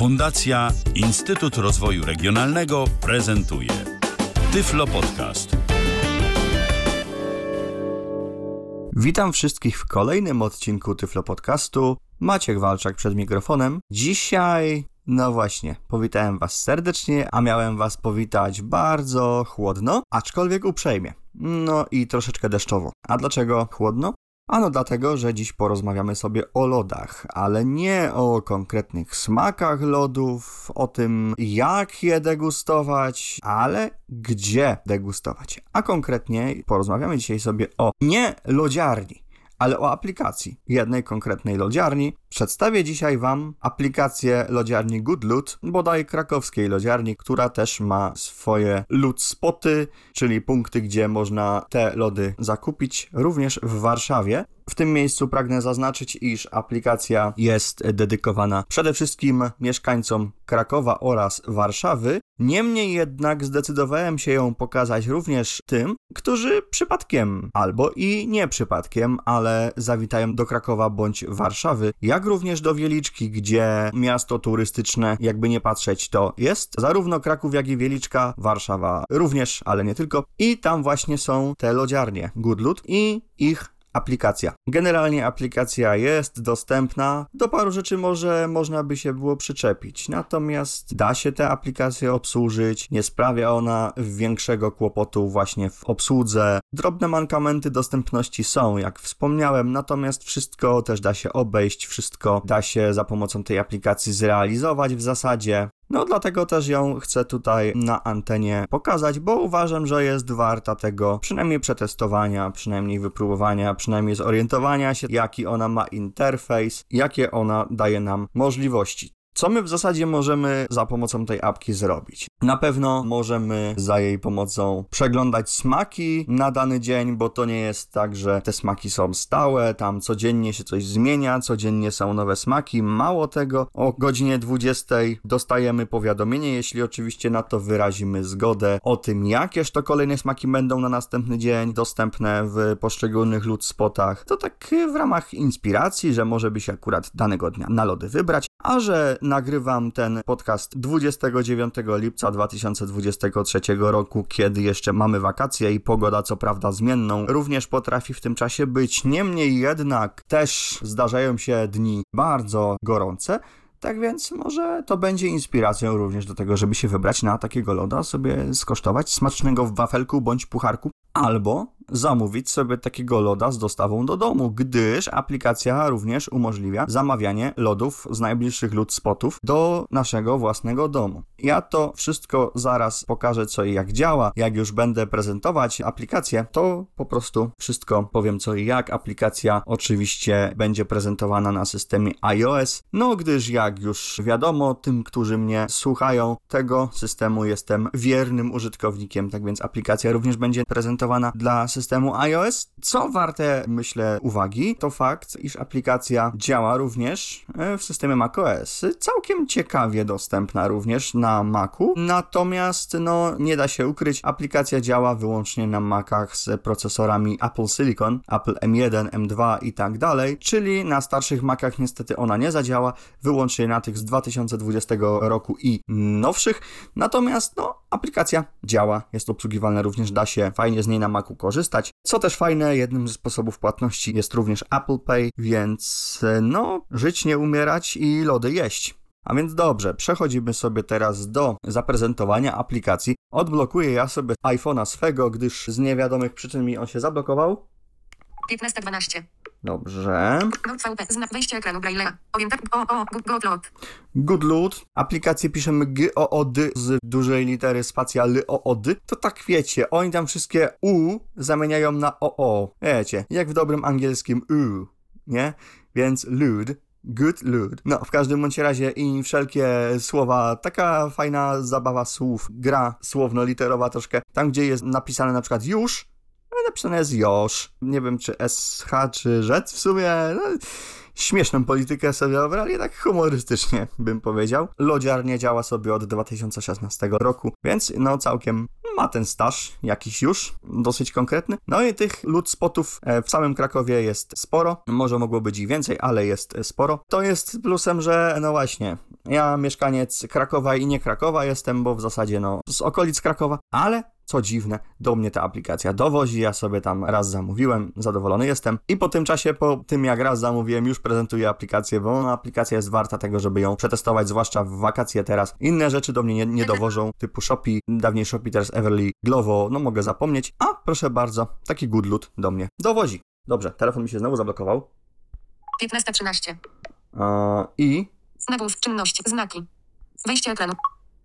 Fundacja Instytut Rozwoju Regionalnego prezentuje Tyflo Podcast. Witam wszystkich w kolejnym odcinku Tyflo Podcastu. Maciek Walczak przed mikrofonem. Dzisiaj, no właśnie, powitałem Was serdecznie, a miałem Was powitać bardzo chłodno, aczkolwiek uprzejmie. No i troszeczkę deszczowo. A dlaczego chłodno? Ano dlatego, że dziś porozmawiamy sobie o lodach, ale nie o konkretnych smakach lodów, o tym jak je degustować, ale gdzie degustować. A konkretnie porozmawiamy dzisiaj sobie o nie lodziarni, ale o aplikacji jednej konkretnej lodziarni. Przedstawię dzisiaj Wam aplikację lodziarni Goodloot, bodaj krakowskiej lodziarni, która też ma swoje loot spoty, czyli punkty, gdzie można te lody zakupić, również w Warszawie. W tym miejscu pragnę zaznaczyć, iż aplikacja jest dedykowana przede wszystkim mieszkańcom Krakowa oraz Warszawy. Niemniej jednak zdecydowałem się ją pokazać również tym, którzy przypadkiem albo i nie przypadkiem, ale zawitają do Krakowa bądź Warszawy, jak również do Wieliczki, gdzie miasto turystyczne, jakby nie patrzeć, to jest zarówno Kraków, jak i Wieliczka, Warszawa również, ale nie tylko. I tam właśnie są te lodziarnie Goodloot i ich aplikacja. Generalnie aplikacja jest dostępna. Do paru rzeczy może można by się było przyczepić. Natomiast da się tę aplikację obsłużyć. Nie sprawia ona większego kłopotu właśnie w obsłudze. Drobne mankamenty dostępności są, jak wspomniałem, natomiast wszystko też da się obejść, wszystko da się za pomocą tej aplikacji zrealizować w zasadzie. No dlatego też ją chcę tutaj na antenie pokazać, bo uważam, że jest warta tego przynajmniej przetestowania, przynajmniej wypróbowania, przynajmniej zorientowania się, jaki ona ma interfejs, jakie ona daje nam możliwości. Co my w zasadzie możemy za pomocą tej apki zrobić? Na pewno możemy za jej pomocą przeglądać smaki na dany dzień, bo to nie jest tak, że te smaki są stałe, tam codziennie się coś zmienia, codziennie są nowe smaki. Mało tego, o godzinie 20 dostajemy powiadomienie, jeśli oczywiście na to wyrazimy zgodę o tym, jakież to kolejne smaki będą na następny dzień dostępne w poszczególnych loot spotach. To tak w ramach inspiracji, że może by się akurat danego dnia na lody wybrać, a że nagrywam ten podcast 29 lipca 2023 roku, kiedy jeszcze mamy wakacje i pogoda co prawda zmienną również potrafi w tym czasie być. Niemniej jednak też zdarzają się dni bardzo gorące. Tak więc może to będzie inspiracją również do tego, żeby się wybrać na takiego loda, sobie skosztować smacznego w wafelku bądź pucharku, albo zamówić sobie takiego loda z dostawą do domu, gdyż aplikacja również umożliwia zamawianie lodów z najbliższych lód spotów do naszego własnego domu. Ja to wszystko zaraz pokażę, co i jak działa. Jak już będę prezentować aplikację, to po prostu wszystko powiem, co i jak. Aplikacja oczywiście będzie prezentowana na systemie iOS, no gdyż jak już wiadomo, tym, którzy mnie słuchają, tego systemu jestem wiernym użytkownikiem, tak więc aplikacja również będzie prezentowana dla systemu systemu iOS. Co warte, myślę, uwagi, to fakt, iż aplikacja działa również e, w systemie macOS. Całkiem ciekawie dostępna również na Macu, natomiast no nie da się ukryć, aplikacja działa wyłącznie na Macach z procesorami Apple Silicon, Apple M1, M2 i tak dalej, czyli na starszych Macach niestety ona nie zadziała, wyłącznie na tych z 2020 roku i nowszych. Natomiast no aplikacja działa, jest obsługiwalna również, da się fajnie z niej na Macu korzystać korzystać. Co też fajne, jednym ze sposobów płatności jest również Apple Pay, więc no, żyć nie umierać i lody jeść. A więc dobrze, przechodzimy sobie teraz do zaprezentowania aplikacji. Odblokuję ja sobie iPhone'a swego, gdyż z niewiadomych przyczyn mi on się zablokował. 15.12. Dobrze. Znak wejścia ekranu Braille'a. Powiem tak. O, o, Goodload. Goodloot. Aplikację piszemy G O O D z dużej litery spacja L O O D. To tak wiecie, oni tam wszystkie U zamieniają na O O. Wiecie, jak w dobrym angielskim U, nie? Więc lud. Good lud. No, w każdym bądź razie i wszelkie słowa, taka fajna zabawa słów, gra słowno-literowa troszkę. Tam, gdzie jest napisane na przykład już, napisane jest Josz. Nie wiem, czy SH, czy Rzec w sumie. No, śmieszną politykę sobie obrali, tak humorystycznie bym powiedział. Lodziarnie działa sobie od 2016 roku, więc no całkiem ma ten staż jakiś już, dosyć konkretny. No i tych lud spotów e, w samym Krakowie jest sporo, może mogło być i więcej, ale jest sporo. To jest plusem, że no właśnie, Ja mieszkaniec Krakowa i nie Krakowa jestem, bo w zasadzie no z okolic Krakowa, ale co dziwne, do mnie ta aplikacja dowozi, ja sobie tam raz zamówiłem, zadowolony jestem i po tym czasie, po tym jak raz zamówiłem, już prezentuję aplikację, bo no, aplikacja jest warta tego, żeby ją przetestować, zwłaszcza w wakacje teraz. Inne rzeczy do mnie nie, nie dowożą, typu Shopee, dawniej Shopee, teraz Everly, Glovo, no mogę zapomnieć, a proszę bardzo, taki Goodloot do mnie dowozi. Dobrze, telefon mi się znowu zablokował. 15.13. Eee, I Nagłów, czynność, znaki. Wejście ekranu.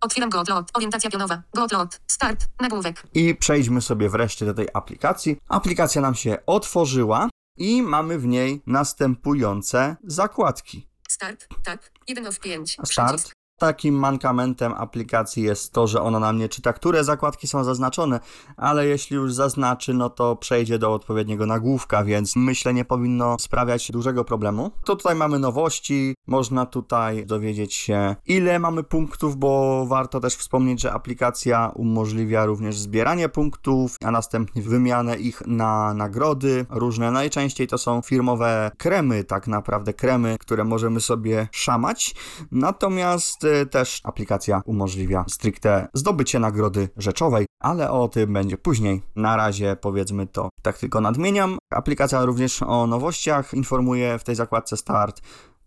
Otwieram go lot. Orientacja pionowa. Go lot. Start. Nagłówek. I przejdźmy sobie wreszcie do tej aplikacji. Aplikacja nam się otworzyła i mamy w niej następujące zakładki. Start. Tak. 1 of 5. Start. Takim mankamentem aplikacji jest to, że ona nam nie czyta, które zakładki są zaznaczone, ale jeśli już zaznaczy, no to przejdzie do odpowiedniego nagłówka, więc myślę nie powinno sprawiać dużego problemu. To tutaj mamy nowości, można tutaj dowiedzieć się ile mamy punktów, bo warto też wspomnieć, że aplikacja umożliwia również zbieranie punktów, a następnie wymianę ich na nagrody różne. Najczęściej to są firmowe kremy, tak naprawdę kremy, które możemy sobie szamać. Natomiast też aplikacja umożliwia stricte zdobycie nagrody rzeczowej, ale o tym będzie później. Na razie powiedzmy to tak tylko nadmieniam. Aplikacja również o nowościach informuje w tej zakładce Start.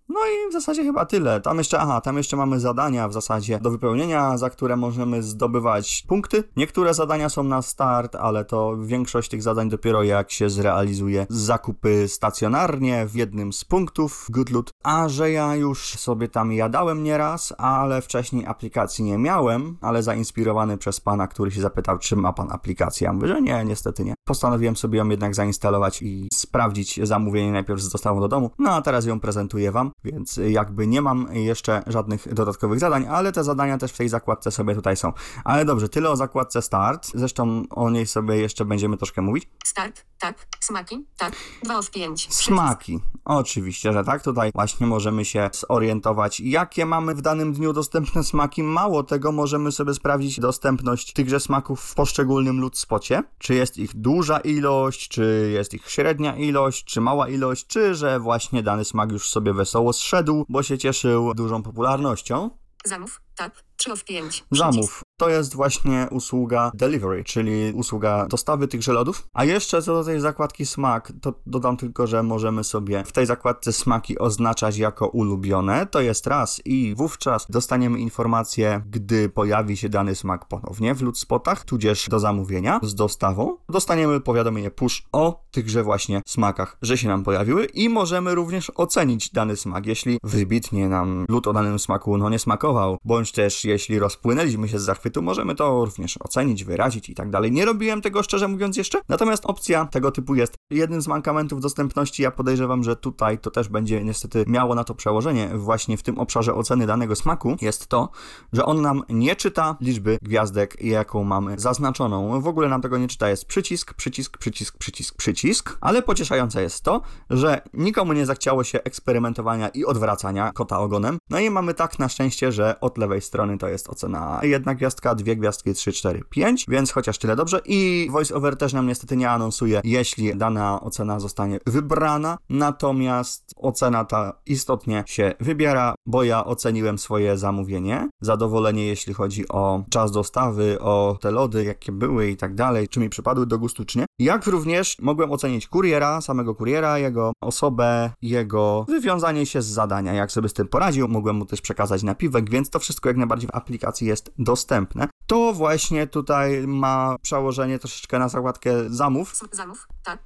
No i w zasadzie chyba tyle. Tam jeszcze, aha, tam jeszcze mamy zadania w zasadzie do wypełnienia, za które możemy zdobywać punkty. Niektóre zadania są na start, ale to większość tych zadań dopiero jak się zrealizuje zakupy stacjonarnie w jednym z punktów Goodloot. A że ja już sobie tam jadałem nieraz, ale wcześniej aplikacji nie miałem, ale zainspirowany przez pana, który się zapytał, czy ma pan aplikację. Ja mówię, że nie, niestety nie. Postanowiłem sobie ją jednak zainstalować i sprawdzić zamówienie najpierw z dostawą do domu. No a teraz ją prezentuję wam więc jakby nie mam jeszcze żadnych dodatkowych zadań, ale te zadania też w tej zakładce sobie tutaj są. Ale dobrze, tyle o zakładce Start, zresztą o niej sobie jeszcze będziemy troszkę mówić. Start. Tak. Smaki. Tak. 2 of 5. Smaki. Oczywiście, że tak. Tutaj właśnie możemy się zorientować, jakie mamy w danym dniu dostępne smaki. Mało tego, możemy sobie sprawdzić dostępność tychże smaków w poszczególnym ludspocie. Czy jest ich duża ilość, czy jest ich średnia ilość, czy mała ilość, czy że właśnie dany smak już sobie wesoło zszedł, bo się cieszył dużą popularnością. Zamów. Tak. 3 of 5. Zamów. To jest właśnie usługa delivery, czyli usługa dostawy tychże lodów. A jeszcze co do tej zakładki smak, to dodam tylko, że możemy sobie w tej zakładce smaki oznaczać jako ulubione. To jest raz i wówczas dostaniemy informację, gdy pojawi się dany smak ponownie w Ludspotach, tudzież do zamówienia z dostawą. Dostaniemy powiadomienie push o tychże właśnie smakach, że się nam pojawiły i możemy również ocenić dany smak. Jeśli wybitnie nam lód o danym smaku no nie smakował, bądź też jeśli rozpłynęliśmy się z zachwytu, możemy to również ocenić, wyrazić i tak dalej. Nie robiłem tego szczerze mówiąc jeszcze, natomiast opcja tego typu jest. Jednym z mankamentów dostępności, ja podejrzewam, że tutaj to też będzie niestety miało na to przełożenie właśnie w tym obszarze oceny danego smaku, jest to, że on nam nie czyta liczby gwiazdek, jaką mamy zaznaczoną. W ogóle nam tego nie czyta, jest przycisk, przycisk, przycisk, przycisk, przycisk, ale pocieszające jest to, że nikomu nie zachciało się eksperymentowania i odwracania kota ogonem. No i mamy tak na szczęście, że od lewej strony to jest ocena jedna gwiazdka, dwie gwiazdki, trzy, cztery, pięć, więc chociaż tyle dobrze. I VoiceOver też nam niestety nie anonsuje, jeśli dana ocena zostanie wybrana, natomiast ocena ta istotnie się wybiera, bo ja oceniłem swoje zamówienie, zadowolenie jeśli chodzi o czas dostawy, o te lody, jakie były i tak dalej, czy mi przypadły do gustu, czy nie. Jak również mogłem ocenić kuriera, samego kuriera, jego osobę, jego wywiązanie się z zadania, jak sobie z tym poradził, mogłem mu też przekazać napiwek, więc to wszystko jak najbardziej w aplikacji jest dostępne. To właśnie tutaj ma przełożenie troszeczkę na zakładkę zamów. Zamów. Tak.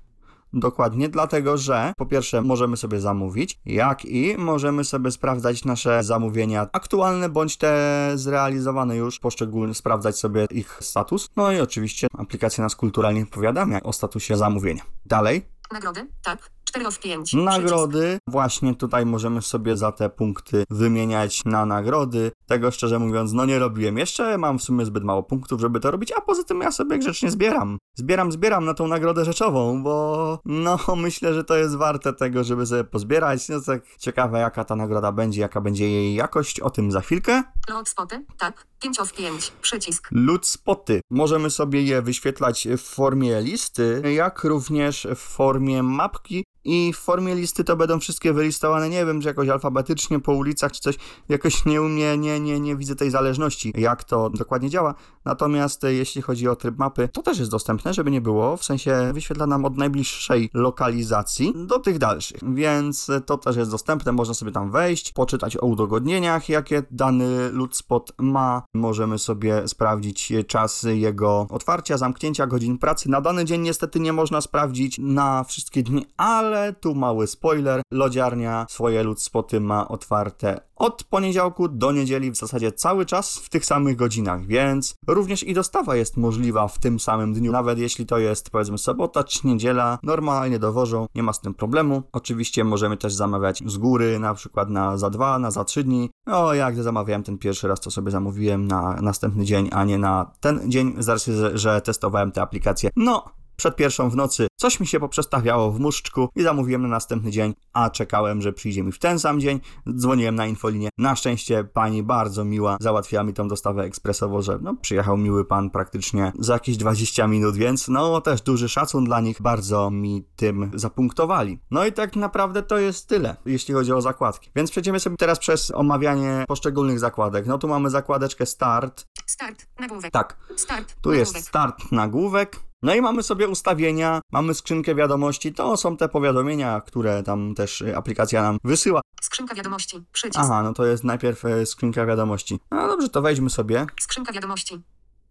Dokładnie, dlatego że po pierwsze możemy sobie zamówić, jak i możemy sobie sprawdzać nasze zamówienia aktualne bądź te zrealizowane już, poszczególne, sprawdzać sobie ich status. No i oczywiście aplikacja nas kulturalnie powiadamia o statusie zamówienia. Dalej. Nagrody. Tak. 4 of 5. Nagrody, właśnie tutaj możemy sobie za te punkty wymieniać na nagrody. Tego szczerze mówiąc, no nie robiłem. Jeszcze mam w sumie zbyt mało punktów, żeby to robić, a poza tym ja sobie grzecznie zbieram. Zbieram, zbieram na tą nagrodę rzeczową, bo no myślę, że to jest warte tego, żeby sobie pozbierać. No tak ciekawe jaka ta nagroda będzie, jaka będzie jej jakość, o tym za chwilkę. Load spoty, tak. 5 of 5. Przycisk. Loot spoty. Możemy sobie je wyświetlać w formie listy, jak również w formie mapki. I w formie listy to będą wszystkie wylistowane, nie wiem, czy jakoś alfabetycznie po ulicach, czy coś. Jakoś nie umie, nie, nie, nie widzę tej zależności, jak to dokładnie działa. Natomiast e, jeśli chodzi o tryb mapy, to też jest dostępne, żeby nie było. W sensie wyświetla nam od najbliższej lokalizacji do tych dalszych. Więc e, to też jest dostępne, można sobie tam wejść, poczytać o udogodnieniach, jakie dany loot spot ma. Możemy sobie sprawdzić czas jego otwarcia, zamknięcia, godzin pracy. Na dany dzień niestety nie można sprawdzić na wszystkie dni, ale tu mały spoiler. Lodziarnia swoje loot spoty ma otwarte od poniedziałku do niedzieli w zasadzie cały czas w tych samych godzinach, więc również i dostawa jest możliwa w tym samym dniu. Nawet jeśli to jest powiedzmy sobota czy niedziela, normalnie dowożą, nie ma z tym problemu. Oczywiście możemy też zamawiać z góry, na przykład na za dwa, na za trzy dni. No, jak zamawiałem ten pierwszy raz, to sobie zamówiłem na następny dzień, a nie na ten dzień, z racji, że testowałem tę aplikację. No, przed pierwszą w nocy coś mi się poprzestawiało w muszczku i zamówiłem na następny dzień, a czekałem, że przyjdzie mi w ten sam dzień. Dzwoniłem na infolinię. Na szczęście pani bardzo miła załatwiła mi tą dostawę ekspresowo, że no, przyjechał miły pan praktycznie za jakieś 20 minut, więc no też duży szacun dla nich, bardzo mi tym zapunktowali. No i tak naprawdę to jest tyle, jeśli chodzi o zakładki. Więc przejdziemy sobie teraz przez omawianie poszczególnych zakładek. No tu mamy zakładeczkę start. Start. Nagłówek. Tak, Start. tu jest nagłówek. start nagłówek. No i mamy sobie ustawienia, mamy skrzynkę wiadomości. To są te powiadomienia, które tam też y, aplikacja nam wysyła. Skrzynka wiadomości. Przycisk. Aha, no to jest najpierw y, skrzynka wiadomości. No dobrze, to wejdźmy sobie. Skrzynka wiadomości.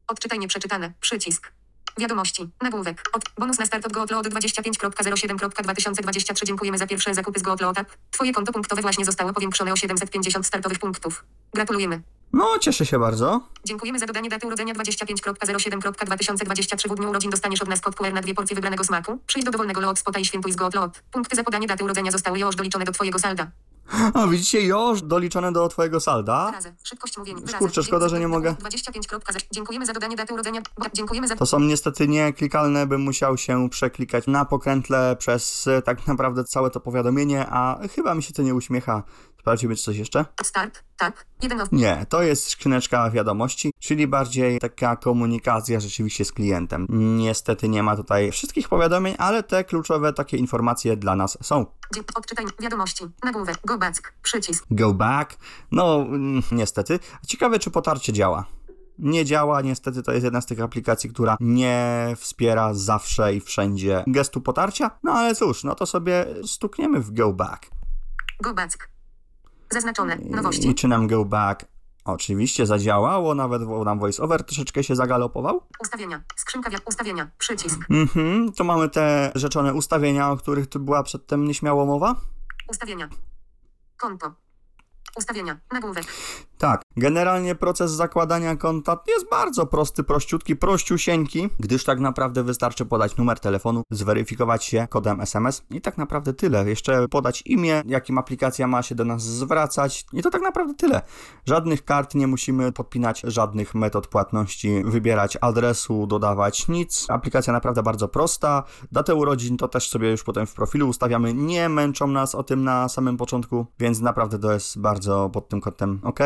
Odczytaj nieprzeczytane. Przycisk. Wiadomości. Nagłówek. Od, bonus na start od GoOutload 25.07.2023. Dziękujemy za pierwsze zakupy z GoOutload. Twoje konto punktowe właśnie zostało powiększone o 750 startowych punktów. Gratulujemy. No, cieszę się bardzo. Dziękujemy za dodanie daty urodzenia 25.07.2023 w dniu urodzin dostaniesz od nas kod QR na dwie porcje wybranego smaku. Przyjdź do dowolnego lot spota i świętuj z GoOutload. Punkty za podanie daty urodzenia zostały już doliczone do twojego salda. O, widzicie, już doliczone do twojego salda. Wyrazy. Szybkość mówienia. Wyrazy. Kurczę, szkoda, że nie mogę. 25. Dziękujemy za dodanie daty urodzenia. Dziękujemy za To są niestety nieklikalne, bym musiał się przeklikać na pokrętle przez tak naprawdę całe to powiadomienie, a chyba mi się to nie uśmiecha. Sprawdzimy, czy coś jeszcze? start. Tak. Jeden of. Nie, to jest skrzyneczka wiadomości, czyli bardziej taka komunikacja rzeczywiście z klientem. Niestety nie ma tutaj wszystkich powiadomień, ale te kluczowe takie informacje dla nas są. Odczytaj wiadomości. Nagłówek. Go back. Przycisk. Go back. No, mm, niestety. Ciekawe, czy potarcie działa. Nie działa, niestety to jest jedna z tych aplikacji, która nie wspiera zawsze i wszędzie gestu potarcia. No ale cóż, no to sobie stukniemy w go back. Go back. Zaznaczone. I Nowości. czy nam go back oczywiście zadziałało, nawet nam voiceover troszeczkę się zagalopował. Ustawienia. Skrzynka wi- ustawienia. Przycisk. Mhm, tu mamy te rzeczone ustawienia, o których tu była przedtem nieśmiało mowa. Ustawienia. Konto. Ustawienia. Nagłówek. Tak, generalnie proces zakładania konta jest bardzo prosty, prościutki, prościusieńki, gdyż tak naprawdę wystarczy podać numer telefonu, zweryfikować się kodem SMS i tak naprawdę tyle. Jeszcze podać imię, jakim aplikacja ma się do nas zwracać i to tak naprawdę tyle. Żadnych kart nie musimy podpinać, żadnych metod płatności, wybierać adresu, dodawać nic. Aplikacja naprawdę bardzo prosta. Datę urodzin to też sobie już potem w profilu ustawiamy. Nie męczą nas o tym na samym początku, więc naprawdę to jest bardzo pod tym kątem ok.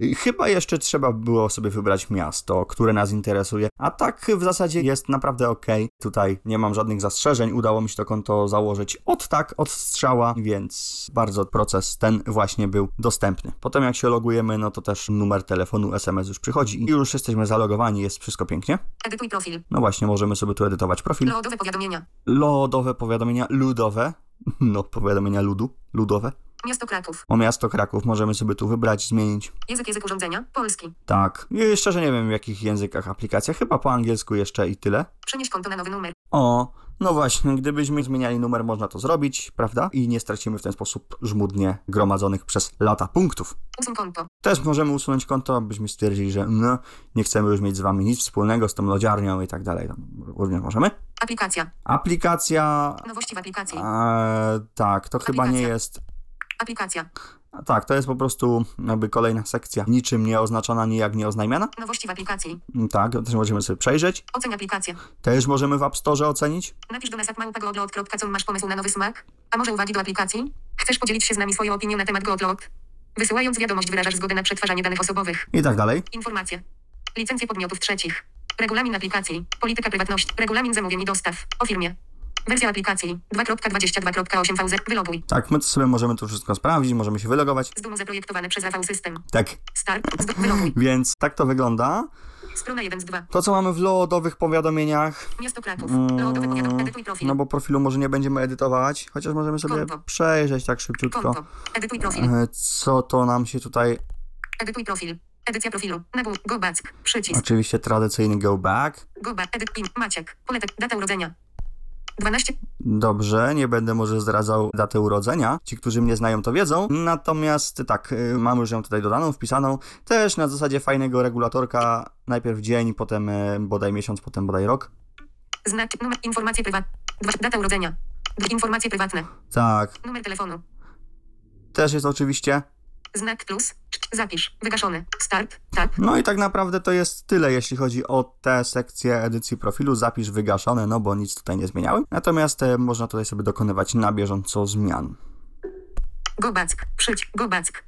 I Chyba jeszcze trzeba było sobie wybrać miasto, które nas interesuje, a tak w zasadzie jest naprawdę ok. Tutaj nie mam żadnych zastrzeżeń, udało mi się to konto założyć od tak, od strzała, więc bardzo proces ten właśnie był dostępny. Potem jak się logujemy, no to też numer telefonu, SMS już przychodzi i już jesteśmy zalogowani, jest wszystko pięknie. Edytuj profil. No właśnie, możemy sobie tu edytować profil. Lodowe powiadomienia. Lodowe powiadomienia, ludowe. No, powiadomienia ludu, ludowe. Miasto Kraków. O miasto Kraków możemy sobie tu wybrać, zmienić. Język język urządzenia. Polski. Tak. I szczerze nie wiem w jakich językach aplikacja. Chyba po angielsku jeszcze i tyle. Przenieś konto na nowy numer. O, no właśnie, gdybyśmy zmieniali numer, można to zrobić, prawda? I nie stracimy w ten sposób żmudnie gromadzonych przez lata punktów. Usuń konto. Też możemy usunąć konto, byśmy stwierdzili, że no, nie chcemy już mieć z wami nic wspólnego z tą lodziarnią i tak dalej. Również możemy. Aplikacja. Aplikacja. Nowości w aplikacji. E, tak, to chyba nie Aplikacja. jest. Aplikacja. Tak, to jest po prostu jakby kolejna sekcja, niczym nie oznaczona, nijak nie oznajmiana. Nowości w aplikacji. Mm, Tak, też możemy sobie przejrzeć. Oceń aplikację. Też możemy w App Store ocenić. Napisz do nas małpa.googlot.com masz pomysł na nowy smak? A może uwagi do aplikacji? Chcesz podzielić się z nami swoją opinią na temat Googlot? Wysyłając wiadomość wyrażasz zgodę na przetwarzanie danych osobowych. I tak dalej. Informacje. Licencje podmiotów trzecich. Regulamin aplikacji. Polityka prywatności. Regulamin zamówień i dostaw. O firmie. Wersja aplikacji 2.22.8 VZ. Wyloguj. Tak, my sobie możemy to wszystko sprawdzić, możemy się wylogować. Z zaprojektowane przez AV System. Tak, Start. Wyloguj. więc tak to wygląda. Strona 1 z 2. To, co mamy w lodowych powiadomieniach, Miasto Kraków. Mm, powiadom. Edytuj profil. no bo profilu może nie będziemy edytować, chociaż możemy sobie Konto. przejrzeć tak szybciutko, Konto. Edytuj profil. e, co to nam się tutaj, Edytuj profil. Edycja profilu. Nabór. Go back. Przycisk. oczywiście tradycyjny go back. Go back. Edyt. Im. Maciek. Poletek. Data urodzenia. 12. Dobrze, nie będę może zdradzał daty urodzenia. Ci, którzy mnie znają, to wiedzą. Natomiast tak, y, mam już ją tutaj dodaną, wpisaną. Też na zasadzie fajnego regulatorka. Najpierw dzień, potem y, bodaj miesiąc, potem bodaj rok. Znak. Numer. Informacje prywatne. Data urodzenia. Informacje prywatne. Tak, Numer telefonu. też jest oczywiście. Znak plus. Zapisz. Wygaszony. Start. Tak. No i tak naprawdę to jest tyle, jeśli chodzi o tę sekcję edycji profilu. Zapisz wygaszone, no bo nic tutaj nie zmieniałem. Natomiast e, można tutaj sobie dokonywać na bieżąco zmian. Go back. Przyć. Go back.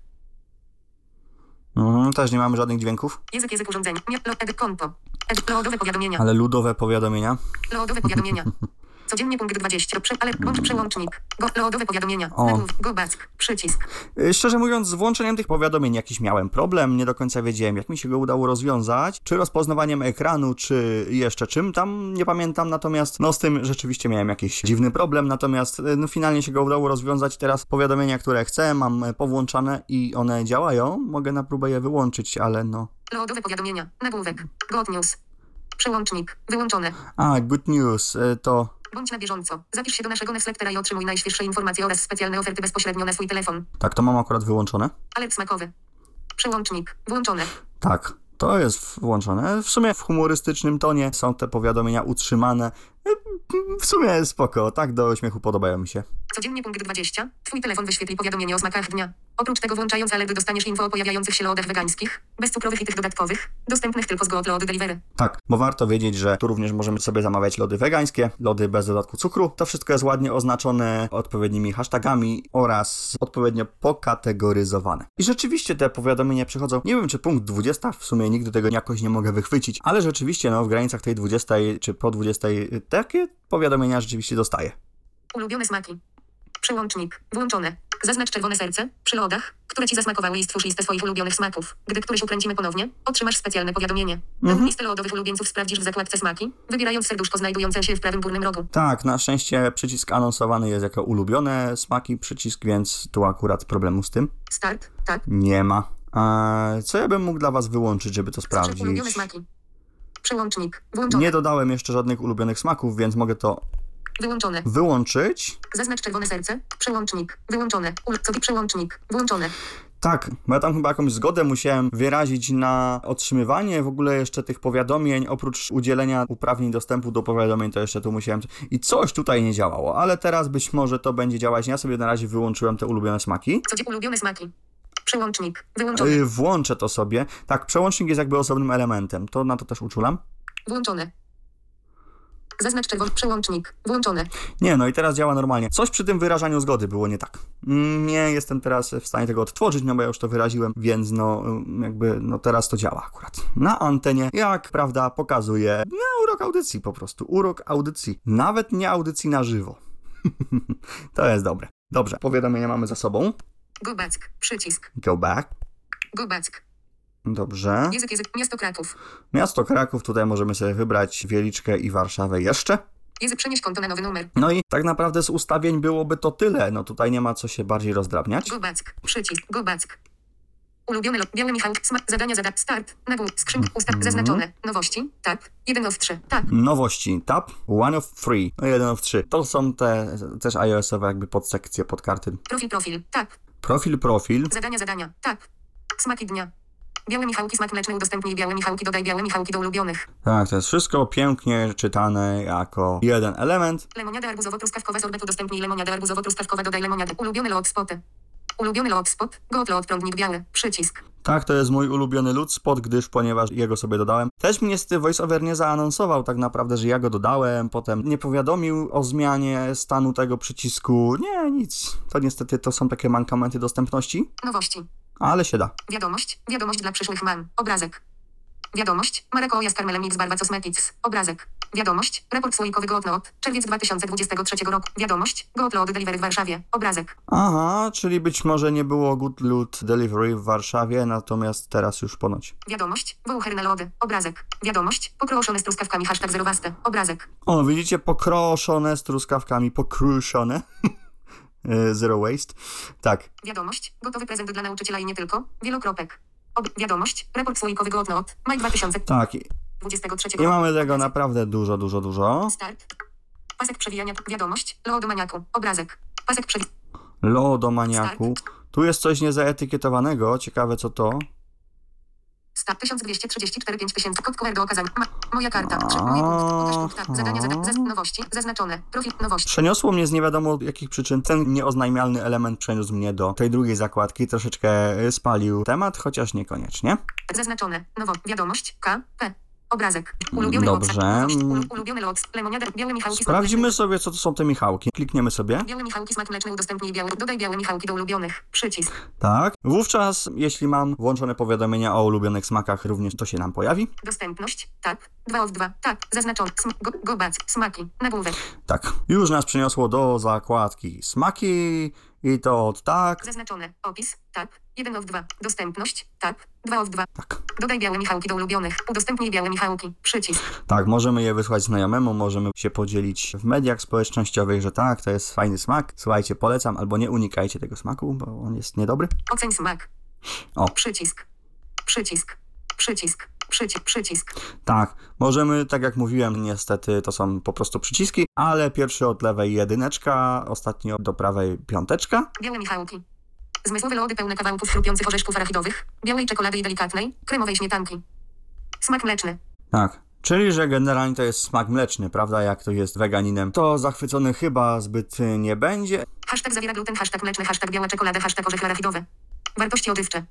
Mhm, też nie mamy żadnych dźwięków, Język, język urządzenia. Mia- Lo, konto. Powiadomienia. ale ludowe powiadomienia. Lodowe powiadomienia. Codziennie punkt 20. Prze, ale włącz przełącznik. Go, lodowe powiadomienia. O. Nagłów. Go back. Przycisk. Y, Szczerze mówiąc, z włączeniem tych powiadomień jakiś miałem problem, nie do końca wiedziałem, jak mi się go udało rozwiązać, czy rozpoznawaniem ekranu, czy jeszcze czym tam, nie pamiętam, natomiast no z tym rzeczywiście miałem jakiś dziwny problem, natomiast y, no, finalnie się go udało rozwiązać, teraz powiadomienia, które chcę, mam y, powłączane i one działają, mogę na próbę je wyłączyć, ale no... Lodowe powiadomienia. Nagłówek. God News. Przełącznik. Wyłączone. A, good news, to... Bądź na bieżąco. Zapisz się do naszego newslettera i otrzymuj najświeższe informacje oraz specjalne oferty bezpośrednio na swój telefon. Tak, to mam akurat wyłączone. Alert smakowy. Przełącznik. Włączone. Tak, to jest włączone. W sumie w humorystycznym tonie są te powiadomienia utrzymane. W sumie spoko, tak do śmiechu podobają mi się. Codziennie punkt 20. Twój telefon wyświetli powiadomienie o smakach dnia. Oprócz tego włączając alerty dostaniesz info o pojawiających się lodach wegańskich, bezcukrowych i tych dodatkowych, dostępnych tylko z Go Lody Delivery. Tak, bo warto wiedzieć, że tu również możemy sobie zamawiać lody wegańskie, lody bez dodatku cukru. To wszystko jest ładnie oznaczone odpowiednimi hashtagami oraz odpowiednio pokategoryzowane. I rzeczywiście te powiadomienia przychodzą, nie wiem czy punkt 20, w sumie nigdy tego jakoś nie mogę wychwycić, ale rzeczywiście no w granicach tej 20 czy po 20 takie powiadomienia rzeczywiście dostaję. Ulubione smaki. Przełącznik. Włączone. Zaznacz czerwone serce przy lodach, które ci zasmakowały i stwórz listę swoich ulubionych smaków. Gdy któryś ukręcimy ponownie, otrzymasz specjalne powiadomienie. Mhm. Listę lodowych ulubieńców sprawdzisz w zakładce smaki, wybierając serduszko znajdujące się w prawym górnym rogu. Tak, na szczęście przycisk anonsowany jest jako ulubione smaki przycisk, więc tu akurat problemu z tym Start. Tak. nie ma. Eee, co ja bym mógł dla was wyłączyć, żeby to Zaznacz ulubione sprawdzić? smaki. Przełącznik. Włączone. Nie dodałem jeszcze żadnych ulubionych smaków, więc mogę to Wyłączone. wyłączyć. Zaznacz czerwone serce. Przełącznik. Wyłączone. Ul- co przełącznik. Włączone. Tak, bo ja tam chyba jakąś zgodę musiałem wyrazić na otrzymywanie w ogóle jeszcze tych powiadomień, oprócz udzielenia uprawnień dostępu do powiadomień, to jeszcze tu musiałem... I coś tutaj nie działało, ale teraz być może to będzie działać. Ja sobie na razie wyłączyłem te ulubione smaki. Co ulubione smaki. Przełącznik. Wyłączone. Yy, włączę to sobie. Tak, przełącznik jest jakby osobnym elementem. To na to też uczulam. Włączone. Zaznacz czerwony przełącznik. Włączone. Nie, no i teraz działa normalnie. Coś przy tym wyrażaniu zgody było nie tak. Nie jestem teraz w stanie tego odtworzyć, no bo ja już to wyraziłem, więc no jakby, no teraz to działa akurat. Na antenie, jak prawda pokazuje, no urok audycji po prostu, urok audycji. Nawet nie audycji na żywo. to jest dobre. Dobrze, powiadomienia mamy za sobą. Go back. Przycisk. Go back. Go back. Dobrze. Język, język. Miasto Kraków. Miasto Kraków, tutaj możemy sobie wybrać Wieliczkę i Warszawę jeszcze. Język przenieść konto na nowy numer. No i tak naprawdę z ustawień byłoby to tyle. No tutaj nie ma co się bardziej rozdrabniać. Go back. Przycisk. Go back. Ulubione lo- Biały Michał. Zadania zada. Start. Nagłów. Skrzynka. Ustaw. Zaznaczone. Nowości. Tak. 1 of 3. Tak. Nowości. Tab, one of three. No jeden of trzy. To są te też iOS-owe jakby podsekcje, podkarty. Profil, profil. Tak. Profil, profil. Zadania, zadania. Tak. Smaki dnia. Białe Michałki, smak mleczny, udostępnij białe Michałki, dodaj białe Michałki do ulubionych. Tak, to jest wszystko pięknie czytane jako jeden element. Lemoniada arbuzowo-truskawkowa sorbet udostępnij lemoniadę arbuzowo-truskawkowa, dodaj lemoniadę. Ulubione lot spoty. Ulubiony lot spot. Google prądnik biały. Przycisk. Tak, to jest mój ulubiony loot spot, gdyż ponieważ jego sobie dodałem. Też mi niestety VoiceOver nie zaanonsował tak naprawdę, że ja go dodałem, potem nie powiadomił o zmianie stanu tego przycisku. Nie, nic. To niestety to są takie mankamenty dostępności, Nowości. ale się da. Wiadomość. Wiadomość dla przyszłych mam. Obrazek. Wiadomość. Marek Oja z Carmelem Mix Barba Cosmetics. Obrazek. Wiadomość. Raport słoikowy Gootload. Czerwiec 2023 roku. Wiadomość. Gootload Delivery w Warszawie. Obrazek. Aha, czyli być może nie było Good Loot Delivery w Warszawie, natomiast teraz już ponoć. Wiadomość. Wącher na lody. Obrazek. Wiadomość. Pokroszone z truskawkami. Hashtag zerowaste. Obrazek. O, widzicie, pokroszone z truskawkami, pokruszone. E, Zero waste. Tak, Wiadomość. Gotowy prezent dla nauczyciela i nie tylko. Wielokropek. Ob wiadomość. Raport słoikowy Gootload. Maj 2023 tak. I, i mamy tego naprawdę dużo, dużo, dużo. Start. Pasek przewijania. Wiadomość. Lodomaniaku. Obrazek. Pasek przewijania. Lodomaniaku. Tu jest coś niezaetykietowanego. Ciekawe co to. Start 1234 5000. Kod QR do okazania. Ma, moja karta. Trzy, moje punkt. Pokaż punkt. Zadania, zada, zaz, nowości. Zaznaczone. Profil. Nowości. Przeniosło mnie z nie wiadomo jakich przyczyn. Ten nieoznajmialny element przeniósł mnie do tej drugiej zakładki. Troszeczkę spalił temat, chociaż niekoniecznie. Zaznaczone. Nowo. Wiadomość. K. P. Obrazek. Ulubiony Dobrze. Nowość. Ulu, ulubiony lot. Lemoniada. Białe Michałki. smak Sprawdzimy sobie, co to są te Michałki. Klikniemy sobie. Białe Michałki. Smak mleczny. Udostępnij białe. Dodaj białe Michałki do ulubionych. Przycisk. Tak. Wówczas, jeśli mam włączone powiadomienia o ulubionych smakach, również to się nam pojawi. Dostępność. Tak. 2 of 2. Tak. Zaznaczone. Sm go, gobac. Smaki. Nagłówek. Tak. Już nas przeniosło do zakładki smaki i to od tak. Zaznaczone. Opis. Tak. 1 of 2. Dostępność. Tak. 2 of 2. Tak. Dodaj białe Michałki do ulubionych. Udostępnij białe Michałki. Przycisk. Tak, możemy je wysłać znajomemu, możemy się podzielić w mediach społecznościowych, że tak, to jest fajny smak. Słuchajcie, polecam, albo nie unikajcie tego smaku, bo on jest niedobry. Oceń smak. O. Przycisk. Przycisk. Przycisk. Przycisk. Przycisk. Tak, możemy, tak jak mówiłem, niestety to są po prostu przyciski, ale pierwszy od lewej jedyneczka, ostatni do prawej piąteczka. Białe Michałki. Zmysłowe lody pełne kawałków chrupiących orzeszków arachidowych, białej czekolady i delikatnej, kremowej śmietanki. Smak mleczny. Tak. Czyli, że generalnie to jest smak mleczny, prawda? Jak ktoś jest weganinem, to zachwycony chyba zbyt nie będzie. Hashtag zawiera gluten, hashtag mleczny, hashtag biała czekolada, hashtag orzechy arachidowe. Wartości odżywcze.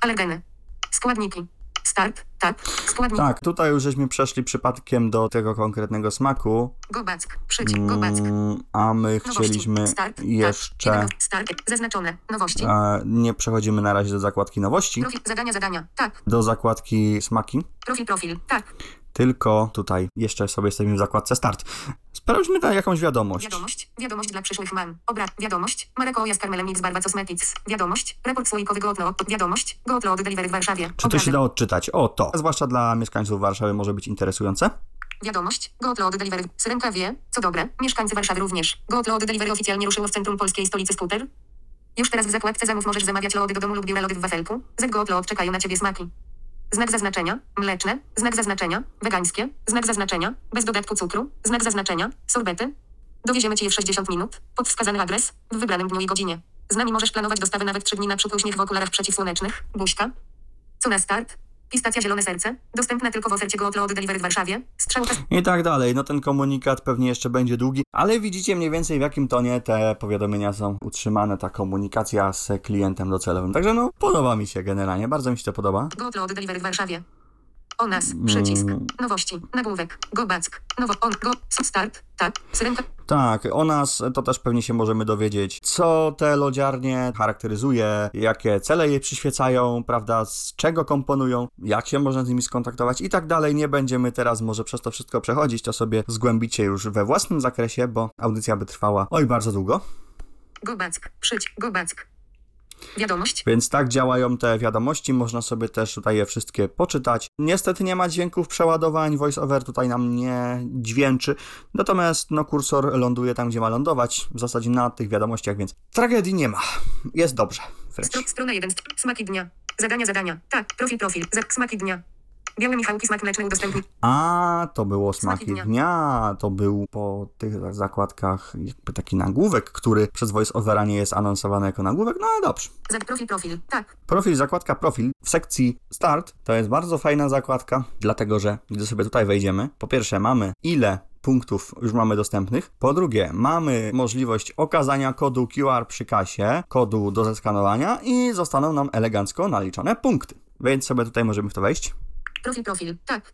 Alergeny. Składniki. Start. Tak. Składniki. Tak, tutaj już żeśmy przeszli przypadkiem do tego konkretnego smaku, Goback. Przycisk. Goback. mm, a my chcieliśmy Start. jeszcze... Start. Zaznaczone. Nowości. E, nie przechodzimy na razie do zakładki nowości, Profil. Zadania, zadania. Tak. do zakładki smaki, Profil, profil. Tak. tylko tutaj jeszcze sobie jesteśmy w zakładce start. Sprawdźmy tam jakąś wiadomość. Wiadomość. Wiadomość dla przyszłych mam. Obra. Wiadomość. Marek Oja z Carmelem Mix Barba Cosmetics. Wiadomość. Raport słoikowy Gootload. Wiadomość. Gootload Delivery w Warszawie. Czy to się da odczytać? O, to. Zwłaszcza dla mieszkańców Warszawy może być interesujące. Wiadomość. Gootload Delivery. Syrenka wie. Co dobre. Mieszkańcy Warszawy również. Gootload Delivery oficjalnie ruszyło w centrum polskiej stolicy skuter. Już teraz w zakładce zamów możesz zamawiać lody do domu lub biura lody w wafelku. Z Gootload czekają na Ciebie smaki. Znak zaznaczenia. Mleczne. Znak zaznaczenia. Wegańskie. Znak zaznaczenia. Bez dodatku cukru. Znak zaznaczenia. Sorbety. Dowieziemy Ci je w 60 minut. Pod wskazany adres. W wybranym dniu i godzinie. Z nami możesz planować dostawę nawet 3 dni naprzód uśmiech w okularach przeciwsłonecznych. Buźka. Co na start? Pistacja Zielone Serce. Dostępna tylko w ofercie Gootload Delivery w Warszawie. Strzałka I tak dalej. No ten komunikat pewnie jeszcze będzie długi, ale widzicie mniej więcej w jakim tonie te powiadomienia są utrzymane, ta komunikacja z klientem docelowym. Także no, podoba mi się generalnie, bardzo mi się to podoba. Gootload Delivery w Warszawie. O nas. Przycisk. Nowości. Nagłówek. Goback. Nowo. On. Go. Start. Tak. Syrenka. Tak, o nas to też pewnie się możemy dowiedzieć, co te lodziarnie charakteryzuje, jakie cele je przyświecają, prawda, z czego komponują, jak się można z nimi skontaktować i tak dalej. Nie będziemy teraz może przez to wszystko przechodzić, to sobie zgłębicie już we własnym zakresie, bo audycja by trwała oj bardzo długo. Goback. Przycisk. Goback. Wiadomość. Więc tak działają te wiadomości, można sobie też tutaj je wszystkie poczytać. Niestety nie ma dźwięków przeładowań, voiceover tutaj nam nie dźwięczy, natomiast no kursor ląduje tam, gdzie ma lądować, w zasadzie na tych wiadomościach, więc tragedii nie ma. Jest dobrze wręcz. Stro, strona 1. Smaki dnia. Zadania, zadania. Tak. Profil, profil. Smaki dnia. Białe Michałki, smak mleczny udostępnij. A, to było smaki Smaki dnia. dnia. To był po tych zakładkach jakby taki nagłówek, który przez voiceovera nie jest anonsowany jako nagłówek. No ale dobrze. Za, profil, profil. Tak. Profil, zakładka profil w sekcji start to jest bardzo fajna zakładka, dlatego że gdy sobie tutaj wejdziemy, po pierwsze mamy ile punktów już mamy dostępnych. Po drugie, mamy możliwość okazania kodu QR przy kasie, kodu do zeskanowania i zostaną nam elegancko naliczone punkty. Więc sobie tutaj możemy w to wejść. Profil, profil. Tak.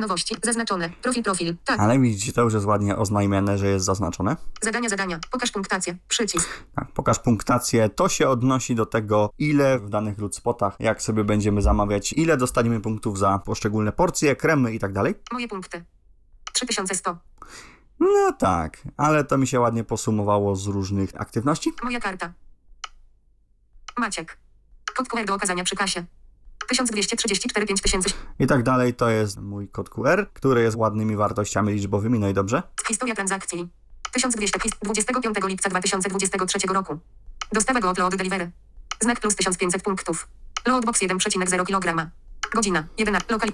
Nowości. Zaznaczone. Profil, profil. Tak. Ale widzicie, to już jest ładnie oznajmione, że jest zaznaczone. Zadania, zadania. Pokaż punktację. Przycisk. Tak, pokaż punktację. To się odnosi do tego, ile w danych lootspotach, jak sobie będziemy zamawiać, ile dostaniemy punktów za poszczególne porcje, kremy i tak dalej. Moje punkty. 3100. No tak, ale to mi się ładnie posumowało z różnych aktywności. Moja karta. Maciek. Kod do okazania przy kasie. 1234 5000. I tak dalej, to jest mój kod QR, który jest ładnymi wartościami liczbowymi, no i dobrze. Historia transakcji. 1200. his- 25 lipca 2023 roku. Dostawa go od Load Delivery. Znak plus 1500 punktów. Loadbox 1,0 kg. Godzina. 1. Lokali...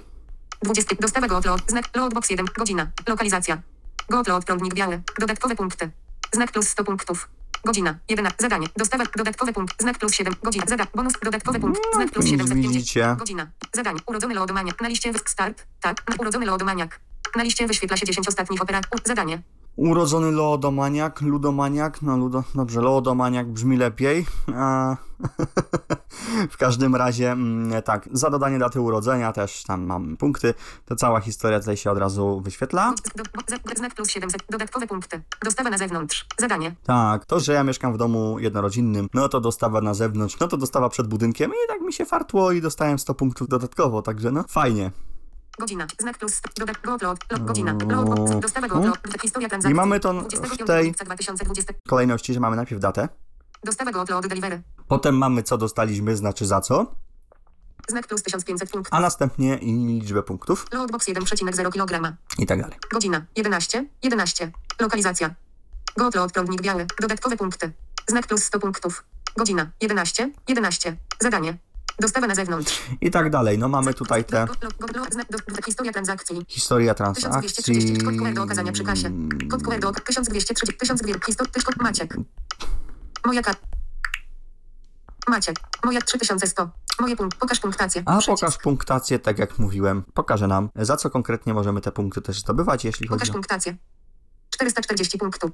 20. Dostawa go od Load. Znak Loadbox 1. Godzina. Lokalizacja. Go od Load prądnik biały. Dodatkowe punkty. Znak plus 100 punktów. Godzina. 1. Zadanie. Dostawa. Dodatkowy punkt. Znak plus 7. Godzina. Zada. Bonus. Dodatkowy punkt. Znak plus 750. Widzicie? Godzina. Zadanie. Urodzony lodomaniak. Na liście wy... Start. Tak. Urodzony lodomaniak. Na liście wyświetla się 10 ostatnich operacji. Zadanie. Urodzony lodomaniak, ludomaniak, no ludo, dobrze, lodomaniak brzmi lepiej. W każdym razie, mm, tak, za dodanie daty urodzenia też tam mam punkty. To cała historia tutaj się od razu wyświetla. Znak plus 700. Dodatkowe punkty. Dostawa na zewnątrz. Zadanie. Tak, to, że ja mieszkam w domu jednorodzinnym, no to dostawa na zewnątrz, no to dostawa przed budynkiem i tak mi się fartło i dostałem 100 punktów dodatkowo, także no fajnie. Godzina. Znak plus. Dodat. Go upload. Log. Godzina. Load. Dostawa go upload. Historia transakcji. I mamy to 25 w tej lipca 2020. kolejności, że mamy najpierw datę, Dostawa go upload delivery. potem mamy co dostaliśmy, znaczy za co, Znak plus 1500 punktów. a następnie i liczbę punktów Loadbox 1,0 kg. i tak dalej. Godzina. 11. 11. Lokalizacja. Go upload prądnik biały. Dodatkowe punkty. Znak plus 100 punktów. Godzina. 11. 11. Zadanie. Dostawa na zewnątrz. I tak dalej. No mamy tutaj te historia transakcji. historia 1230 transakcji. kod do okazania przy kasie. Kod QR do 1230 1200 historia kod Maciek. Moja karta. Maciek. Moja 3100. Moje punkt. Pokaż punktację. A Przycisk. pokaż punktację, tak jak mówiłem. Pokaże nam, za co konkretnie możemy te punkty też zdobywać, jeśli chodzi Pokaż o... punktację. 440 punktów.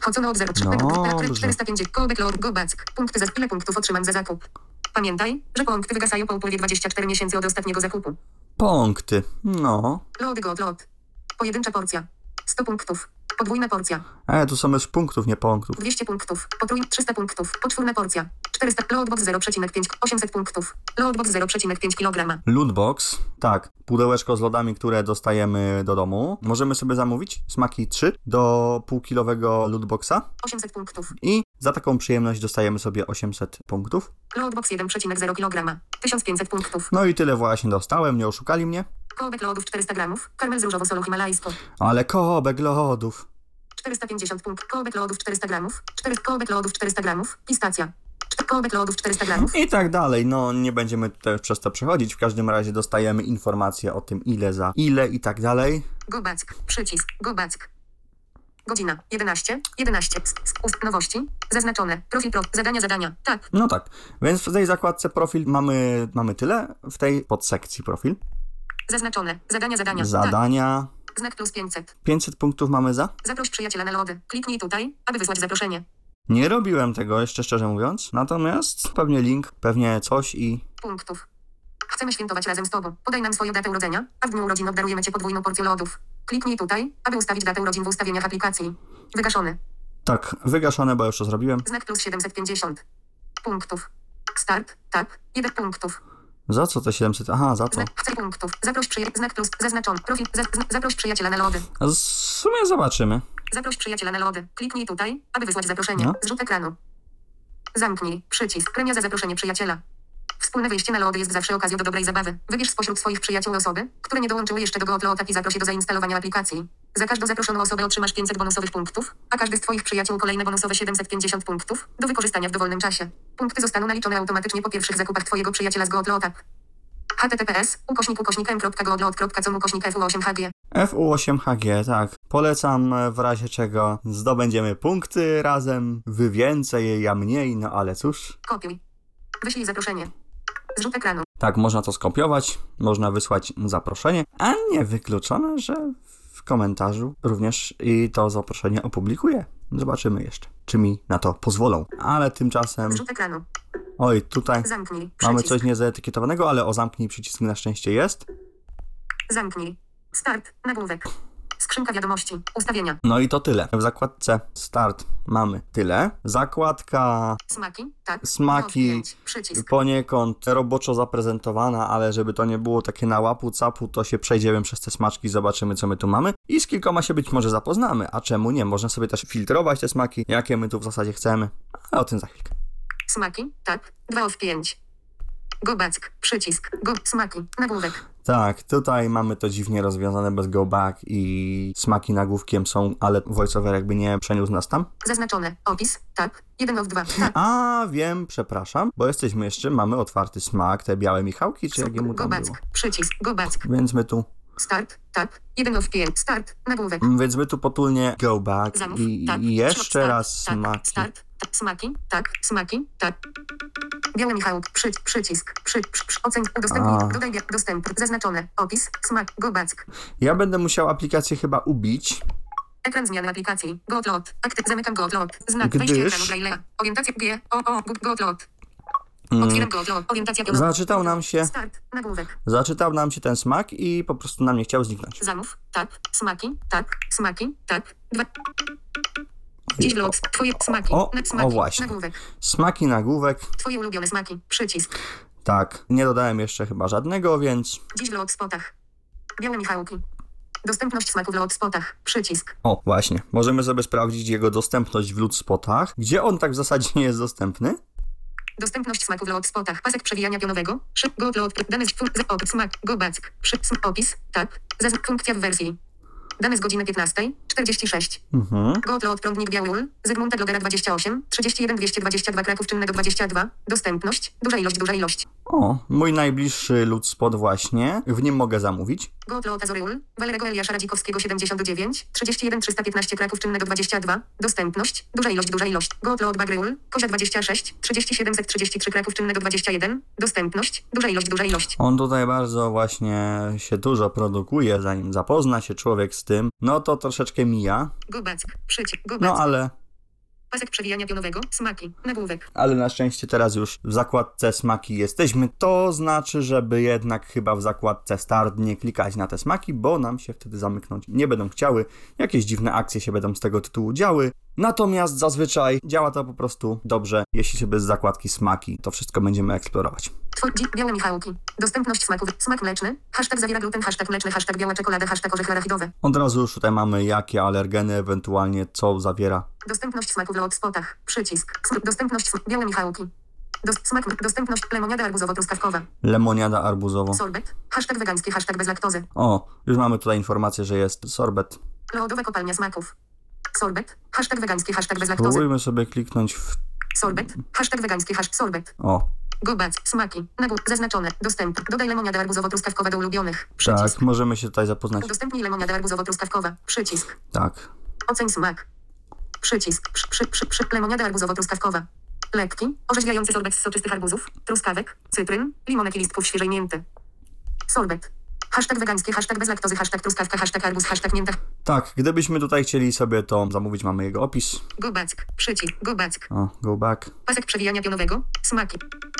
Chodzono od 0. Dobrze. 450. Kołbek lord go back. Punkty za ile punktów otrzymam za zakup. Pamiętaj, że punkty wygasają po upływie 24 miesięcy od ostatniego zakupu. Punkty. No. Lody go lot. Pojedyncza porcja. 100 punktów. Podwójna porcja. E, tu są już punktów, nie punktów. 200 punktów. Potrój 300 punktów. Poczwórna porcja. 400. Loadbox 0,5. 800 punktów. Loadbox 0,5 kg. Lootbox. Tak, pudełeczko z lodami, które dostajemy do domu. Możemy sobie zamówić smaki 3 do półkilowego lootboxa 800 punktów. i za taką przyjemność dostajemy sobie 800 punktów. Loadbox 1,0 kg. 1500 punktów. No i tyle właśnie dostałem, nie oszukali mnie. Kołbek lodów 400 gramów. Karmel z różową solą himalajską. Ale kobek lodów. 450 punkt. Kołbek lodów 400 gramów. 4 kołbek lodów 400 gramów. Pistacja. 4 kołbek lodów 400 gramów. I tak dalej. No, nie będziemy tutaj przez to przechodzić. W każdym razie dostajemy informacje o tym, ile za ile i tak dalej. Go back. Przycisk. Go back. Godzina. 11. 11. S- s- ust- Nowości. Zaznaczone. Profil pro. Zadania, zadania. Tak. No tak. Więc w tej zakładce profil mamy, mamy tyle. W tej podsekcji profil. Zaznaczone. Zadania, zadania. Tak. Zadania. Znak plus 500. 500 punktów mamy za. Zaproś przyjaciela na lody. Kliknij tutaj, aby wysłać zaproszenie. Nie robiłem tego, jeszcze szczerze mówiąc. Natomiast pewnie link, pewnie coś i. Punktów. Chcemy świętować razem z Tobą. Podaj nam swoją datę urodzenia, a w dniu urodzin obdarujemy Cię podwójną porcją lodów. Kliknij tutaj, aby ustawić datę urodzin w ustawieniach aplikacji. Wygaszony. Tak, wygaszone, bo już to zrobiłem. Znak plus 750. Punktów. Start. Tak. 1 punktów. Za co te 700? Aha, za to. Znak chcę punktów. Zaproś przyjaciela. Znak plus. Zaznaczony. Profil. Za, zna- zaproś przyjaciela na lody. A W sumie zobaczymy. Zaproś przyjaciela na lody. Kliknij tutaj, aby wysłać zaproszenie. No. Zrzut ekranu. Zamknij. Przycisk. Premia za zaproszenie przyjaciela. Wspólne wyjście na lody jest zawsze okazją do dobrej zabawy. Wybierz spośród swoich przyjaciół osoby, które nie dołączyły jeszcze do GoOutload i zaproś je do zainstalowania aplikacji. Za każdą zaproszoną osobę otrzymasz 500 bonusowych punktów, a każdy z Twoich przyjaciół kolejne bonusowe 750 punktów do wykorzystania w dowolnym czasie. Punkty zostaną naliczone automatycznie po pierwszych zakupach Twojego przyjaciela z GoOutload App. https ukośnik ukośnik m.goodload.com ukośnik fu8hg FU8HG, tak. Polecam w razie czego zdobędziemy punkty razem. Wy więcej, ja mniej, no ale cóż. Kopiuj. Wyślij zaproszenie. Zrzut ekranu. Tak, można to skopiować, można wysłać zaproszenie, a nie wykluczone, że w komentarzu również i to zaproszenie opublikuję. Zobaczymy jeszcze, czy mi na to pozwolą. Ale tymczasem, Zrzut ekranu. oj, tutaj Zamknij. mamy Przycisk. coś niezaetykietowanego, ale o zamknij przycisk na szczęście jest. Zamknij. Start. Nagłówek. Skrzynka wiadomości. Ustawienia. No i to tyle. W zakładce start mamy tyle. Zakładka Smaki. Tak. Smaki. Go pięć. Przycisk. poniekąd roboczo zaprezentowana, ale żeby to nie było takie na łapu capu, to się przejdziemy przez te smaczki, zobaczymy co my tu mamy i z kilkoma się być może zapoznamy, a czemu nie? Można sobie też filtrować te smaki, jakie my tu w zasadzie chcemy, ale o tym za chwilkę. Smaki. Tak. 2 of 5. Go back. Przycisk. Go. Smaki. Nagłówek. Tak, tutaj mamy to dziwnie rozwiązane bez go back i smaki nagłówkiem są, ale voiceover jakby nie przeniósł nas tam. Zaznaczone. Opis. Tak. 1 of 2. Tak. A, wiem, przepraszam, bo jesteśmy jeszcze, mamy otwarty smak, te białe Michałki, czy jak mu Go tam back. było. Przycisk. Go back. Więc my tu, Start. Tak. 1 of 5. Start. Nagłówek. więc my tu potulnie go back Zamów. i, tak. i jeszcze Start, raz tak. smaki. Start. Tak. Smaki. Tak. Smaki. Tak. Biały Michał. Przy, przycisk. Przy, przy, przy, oceń. Udostępnij. A. Dodaj dostęp. Zaznaczone. Opis. Smak. Go back. Ja będę musiał aplikację chyba ubić. Ekran zmiany aplikacji. Gotlot. Aktyw. Zamykam Gotlot. Znak. Gdyż- Wejście ekranu Braille'a. Orientacja G. O. O. Gotlot. Otwieram. Orientacja. Mm. Zaczytał nam się, Start. Nagłówek. zaczytał nam się ten smak i po prostu nam nie chciał zniknąć. Zamów. Tak. Smaki. Tak. Smaki. Tak. Dwa. Dziś lot. Twoje smaki. O, smaki. o właśnie. Nagłówek. Smaki nagłówek, Twoje ulubione smaki. Przycisk. tak, nie dodałem jeszcze chyba żadnego, więc Dziś w Lotspotach. Białe Michałki. Dostępność smaku w Lotspotach. Przycisk. o, właśnie, możemy sobie sprawdzić jego dostępność w Lootspotach. Gdzie on tak w zasadzie nie jest dostępny? Dostępność smaku w Lotspotach. Pasek przewijania pionowego. Szyb. Go lot. Dane z fun-. Smak. Go back. Przy. Opis. Tak. Zazn- funkcja w wersji. Dane z godziny 15. 46. Mhm. Gotlot, prądnik biały ul, Zygmunta Glogera 28, 31 222 Kraków czynnego 22, dostępność, duża ilość, duża ilość. O, mój najbliższy Lootspot właśnie, w nim mogę zamówić. Gotlot Azory ul, Walerego Eliasza Radzikowskiego 79, 31 315 Kraków czynnego 22, dostępność, duża ilość, duża ilość. Gotlot Bagry ul, Kozia 26, 3733 Kraków czynnego 21, dostępność, duża ilość, duża ilość. On tutaj bardzo właśnie się dużo produkuje, zanim zapozna się człowiek z tym, no to troszeczkę mija, Go back, przycisk, go no ale pasek przewijania pionowego, smaki, nagłówek. ale na szczęście teraz już w zakładce smaki jesteśmy. To znaczy, żeby jednak chyba w zakładce start nie klikać na te smaki, bo nam się wtedy zamyknąć nie będą chciały. Jakieś dziwne akcje się będą z tego tytułu działy. Natomiast zazwyczaj działa to po prostu dobrze, jeśli się bez zakładki smaki, to wszystko będziemy eksplorować. Dzi- białe Michałki. Dostępność smaków. Smak mleczny. Hashtag zawiera gluten. Hashtag mleczny. Hashtag biała czekolada. Hashtag orzechy arachidowe. Od razu już tutaj mamy jakie alergeny, ewentualnie co zawiera. Dostępność smaków w spotach. Przycisk. Dostępność białe Michałki. Dos- smak. Dostępność lemoniada arbuzowo-truskawkowa. Lemoniada arbuzowo. Sorbet. Hashtag wegański. Hashtag bez laktozy. O, już mamy tutaj informację, że jest sorbet. Lodowa kopalnia smaków. Sorbet. Hashtag wegański. Hashtag bez laktozy. Spróbujmy sobie kliknąć w... Sorbet. Hashtag wegański. Hashtag sorbet. O, Gubac. Smaki. Nagód. Zaznaczone. Dostęp. Dodaj lemoniada arbuzowo-truskawkowa do ulubionych. Przycisk. tak, możemy się tutaj zapoznać. Udostępnij lemoniada arbuzowo-truskawkowa. Przycisk. Tak. Oceń smak. Przycisk. Przy, przy, przy, przy. Lemoniada arbuzowo-truskawkowa. Lekki. Orzeźwiający sorbet z soczystych arbuzów, truskawek, cytryn, limonek i listków świeżej mięty. Sorbet. Hashtag wegański, hashtag bez laktozy, hashtag truskawka, hashtag arbuz, hashtag mięta. Tak, gdybyśmy tutaj chcieli sobie to zamówić, mamy jego opis. Guback. Przycisk. Guback. O, go back. Pasek przewijania pionowego. Smaki.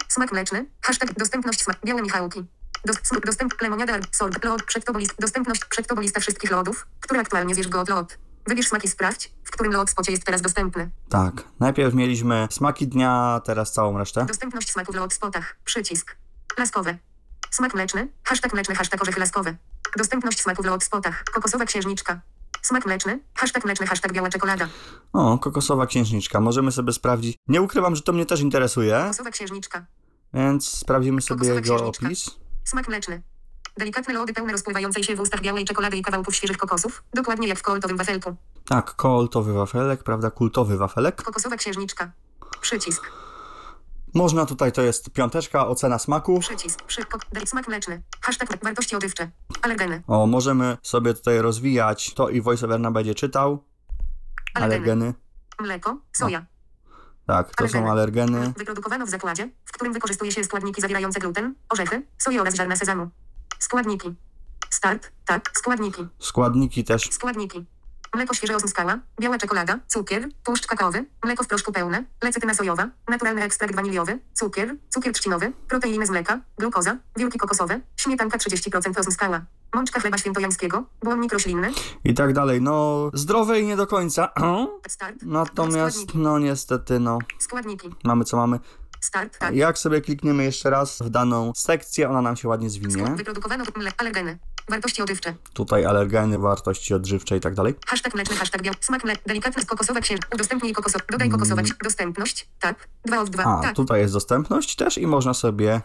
Smak mleczny. Hashtag dostępność smak. Białe Michałki. Dos, sm- dostęp lemoniada, sorbet, lod, przed tobą list, dostępność, przed tobą lista wszystkich lodów, które aktualnie zjesz go od lod. Wybierz smaki, sprawdź, w którym lod spocie jest teraz dostępny. Tak. Najpierw mieliśmy smaki dnia, teraz całą resztę. Dostępność smaków w spotach. Przycisk. Laskowe. Smak mleczny. Hashtag mleczny. Hashtag orzechy laskowe. Dostępność smaków w spotach. Kokosowa księżniczka. Smak mleczny. Hashtag mleczny. Hashtag biała czekolada. O, kokosowa księżniczka. Możemy sobie sprawdzić. Nie ukrywam, że to mnie też interesuje, Kokosowa księżniczka. więc sprawdzimy sobie Kokosowa jego opis. Smak mleczny. Delikatne lody pełne rozpływającej się w ustach białej czekolady i kawałków świeżych kokosów. Dokładnie jak w koltowym wafelku. Tak, kultowy wafelek, prawda? Kultowy wafelek. Kokosowa księżniczka. Przycisk. Można tutaj, to jest piąteczka, ocena smaku. Przycisk. Przy, daj- smak mleczny. Hashtag wartości odżywcze. Alergeny. O, możemy sobie tutaj rozwijać to i voiceover nam będzie czytał. Alergeny. Alergeny. Mleko. Soja. Tak, to są Alergeny. alergeny. Wyprodukowano w zakładzie, w którym wykorzystuje się składniki zawierające gluten, orzechy, soję oraz ziarna sezamu. Składniki. Start. Tak. Składniki. Składniki też. Składniki. Mleko świeże osmskała, biała czekolada, cukier, tłuszcz kakaowy, mleko w proszku pełne, lecytyna sojowa, naturalny ekstrakt waniliowy, cukier, cukier trzcinowy, proteiny z mleka, glukoza, wiórki kokosowe, śmietanka 30% osmskała, mączka chleba świętojańskiego, błonnik roślinny, I tak dalej. No, zdrowe i nie do końca. start. Natomiast, no niestety, no, Składniki. mamy co mamy. Start. Tak. Jak sobie klikniemy jeszcze raz w daną sekcję, ona nam się ładnie zwinie. Wyprodukowano alergeny. Wartości odżywcze. Tutaj alergeny, wartości odżywcze i tak dalej. Hashtag mleczny, hashtag biał. Smak mlek. Delikatny kokosowa księż. Udostępnij kokosow. Dodaj kokosowa księż. Dostępność. Tak. 2 od 2. Mm. A, tak. tutaj jest dostępność też i można sobie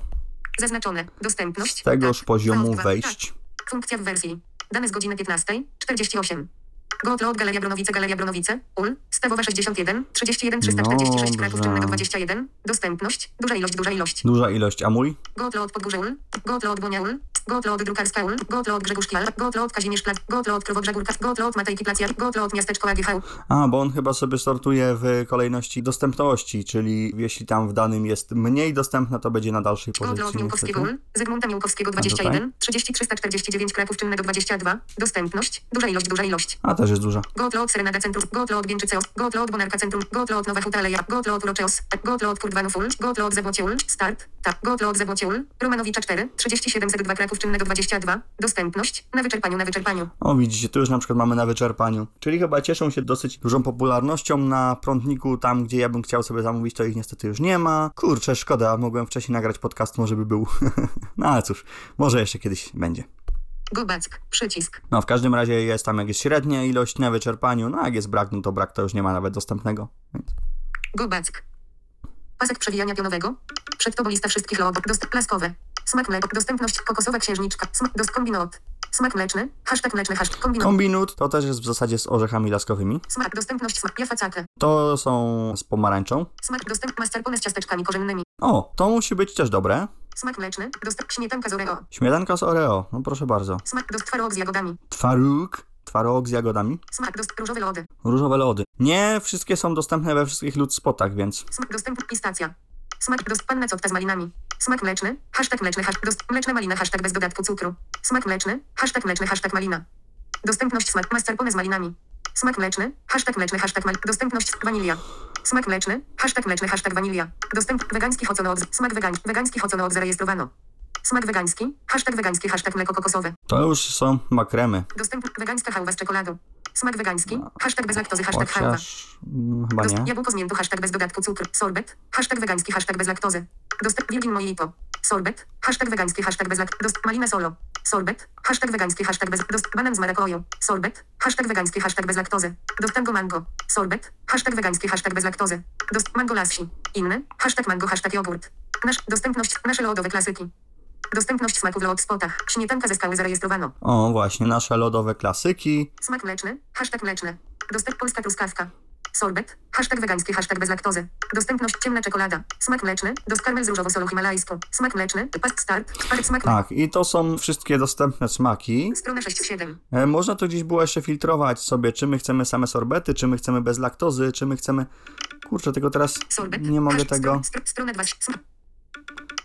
Zaznaczone. Dostępność. z tegoż tak. poziomu 2 od 2. wejść. Tak. Funkcja w wersji. Dane z godziny 15. 48. Gotlot, Galeria Bronowice, Galeria Bronowice, UL, Stawowa 61, 31, 346 Kraków. Czynnego 21, dostępność, duża ilość, duża ilość. Duża ilość, a mój? Gotlot Podgórze UL, Gotlot Bonia UL, Gotlot Drukarska UL, Gotlot Grzegórz Kial, Gotlot Kazimierz Plac, Gotlot Krowodrzagórka, Gotlot Matejki Placjar, Gotlot Miasteczko AGV, A, bo on chyba sobie sortuje w kolejności dostępności, czyli jeśli tam w danym jest mniej dostępne, to będzie na dalszej Gotlot pozycji. Miłkowskiego niestety. UL, Zygmunta Miłkowskiego tutaj? 21, 30 349 Kraków Czynnego 22, dostępność, duża ilość, duża ilość. A, też jest duża. Gotlot Serenada Centrum, Gotlot Bięczyceos, Gotlot Bonarka Centrum, Gotlot Nowa Huta Aleja, Gotlot Urocheos, Gotlot Kurdwanów Ul, Gotlot Zebocie Ul, Start, tak, Gotlot Zebocie Ul, Romanowicza 4, 3702 Kraków Czynnego 22, dostępność, na wyczerpaniu, na wyczerpaniu. O, widzicie, tu już na przykład mamy na wyczerpaniu. Czyli chyba cieszą się dosyć dużą popularnością na prądniku, tam gdzie ja bym chciał sobie zamówić, to ich niestety już nie ma. Kurczę, szkoda, mogłem wcześniej nagrać podcast, może by był. no ale cóż, może jeszcze kiedyś będzie. Goback, przycisk, No, w każdym razie jest tam jak jest średnia ilość na wyczerpaniu, no jak jest brak, no to brak to już nie ma nawet dostępnego. Więc Goback. Pasek przewijania pionowego, przed tobą lista wszystkich lodów, dostęp plaskowe, smak mleko, dostępność, kokosowa księżniczka, smak, dost kombinot, smak mleczny, hashtag mleczny, hashtag kombinot, kombinut to też jest w zasadzie z orzechami laskowymi. smak, dostępność, smak, jafacake, To są z pomarańczą. smak, dostęp, mascarpone z ciasteczkami korzennymi, O, to musi być też dobre. smak mleczny, dostęp, śmietanka z oreo, Śmietanka z Oreo, no proszę bardzo. smak, dost, twaróg z jagodami, Twaróg, twaróg z jagodami. smak, dost, różowe lody, Różowe lody. Nie wszystkie są dostępne we wszystkich spotach, więc smak, dostęp, pistacja, smak, dost, panna cotta z malinami, smak mleczny, hashtag mleczny, hashtag, mleczna malina, hashtag bez dodatku cukru, smak mleczny, hashtag mleczny, hashtag malina, dostępność, smak, mascarpone z malinami, smak mleczny, hashtag mleczny, hashtag mal, dostępność, wanilia, smak mleczny, hashtag mleczny, hashtag wanilia, dostęp, wegański hoconoog, smak wegań, wegański hoconoog zarejestrowano, smak wegański, hashtag wegański, hashtag mleko kokosowe, to już są makremy. dostęp, wegańska hałwa z czekoladą, smak wegański, hashtag bez laktozy, hashtag. Chociaż mm, chyba Dost- nie. Jabłko z miętu, hashtag bez dodatku cukru. Sorbet, hashtag wegański, hashtag bez laktozy. Dostęp Virgin Mojito. Sorbet, hashtag wegański, hashtag bez laktozy. Dost malina solo. Sorbet, hashtag wegański, hashtag bez dost banan z marakoją. Sorbet, hashtag wegański, hashtag bez laktozy. Dost tango mango. Sorbet, hashtag wegański, hashtag bez laktozy. Dost mango lassi. Inny, hashtag mango, hashtag jogurt. Nasz, dostępność, nasze lodowe klasyki. Dostępność smaków lod w spotach. Śmietanka ze skały zarejestrowano. O, właśnie, nasze lodowe klasyki. Smak mleczny, hashtag mleczny. Dostęp polska truskawka. Sorbet, hashtag wegański, hashtag bez laktozy. Dostępność ciemna czekolada. Smak mleczny, dost karmel z różową solą himalajską. Smak mleczny, past start, parek smak Tak, i to są wszystkie dostępne smaki. Strona 6-7. E, Można to gdzieś było jeszcze filtrować sobie, czy my chcemy same sorbety, czy my chcemy bez laktozy, czy my chcemy... Kurczę, tego teraz Sorbet. nie mogę hash- tego... Str- str- strona 2. Smak.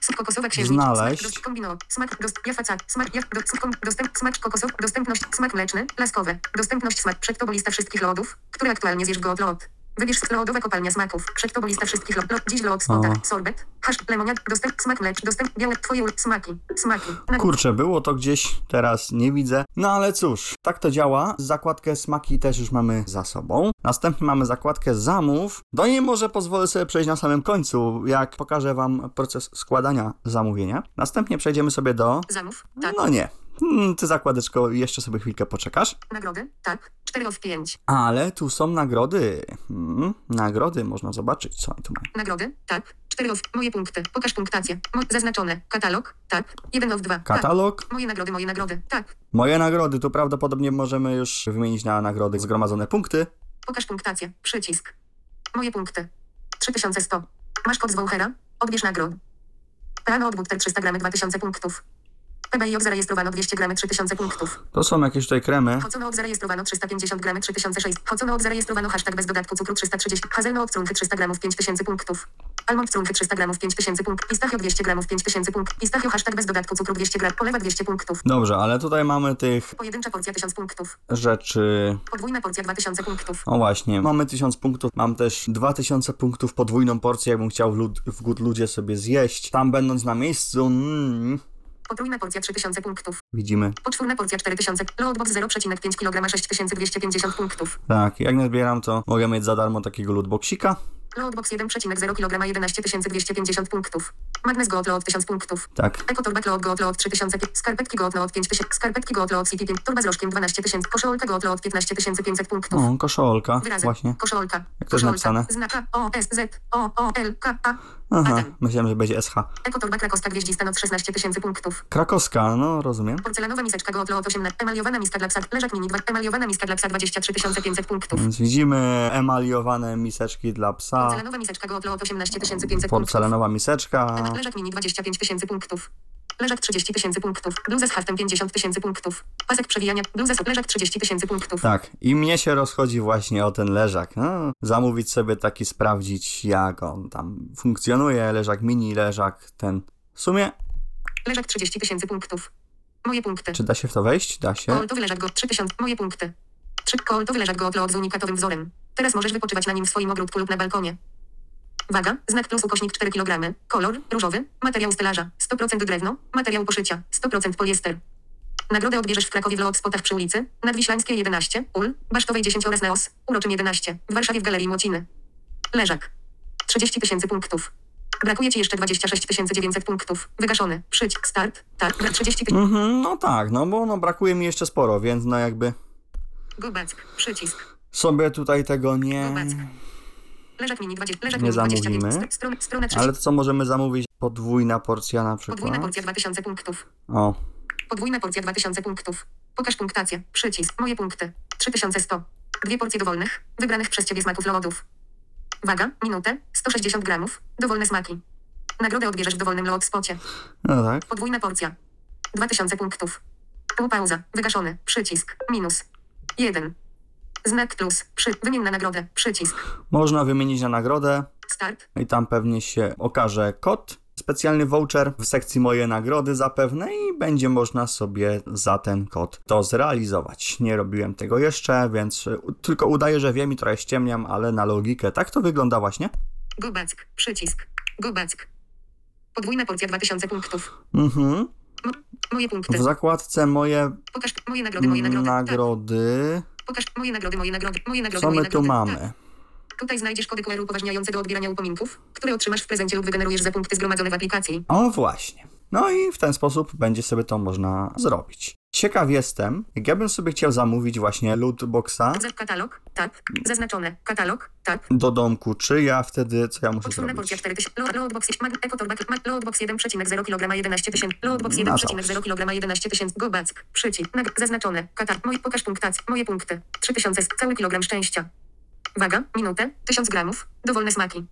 Smak kokosowa księżniczka. Znaleźć. Smak kombino. Smak dost jafacak. Smak jaf, do, smak, dostęp, smak kokosow. Dostępność. Smak mleczny. Laskowe. Dostępność smak. Przed tobą lista wszystkich lodów, które aktualnie zjesz go od lot. Wybierz lodowa kopalnia smaków. Przed tobą lista wszystkich lodów. Lot, dziś lod spota. O. Sorbet. Hasz lemoniad. Dostęp smak mlecz. Dostęp białe. Twoje smaki. Smaki. Na Kurczę, było to gdzieś, teraz nie widzę. No ale cóż, tak to działa. Zakładkę smaki też już mamy za sobą. Następnie mamy zakładkę zamów. Do niej może pozwolę sobie przejść na samym końcu, jak pokażę wam proces składania zamówienia. Następnie przejdziemy sobie do... Zamów. Tak. No nie. Hmm, Ty zakładeczko, jeszcze sobie chwilkę poczekasz. Nagrody. Tak. 4 of 5. Ale tu są nagrody. Hmm, nagrody, można zobaczyć, co oni tu mają. Nagrody. Tak. 4 of. Moje punkty. Pokaż punktację. Mo- zaznaczone. Katalog. Tak. 1 of 2. Tak. Katalog. Moje nagrody, moje nagrody. Tak. Moje nagrody, tu prawdopodobnie możemy już wymienić na nagrody zgromadzone punkty. Pokaż punktację. Przycisk. Moje punkty. 3100. Masz kod z Wouchera? Odbierz nagród. Plano od Butter 300 gramy 2000 punktów. PBI zarejestrowano 200 gramy 3000 punktów. To są jakieś tutaj kremy. Hocono zarejestrowano 350 gramy 3006. Hocono zarejestrowano hashtag bez dodatku cukru 330. Hazelno od trunky 300 gramów 5000 punktów. Almond trunky 300 gramów 5000 punktów. Pistachio 200 gramów 5000 punktów. Pistachio hashtag bez dodatku cukru 200 gramów. Polewa 200 punktów. Dobrze, ale tutaj mamy tych Pojedyncza porcja 1000 punktów. rzeczy. Podwójna porcja 2000 punktów. O właśnie, mamy 1000 punktów, mam też 2000 punktów, podwójną porcję, jakbym chciał w, lud- w Good Ludzie sobie zjeść. Tam będąc na miejscu, mm, Potrójna porcja 3000 punktów. widzimy. Poczwórna porcja 4000. Loadbox 0,5 kg 6250 punktów. Tak, jak nie zbieram, to mogę mieć za darmo takiego lootboxika. Loadbox 1,0 kg 11250 punktów. Magnes Goat Load 1000 punktów. Tak. Ekotorba Goat Goat Load 3000. Skarpetki Goat Load 5000. Skarpetki Load CP 5. Torba z rożkiem 12 tysięcy. Koszulka Goat Load 15500 punktów. O, koszolka, Wyrazy. właśnie. Koszolka. Jak to jest napisane? Znaka O, S, Z, O, O, L, K, A. Aha, myślałem, że będzie SH. Ekotorba krakowska gwieździsta noc 16 tysięcy punktów. Krakowska, no rozumiem. Porcelanowa miseczka Goat Load 18. Emaliowana miska dla psa. Leżak mini 2. Emaliowana miska dla psa 23 500 punktów. Więc widzimy emaliowane miseczki dla psa, Porcelanowa miseczka Goat Load 18 500 punktów. porcelanowa miseczka. Leżak mini 25 tysięcy punktów. Leżak 30 tysięcy punktów. Bluza z haftem 50 tysięcy punktów. Pasek przewijania. Bluza z leżak 30 tysięcy punktów. Tak, i mnie się rozchodzi właśnie o ten leżak. No, zamówić sobie taki, sprawdzić jak on tam funkcjonuje, leżak mini, leżak ten. W sumie, Leżak 30 tysięcy punktów. Moje punkty. czy da się w to wejść? Da się. Koltowy leżak go 3000. Moje punkty. 3 koltowy leżak go od z unikatowym wzorem. Teraz możesz wypoczywać na nim w swoim ogródku lub na balkonie. Waga, znak plus ukośnik 4 kg. Kolor, różowy, materiał stelaża, 100% drewno, materiał poszycia, 100% poliester. Nagrodę odbierzesz w Krakowie w Lot Spotach przy ulicy, Nadwiślańskiej 11, Ul, Basztowej 10 oraz Neos, Uroczym 11, w Warszawie w Galerii Młociny. Leżak. 30 tysięcy punktów. Brakuje ci jeszcze 26 900 punktów. Wygaszony. Przycisk start. Tak, brak 30 tysięcy. Mhm, no tak, no bo no, brakuje mi jeszcze sporo, więc no jakby Guback. Przycisk. Sobie tutaj tego nie... Guback. Leżak mini 20. Leżak Nie mini 20. zamówimy. Str- Stron, strona 3. Ale to co możemy zamówić? Podwójna porcja na Podwójna przykład. porcja 2000 punktów. O, Podwójna porcja 2000 punktów. Pokaż punktację. Przycisk. Moje punkty. 3100. Dwie porcje dowolnych, wybranych przez Ciebie smaków lodów. Waga, minutę, 160 gramów, dowolne smaki. Nagrodę odbierzesz w dowolnym lot spocie. no tak. Podwójna porcja. 2000 punktów. Półpauza. Wygaszony. Przycisk. Minus. 1. Znak plus. Przy. Wymień na nagrodę. Przycisk. Można wymienić na nagrodę. Start. I tam pewnie się okaże kod, specjalny voucher w sekcji moje nagrody zapewne i będzie można sobie za ten kod to zrealizować. Nie robiłem tego jeszcze, więc y, tylko udaję, że wiem i trochę ściemniam, ale na logikę tak to wygląda właśnie. Guback. Przycisk. Guback. Podwójna porcja 2000 punktów. Mhm. Moje punkty. W zakładce moje Pokaż moje nagrody, moje nagrody. Tak. Pokaż moje nagrody, moje nagrody, moje nagrody, Co my tu nagrody. mamy? Tak. Tutaj znajdziesz kody QR upoważniające do odbierania upominków, które otrzymasz w prezencie lub wygenerujesz za punkty zgromadzone w aplikacji. O właśnie. No i w ten sposób będzie sobie to można zrobić. Ciekaw jestem, jak ja bym sobie chciał zamówić właśnie lootboxa katalog, tak. Zaznaczone. Katalog, tak. do domku, czy ja wtedy, co ja muszę porcja zrobić? 4000. Load, loadbox, mag, ekotorba, mag, loadbox 1,0 kg 11 tysięcy. Loadbox Na 1,0 kg 11 tysięcy. Goback. Przycisk. Zaznaczone. Katar. Moje, pokaż punktację. Moje punkty. 3000. Cały kilogram szczęścia. Waga. Minutę. 1000 gramów. Dowolne smaki.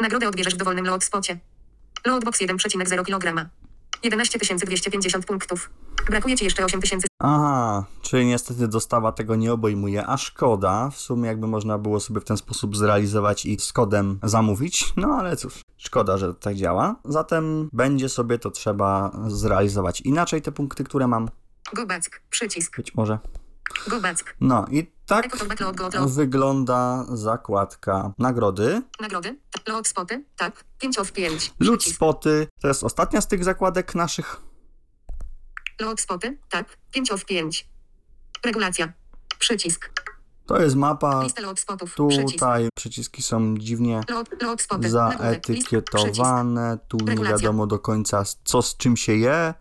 Nagrodę odbierzesz w dowolnym load spocie. Loadbox 1,0 kg. 11 250 punktów. Brakuje ci jeszcze 8000. Aha, czyli niestety dostawa tego nie obejmuje, a szkoda. W sumie jakby można było sobie w ten sposób zrealizować i z kodem zamówić, no ale cóż, szkoda, że tak działa. Zatem będzie sobie to trzeba zrealizować inaczej, te punkty, które mam, Goback. Przycisk. być może. No i tak wygląda zakładka nagrody. Nagrody. Spoty. Tak. 5 of 5. Loot spoty, to jest ostatnia z tych zakładek naszych. Spoty. Tak. 5 of 5. Regulacja. Przycisk. To jest mapa. Tutaj przyciski są dziwnie zaetykietowane. Tu nie wiadomo do końca co z czym się je.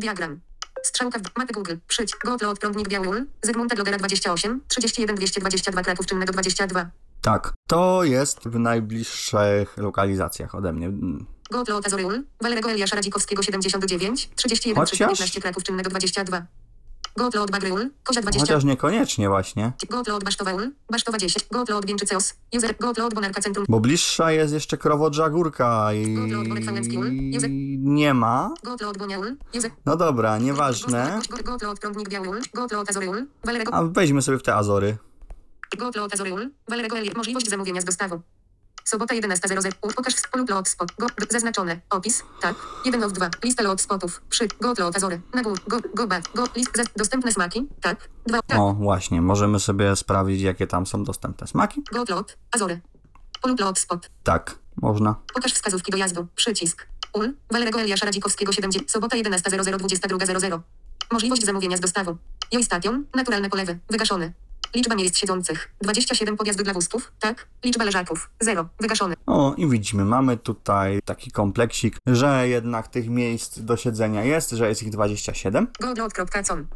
Diagram. Strzałka w mapy Google. Przycisk. Gotload prądnik Biały. Zygmunta Glogera 28. 31 222 Kraków Czynnego 22. Tak, to jest w najbliższych lokalizacjach ode mnie. Mm. Gotload Azoryul. Walerego Eliasza Radzikowskiego 79. 31 Chociaż- 315 Kraków Czynnego 22. Gotload Bagryul. Kozia 20. Chociaż niekoniecznie właśnie, Gotload Basztoweul. Basztowa 10. Gotload Bięczyceos. User. Bonarka Centrum. bo bliższa jest jeszcze Krowodrza Górka i. Józef. nie ma. No dobra, nieważne. A weźmy sobie w te Azory. Gotload Azoryul. Walerego Eliasza. Możliwość zamówienia z dostawą. Sobota 11.00. U- Pokaż lub lot spot. Go, zaznaczone. Opis. Tak. 1 lot 2. Lista lot spotów. Przy. Go lot Azory. Na górę. Go, go back. Go. List. Zas, dostępne smaki. Tak. 2. Tak. O, właśnie, możemy sobie sprawdzić, jakie tam są dostępne smaki. Go lot. Azory. Lub lot spot. Tak, można. Pokaż wskazówki dojazdu. Przycisk. UL. Walerego Eliasza Radzikowskiego 70. Sobota 11.00. 22.00. Możliwość zamówienia z dostawą. Joj station. Naturalne polewy. Wygaszone. Liczba miejsc siedzących. 27 podjazdy dla wózków. Tak. Liczba leżaków. 0. Wygaszone. O, i widzimy, mamy tutaj taki kompleksik, że jednak tych miejsc do siedzenia jest, że jest ich 27. Godlot.com.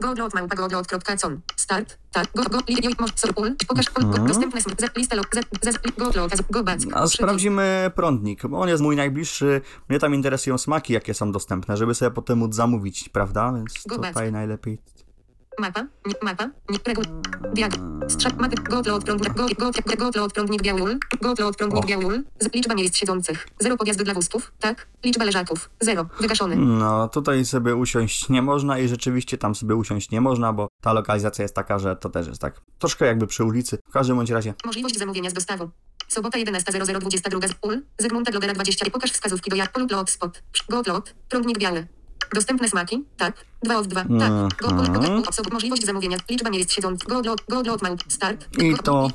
Godlot małpa godlot.com. Start. Tak. Go, go, li, joj, moż, so, ul. Pokaż, go, dostępne sm, z, lista log, z, z, godlot, z, go, back. A sprawdzimy prądnik, bo on jest mój najbliższy. Mnie tam interesują smaki, jakie są dostępne, żeby sobie potem móc zamówić, prawda? Więc tutaj najlepiej. Mapa, nie, mapa, nie, reguł, diag, strzał, mapy, gotlot, prądnik, go, go, gotlot, prądnik biały ul, gotlot, prądnik O. biały ul, z, liczba miejsc siedzących, zero podjazdy dla wózków, tak, liczba leżaków, zero, wygaszony, No, tutaj sobie usiąść nie można i rzeczywiście tam sobie usiąść nie można, bo ta lokalizacja jest taka, że to też jest tak troszkę jakby przy ulicy. W każdym bądź razie. możliwość zamówienia z dostawą. Sobota 11.00, 22 ul, Zygmunta Glodera 20, pokaż wskazówki do jak, lub lot spot, gotlot, prądnik biały. Dostępne smaki? Tak. 2 od 2. Tak. Go, Mhm. go, go, możliwość zamówienia. Liczba miejsc siedzących. Godlot, godlot małp. Start. I Go- to-.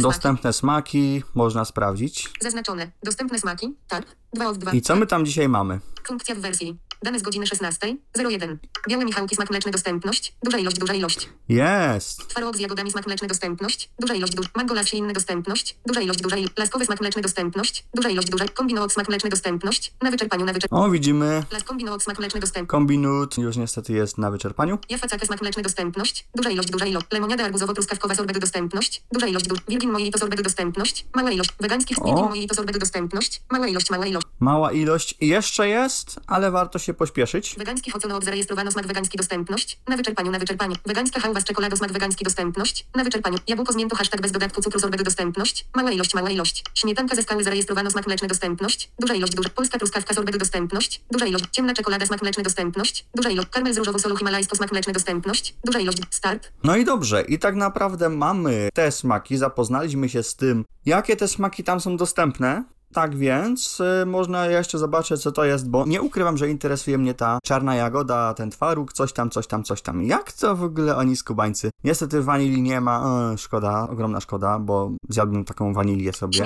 Dostępne smaki można sprawdzić. Zaznaczone. Dostępne smaki? Tak. 2 od 2. I co my tam dzisiaj mamy? Funkcja w wersji. Dane z godziny 16. 01. Białe Michałki smak mleczny dostępność. Duża ilość, duża ilość. Jest! Twaróg z jagodami smak mleczny dostępność. Duża ilość, duża. Mango las inny dostępność. Duża ilość, duża ilość. Laskowy smak mleczny dostępność. Duża ilość, duża. Kombinoot smak mleczny dostępność. Na wyczerpaniu, na wyczerpaniu. O, widzimy. Las kombinoot smak mleczny dostępność. Kombinut już niestety jest na wyczerpaniu. Jafacaka smak mleczny dostępność. Duża ilość, duża ilość. Lemoniada arbuzowo-truskawkowa sorbety dostępność. Duża ilość, duża. Virgin mojito sorbety dostępność. Mała ilość. Wegańskich mojito sorbety dostępność. Mała ilość, mała ilość. Mała ilość jeszcze jest, ale warto się pośpieszyć. Wegańskich ocenów zarejestrowano smak wegański dostępność. Na wyczerpaniu, na wyczerpaniu. Wegańska hałwa z czekoladą smak wegański dostępność. Na wyczerpaniu. Jabłko z miętą hashtag bez dodatku cukru sorbety dostępność. Mała ilość, mała ilość. Śmietanka ze skały zarejestrowano smak mleczny dostępność. Duża ilość, duża. Polska truskawka sorbety dostępność. Duża ilość. Ciemna czekolada smak mleczny dostępność. Duża ilość. Karmel z różową solą himalajską smak mleczny dostępność. Duża ilość. Start. No i dobrze, i tak naprawdę mamy te smaki, zapoznaliśmy się z tym, jakie te smaki tam są dostępne. Tak więc y, można jeszcze zobaczyć, co to jest, bo nie ukrywam, że interesuje mnie ta czarna jagoda, ten twaróg, coś tam, coś tam, coś tam. Jak to w ogóle oni skubańcy? Niestety wanilii nie ma, szkoda, ogromna szkoda, bo zjadłbym taką wanilię sobie.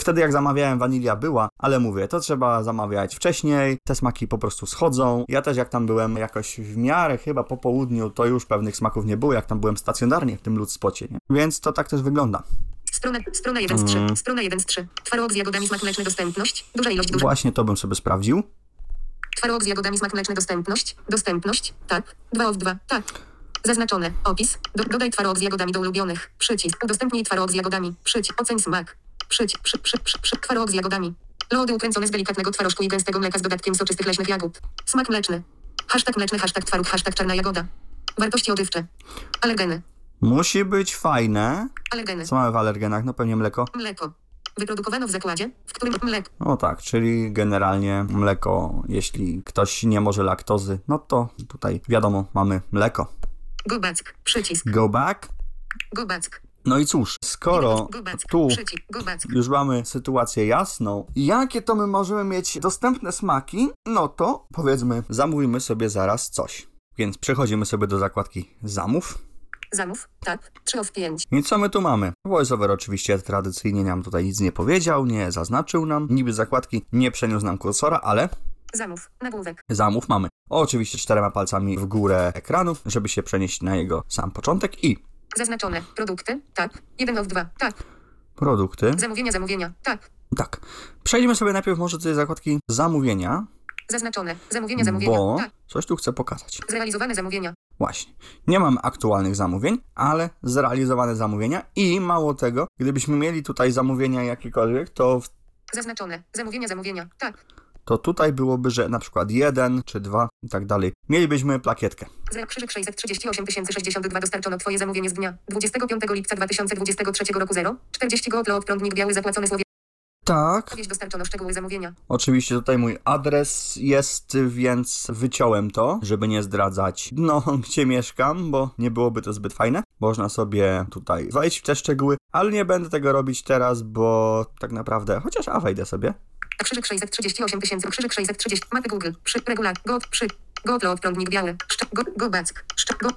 Wtedy jak zamawiałem, wanilia była, ale mówię, to trzeba zamawiać wcześniej, te smaki po prostu schodzą. Ja też jak tam byłem jakoś w miarę chyba po południu, to już pewnych smaków nie było, jak tam byłem stacjonarnie w tym ludspocie, nie? Więc to tak też wygląda. Strona, strona 1 z 3. Mm. Strona 1 z 3. Twaróg z jagodami smak mleczny dostępność. Duża ilość, duża. Właśnie to bym sobie sprawdził. Twaróg z jagodami smak mleczny dostępność. Dostępność. Tak. 2 od 2. Tak. Zaznaczone. Opis. Do, dodaj twaróg z jagodami do ulubionych. Przycisk. Udostępnij twaróg z jagodami. Przycisk. Oceń smak. Przycisk. Przy, przy, przy, przy. Twaróg z jagodami. Lody ukręcone z delikatnego twarożku i gęstego mleka z dodatkiem soczystych leśnych jagód. Smak mleczny. Hashtag mleczny, hashtag twaróg, hashtag czarna jagoda. Wartości odżywcze. Alergeny. Musi być fajne. Alergeny. Co mamy w alergenach? No pewnie mleko. Mleko. Wyprodukowano w zakładzie, w którym mleko. No tak, czyli generalnie mleko, jeśli ktoś nie może laktozy, no to tutaj wiadomo, mamy mleko. Goback. Przycisk. Go back. Goback. No i cóż, skoro tu już mamy sytuację jasną, jakie to my możemy mieć dostępne smaki, no to powiedzmy, zamówimy sobie zaraz coś. Więc przechodzimy sobie do zakładki zamów. Zamów. Tak. 3 of 5. I co my tu mamy? VoiceOver oczywiście tradycyjnie nam tutaj nic nie powiedział, nie zaznaczył nam, niby zakładki nie przeniósł nam kursora, ale Zamów. Nagłówek. zamów mamy. Oczywiście czterema palcami w górę ekranu, żeby się przenieść na jego sam początek i Zaznaczone. Produkty. Tak. 1 of 2. Tak. produkty. Zamówienia, zamówienia. Tak. Tak. Przejdźmy sobie najpierw może do tej zakładki zamówienia, Zaznaczone. Zamówienia, zamówienia. bo Tak. coś tu chcę pokazać. Zrealizowane zamówienia. Właśnie. Nie mam aktualnych zamówień, ale zrealizowane zamówienia i mało tego, gdybyśmy mieli tutaj zamówienia jakiekolwiek, to, w- Zaznaczone. Zamówienia, zamówienia. Tak. to tutaj byłoby, że na przykład jeden czy dwa i tak dalej. Mielibyśmy plakietkę. Zero krzyżyk 638 062 dostarczono Twoje zamówienie z dnia 25 lipca 2023 roku 0. 40 gotlot prądnik biały zapłacony słowie. Tak. Dostarczono szczegóły zamówienia. Oczywiście tutaj mój adres jest, więc wyciąłem to, żeby nie zdradzać, no, gdzie mieszkam, bo nie byłoby to zbyt fajne. Można sobie tutaj wejść w te szczegóły, ale nie będę tego robić teraz, bo tak naprawdę, chociaż a wejdę sobie. Krzyżyk 638 tysięcy, krzyżyk 630, mapy Google, przy, regular, go, przy, gotlot, prądnik biały, szcze, go, go, back, szcze, go,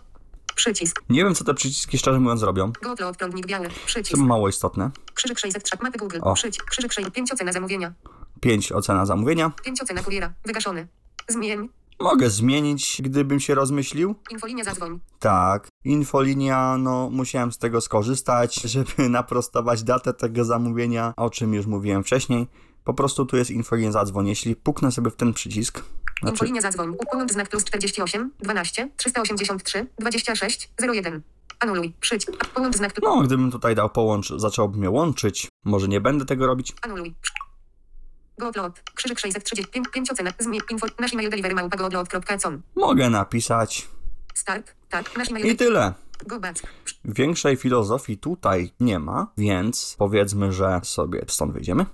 przycisk, Nie wiem, co te przyciski szczerze mówiąc robią. gotlot, prądnik biały, przycisk, Są mało istotne. krzyżyk 603, mapy Google, O. przycisk, krzyżyk 6, 5 ocena zamówienia, 5 ocena zamówienia. 5 ocena kuriera, wygaszony, zmień, Mogę zmienić, gdybym się rozmyślił. infolinia zadzwoń, Tak, infolinia, no musiałem z tego skorzystać, żeby naprostować datę tego zamówienia, o czym już mówiłem wcześniej. Po prostu tu jest infolinia zadzwoń. Jeśli puknę sobie w ten przycisk, znaczy infolinia zadzwoń, połącz znak plus 48, 12, 383, 26, 01, anuluj, przycisk, połącz znak no gdybym tutaj dał połącz, zacząłby mnie łączyć. Może nie będę tego robić. anuluj, Gotlot, krzyżyk 630, 5, 5 ocena, zmień, info, nasz e-mail delivery małpa gotlot.com, Mogę napisać. Start, tak, nasz i e-mail, tyle. go back, Większej filozofii tutaj nie ma, więc powiedzmy, że sobie stąd wyjdziemy.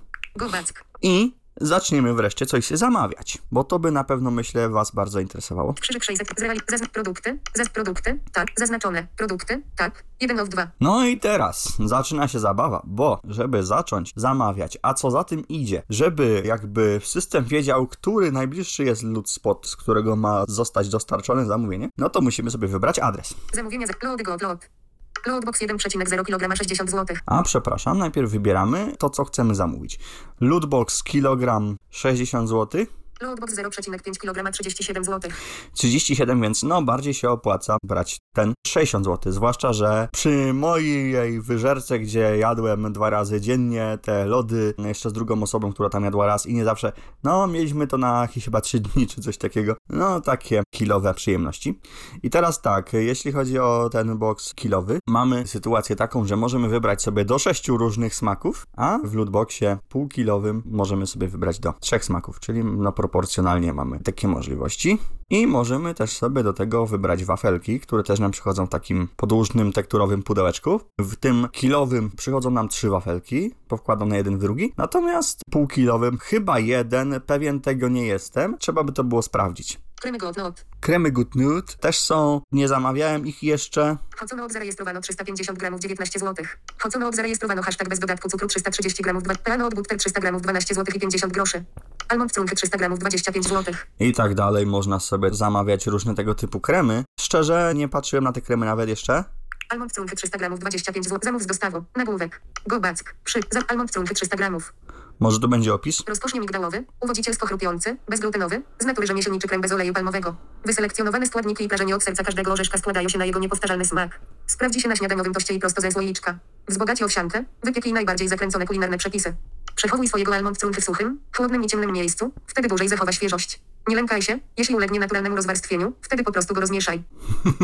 I zaczniemy wreszcie coś zamawiać, bo to by na pewno, myślę, Was bardzo interesowało. krzyżyk 600, zrewali, zazn- produkty, zaz produkty, tak, zaznaczone, produkty, tak, 1 of 2, No i teraz zaczyna się zabawa, bo żeby zacząć zamawiać, a co za tym idzie, żeby jakby system wiedział, który najbliższy jest loot spot, z którego ma zostać dostarczone zamówienie, no to musimy sobie wybrać adres. zamówienia za, load gotlot, loadbox 1,0 kg 60 zł, A przepraszam, najpierw wybieramy to, co chcemy zamówić. Lootbox kilogram 60 zł, loadbox 0,5 kg 37 zł, 37, więc no bardziej się opłaca brać ten 60 zł. Zwłaszcza, że przy mojej wyżerce, gdzie jadłem dwa razy dziennie te lody, jeszcze z drugą osobą, która tam jadła raz i nie zawsze, no mieliśmy to na chyba 3 dni czy coś takiego. No takie kilowe przyjemności. I teraz tak, jeśli chodzi o ten box kilowy, mamy sytuację taką, że możemy wybrać sobie do 6 różnych smaków, a w lootboxie półkilowym możemy sobie wybrać do 3 smaków, czyli no proporcjonalnie mamy takie możliwości. I możemy też sobie do tego wybrać wafelki, które też nam przychodzą w takim podłużnym tekturowym pudełeczku. W tym kilowym przychodzą nam trzy wafelki, powkładam na jeden w drugi. Natomiast półkilowym chyba jeden, pewien tego nie jestem. Trzeba by to było sprawdzić. Kremy gotlot, Kremy Good Nude też są, nie zamawiałem ich jeszcze. Hocono zarejestrowano 350 gramów 19 zł. Hocono zarejestrowano hashtag bez dodatku cukru 330 gramów 2, Plano od butter 300 gramów 12 zł i 50 groszy. Almond trunky 300 gramów 25 zł. I tak dalej, można sobie zamawiać różne tego typu kremy. Szczerze, nie patrzyłem na te kremy nawet jeszcze. Almond trunky 300 gramów 25 zł. Zamów z dostawą. Nagłówek. Go back. Przy. Za almond trunky 300 gramów. Może tu będzie opis? Rozkosznie migdałowy, uwodzicielsko chrupiący, bezglutenowy, z natury rzemieślniczy krem bez oleju palmowego. Wyselekcjonowane składniki i prażenie od serca każdego orzeszka składają się na jego niepowtarzalny smak. Sprawdzi się na śniadaniowym toście i prosto ze słoiczka. Wzbogaci owsiankę, wypieki i najbardziej zakręcone kulinarne przepisy. Przechowuj swojego almond w suchym, chłodnym i ciemnym miejscu, wtedy dłużej zachowa świeżość. Nie lękaj się, jeśli ulegnie naturalnemu rozwarstwieniu, wtedy po prostu go rozmieszaj.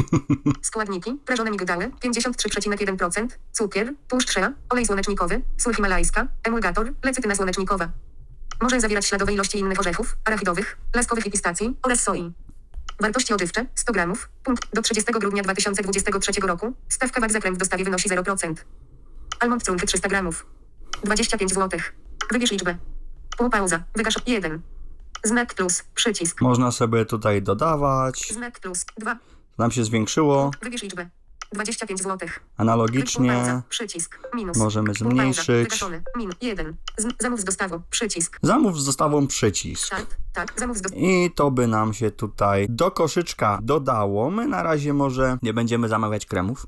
Składniki: prażone migdały 53,1%, cukier, tłuszcz shea, olej słonecznikowy, sól himalajska, emulgator, lecytyna słonecznikowa. Może zawierać śladowe ilości innych orzechów, arachidowych, laskowych i pistacji oraz soi. Wartości odżywcze 100 gramów. Punkt do 30 grudnia 2023 roku. Stawka VAT za krem w dostawie wynosi 0%. Almond trunky 300 gramów. 25 zł. Wybierz liczbę. Półpauza. Wygasz 1. Znak plus. Przycisk. Można sobie tutaj dodawać. Znak plus. 2. Nam się zwiększyło. Wybierz liczbę. 25 zł. Analogicznie Przycisk. Minus. możemy zmniejszyć. Min. 1. Z- zamów z dostawą. Przycisk. Zamów z dostawą przycisk. Start. Tak. Zamów z dostawą. I to by nam się tutaj do koszyczka dodało. My na razie może nie będziemy zamawiać kremów.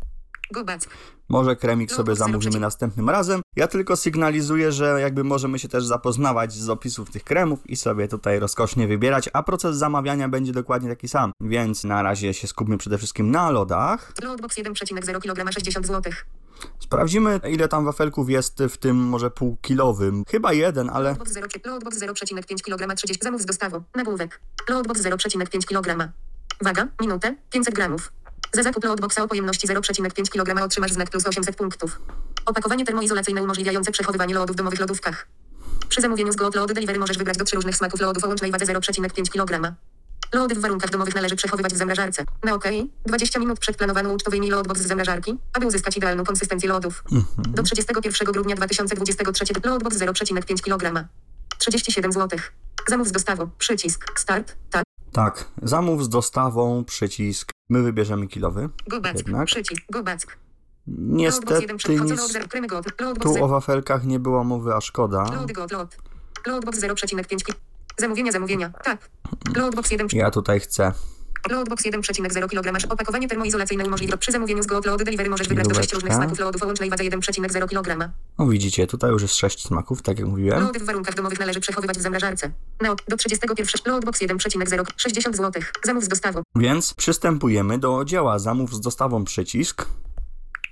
Go back. Może kremik No, sobie zamówimy następnym razem. Ja tylko sygnalizuję, że jakby możemy się też zapoznawać z opisów tych kremów i sobie tutaj rozkosznie wybierać, a proces zamawiania będzie dokładnie taki sam. Więc na razie się skupmy przede wszystkim na lodach. Loadbox 1,0 kg 60 zł. Sprawdzimy, ile tam wafelków jest w tym może półkilowym. Chyba jeden, ale Loadbox 0, loadbox 0,5 kg 30 zamów z dostawą. Nagłówek. Loadbox 0,5 kg. Waga, minutę, 500 gramów. Za zakup loadboxa o pojemności 0,5 kg otrzymasz znak plus 800 punktów. Opakowanie termoizolacyjne umożliwiające przechowywanie lodu w domowych lodówkach. Przy zamówieniu z Goat Load Delivery możesz wybrać do trzy różnych smaków lodów o łącznej wadze 0,5 kg. Lody w warunkach domowych należy przechowywać w zamrażarce. Na OK, 20 minut przed planowaną ucztą wyjmij loadbox z zamrażarki, aby uzyskać idealną konsystencję lodów. Do 31 grudnia 2023 loadbox 0,5 kg. 37 zł. Zamów z dostawą. Przycisk. Start. Tak. tak, zamów z dostawą, przycisk. My wybierzemy kilowy. Jednak. Niestety nic tu o wafelkach nie było mowy, a szkoda. Loadbox 0,5 ki- Zamówienia, zamówienia. Tak. Loadbox 1, Ja tutaj chcę Loadbox 1,0 kg. Opakowanie termoizolacyjne umożliwia przy zamówieniu z Go Load Delivery możesz wybrać do 6 różnych Lodówka. smaków loadów o łącznej wadze 1,0 kg. O, widzicie, tutaj już jest sześć smaków, tak jak mówiłem. Lody w warunkach domowych należy przechowywać w zamrażarce. Na do 31 Loadbox 1,0 60 zł. Zamów z dostawą. Więc przystępujemy do dzieła. Zamów z dostawą przycisk.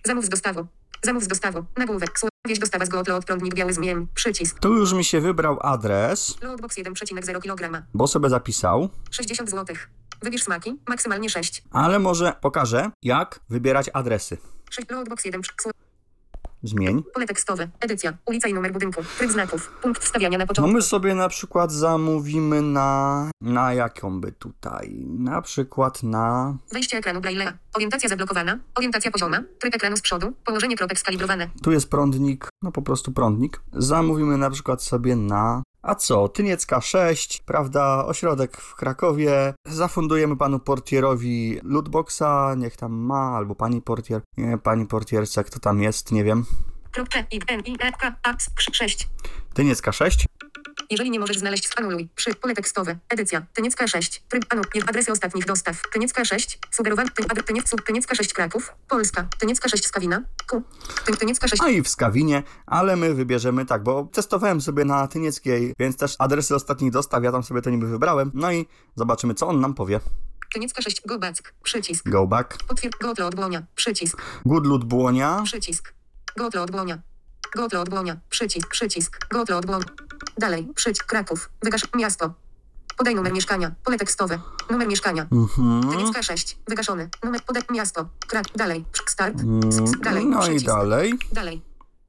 Zamów z dostawą. Zamów z dostawą. Nagłówek. Wieś dostawa z Go Load prądnik biały zmień. Przycisk. Tu już mi się wybrał adres, Loadbox 1,0 kg. bo sobie zapisał, 60 zł. Wybierz smaki. Maksymalnie 6. ale może pokażę, jak wybierać adresy. 6 Loadbox 1. Zmień. Pole tekstowe. Edycja. Ulica i numer budynku. Tryb znaków. Punkt wstawiania na No początku. my sobie na przykład zamówimy na... Na jaką by tutaj? Na przykład na... Wejście ekranu Braille'a. Orientacja zablokowana. Orientacja pozioma. Tryb ekranu z przodu. Położenie kropek skalibrowane. Tu jest prądnik, no po prostu prądnik. Zamówimy na przykład sobie na... A co? Tyniecka 6, prawda? Ośrodek w Krakowie. Zafundujemy panu portierowi lootboxa, niech tam ma, albo pani portier. Nie, pani portierce, kto tam jest, nie wiem. Kropka i n i k a 6. Tyniecka 6. Jeżeli nie możesz znaleźć, anuluj. Przy pole tekstowe. Edycja. Tyniecka 6. Tryb anu. Nie adresy ostatnich dostaw. Tyniecka 6. Sugerowany. Ty, adres, tyniec, Tyniecka 6 Kraków. Polska. Tyniecka 6 Skawina. Ku. Ty, tyniecka 6. A i w Skawinie, ale my wybierzemy tak, bo testowałem sobie na Tynieckiej, więc też adresy ostatnich dostaw, ja tam sobie to niby wybrałem. No i zobaczymy, co on nam powie. Tyniecka 6. Goback. Przycisk. Go back. Potwierd. Gotlo od Błonia. Przycisk. Good loot Błonia. Przycisk. Gotlo od Błonia. Gotlo od Błonia. Przycisk. Przycisk. Gotlo od Błonia. Dalej. Przycisk. Kraków. Wygasz. Miasto. Podaj numer mieszkania. Pole tekstowe. Numer mieszkania. Mhm. Tyniecka 6. Wygaszony. Numer. Podaj miasto. Krak. Dalej. Start. Dalej. No i Przycisk. dalej. Dalej.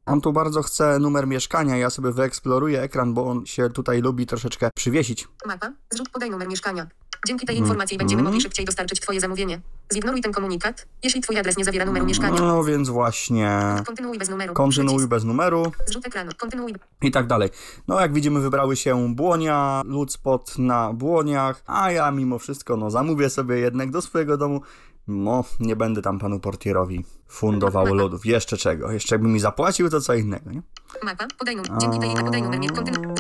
On tu bardzo chce numer mieszkania, ja sobie wyeksploruję ekran, bo on się tutaj lubi troszeczkę przywiesić. Mapa. Zrób podaj numer mieszkania. Dzięki tej informacji będziemy mogli szybciej dostarczyć Twoje zamówienie. Zignoruj ten komunikat, jeśli Twój adres nie zawiera numeru mieszkania. No więc właśnie Kontynuuj bez numeru. kontynuuj bez numeru Zrzut ekranu. Kontynuuj. i tak dalej. No jak widzimy wybrały się Błonia, Ludspot na Błoniach, a ja mimo wszystko no zamówię sobie jednak do swojego domu. No, nie będę tam panu portierowi fundował lodów. Jeszcze czego? Jeszcze jakby mi zapłacił, to co innego, nie? Mapa. Podaj numer. Dzięki tej podaj numer. Kontynuuj.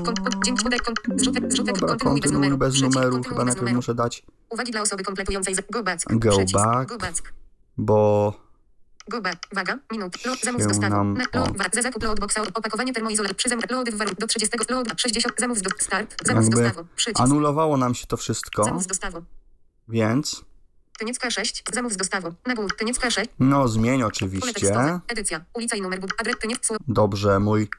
Dzięki podaj. Dobra, kontynuuj bez numeru. bez numeru, chyba najpierw muszę dać, Uwagi dla osoby kompletującej. Go back. Go back. Go back. bo. Waga. Minut. Lo, zamów z dostawą. lo, za zakup loadboxa. Opakowanie termoizolacji. Przy zamówieniu. Lody w. Do 30. Load. 60. Zamów z start. Zamów z dostawą. Przycisk. anulowało nam się to wszystko, Zamów z dostawą. więc Tyniecka 6. Zamów z dostawą. Nagłówek. Tyniecka 6. no zmień oczywiście. Edycja. Ulica i numer. Adres Tyniec. Dobrze, mój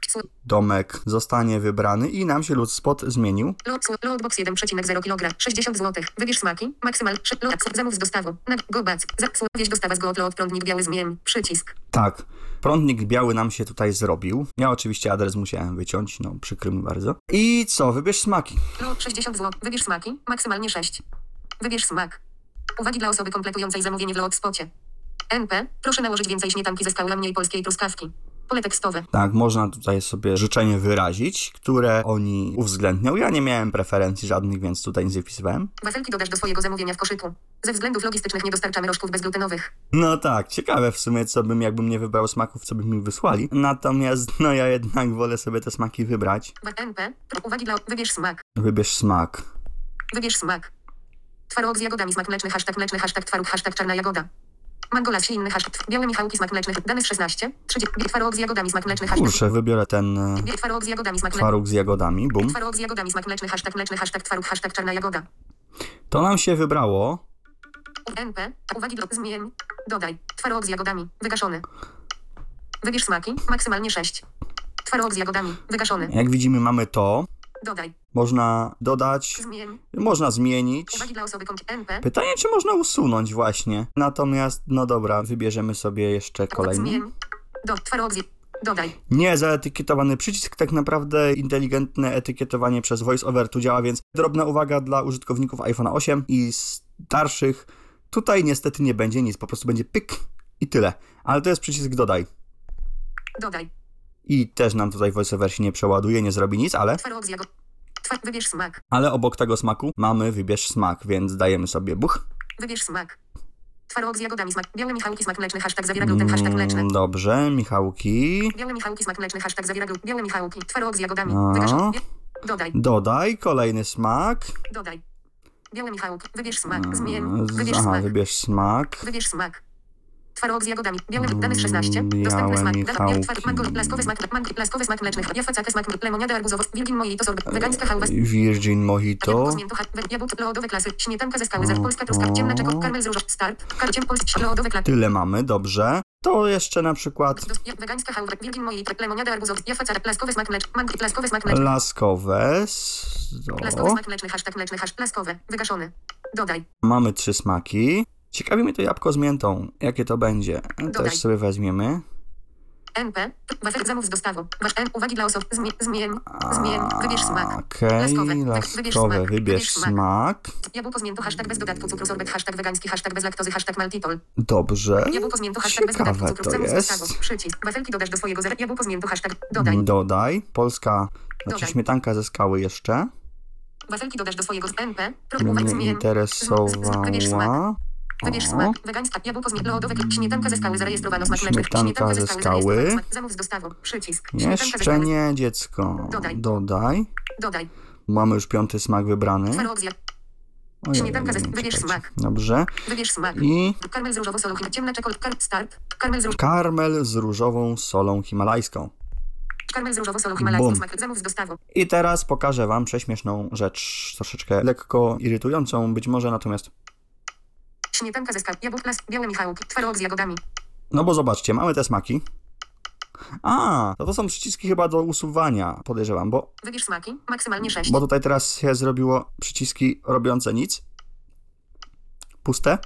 domek zostanie wybrany i nam się spot zmienił. Loadbox 1,0 kg. 60 zł. Wybierz smaki. Maksymal. Zamów z dostawą. Na, go back. Za, sło, wieś dostawa z go load prądnik biały zmień. Przycisk. Tak, prądnik biały nam się tutaj zrobił. Ja oczywiście adres musiałem wyciąć, no przykro mi bardzo. I co, wybierz smaki. Load 60 zł. Wybierz smaki. Maksymalnie 6. Wybierz smak. Uwagi dla osoby kompletującej zamówienie w load spocie. NP. Proszę nałożyć więcej śmietanki ze skały, a mniej polskiej truskawki. Pole tekstowe. Tak, można tutaj sobie życzenie wyrazić, które oni uwzględnią. Ja nie miałem preferencji żadnych, więc tutaj nie wpisywałem. Wafelki dodasz do swojego zamówienia w koszyku. Ze względów logistycznych nie dostarczamy rożków bezglutenowych. No tak, ciekawe w sumie, co bym, jakbym nie wybrał smaków, co by mi wysłali. Natomiast, no ja jednak wolę sobie te smaki wybrać. NP. Uwagi dla... Wybierz smak. Wybierz smak. Wybierz smak. Twarog z jagodami, smak mleczny, hashtag mleczny, hashtag twaróg, hashtag czarna jagoda. Mangolas, inny hashtag. Białe michałki, smak mleczny. Dane z 16. 30. Twarog z jagodami, smak mleczny, hashtag. Kurczę, wybiorę ten e, Twarog z jagodami, smak twaróg z jagodami, bum. Twarog z jagodami, smak mleczny, hashtag mleczny, hashtag twaróg, hashtag czarna jagoda. To nam się wybrało. NP. Uwagi do zmień. Dodaj. Twarog z jagodami. Wygaszony. Wybierz smaki. Maksymalnie 6. Twarog z jagodami. Wygaszony. Jak widzimy, mamy to. Dodaj. Można dodać, Zmień. można zmienić. Uwagi dla osoby NP. Pytanie, czy można usunąć właśnie. Natomiast, no dobra, wybierzemy sobie jeszcze kolejny. Zmień. Do. Dodaj. Nie zaetykietowany przycisk, tak naprawdę inteligentne etykietowanie przez VoiceOver tu działa, więc drobna uwaga dla użytkowników iPhone 8 i starszych. Tutaj niestety nie będzie nic, po prostu będzie pyk i tyle. Ale to jest przycisk dodaj. Dodaj. I też nam tutaj VoiceOver się nie przeładuje, nie zrobi nic, ale. Wybierz smak. ale obok tego smaku mamy wybierz smak, więc dajemy sobie buch. Wybierz smak. Twarog z jagodami smak. Białe Michałki smak mleczny. Hashtag zawiera gluten. Hashtag mleczny. Mm, Dobrze, Michałki. Białe Michałki smak mleczny. Hashtag zawiera gluten. Białe Michałki. Twarog z jagodami. No. Wygaszony. Bie- Dodaj. Dodaj kolejny smak. Dodaj. Białe Michałki. Wybierz smak. Mm, Zmień. Wybierz Aha, smak. wybierz smak. Wybierz smak. Twarog z jagodami. Białe dane z 16. Mm, Dostępny smak. Biały twar- Mango. Laskowy smak. Mango. Laskowy smak mleczny. Jafacaka smak. Lemoniada arbuzowo. Wilgin mojito sorbet. Wegańska hałwa. Virgin Mojito. jabłko lodowe klasy, śmietanka ze skały, zer, polska truskawka, ciemna czeko, karmel z różą, start, karciem polski, lodowe klasy, Tyle mamy, dobrze. To jeszcze na przykład wegańska hałwa, wilgin mojej, lemoniada arbuzowa, jafacara, laskowy smak mlecz, mango, laskowy smak mleczny, laskowe. laskowy smak mleczny, hashtag mleczny, hasz, laskowe, wygaszony, dodaj, mamy trzy smaki. Ciekawi mnie to jabłko z miętą. Jakie to będzie? Dodaj. Też sobie weźmiemy. NP, wafel zamów z dostawą, wasz N, uwagi dla osób, zmień, zmień, zmień, wybierz smak, Okej, Laskowe, wybierz laskowe, wybierz smak. jabłko z miętą, hashtag bez dodatku cukru, sorbet, hashtag wegański, hashtag bez laktozy, hashtag maltitol, Dobrze. jabłko z miętą, hashtag bez dodatku cukru, zamów z dostawą, przycisk, wafelki dodasz do swojego zera, jabłko z miętą, hashtag, dodaj, Dodaj. Polska, znaczy Dodaj. śmietanka ze skały jeszcze. wafelki dodasz do swojego NP, uwagi, zmień, Wybierz smak. Wybierz smak. Wegańska. Jabłko z lodowe. Śmietanka ze skały. Zarejestrowano smak. Śmietanka ze skały. Zamów z dostawą. Przycisk. Jeszcze nie, dziecko. Dodaj. Dodaj. Dodaj. Mamy już piąty smak wybrany. Ojej, śmietanka ze- wybierz smak. Dobrze. Wybierz smak. I Karmel z różowo solą. Ciemna czekolad. Kar start. Karmel z róż... karmel z różową solą himalajską. Karmel z różowo solą. Himalajską smak. Zamów z dostawą. I teraz pokażę wam prześmieszną rzecz, troszeczkę lekko irytującą być może, natomiast Śmietanka ze skały. Jabłko. Las. Białe Michałki. Twarog z jagodami. No bo zobaczcie, mamy te smaki. A, to to są przyciski chyba do usuwania, podejrzewam, bo, Wybierz smaki. Maksymalnie 6. bo tutaj teraz się zrobiło przyciski robiące nic. Puste.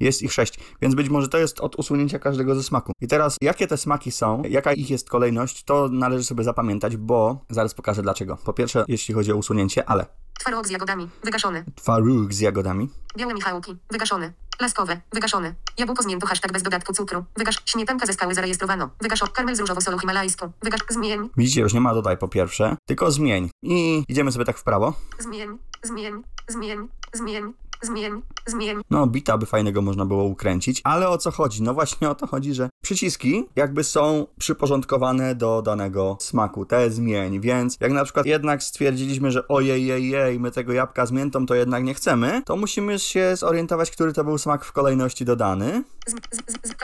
Jest ich sześć, więc być może to jest od usunięcia każdego ze smaku. I teraz, jakie te smaki są, jaka ich jest kolejność, to należy sobie zapamiętać, bo zaraz pokażę dlaczego. Po pierwsze, jeśli chodzi o usunięcie, ale Twarog z jagodami. Wygaszony. twaróg z jagodami, Białe Michałki. Wygaszony. Laskowe. Wygaszony. Jabłko z miętą. Hashtag bez dodatku cukru. Wygasz. Śmietanka ze skały. Zarejestrowano. Wygaszony. Karmel z różowo solą himalajską. Wygasz. Zmień. Widzicie, już nie ma dodaj po pierwsze, tylko zmień. I idziemy sobie tak w prawo. Zmień, zmień, zmień, zmień, zmień, zmień. No, bita by fajnego można było ukręcić, ale o co chodzi? No właśnie o to chodzi, że przyciski jakby są przyporządkowane do danego smaku, te zmień, więc jak na przykład jednak stwierdziliśmy, że ojej, jej, jej, my tego jabłka z miętą to jednak nie chcemy, to musimy się zorientować, który to był smak w kolejności dodany. Z, z, z, z,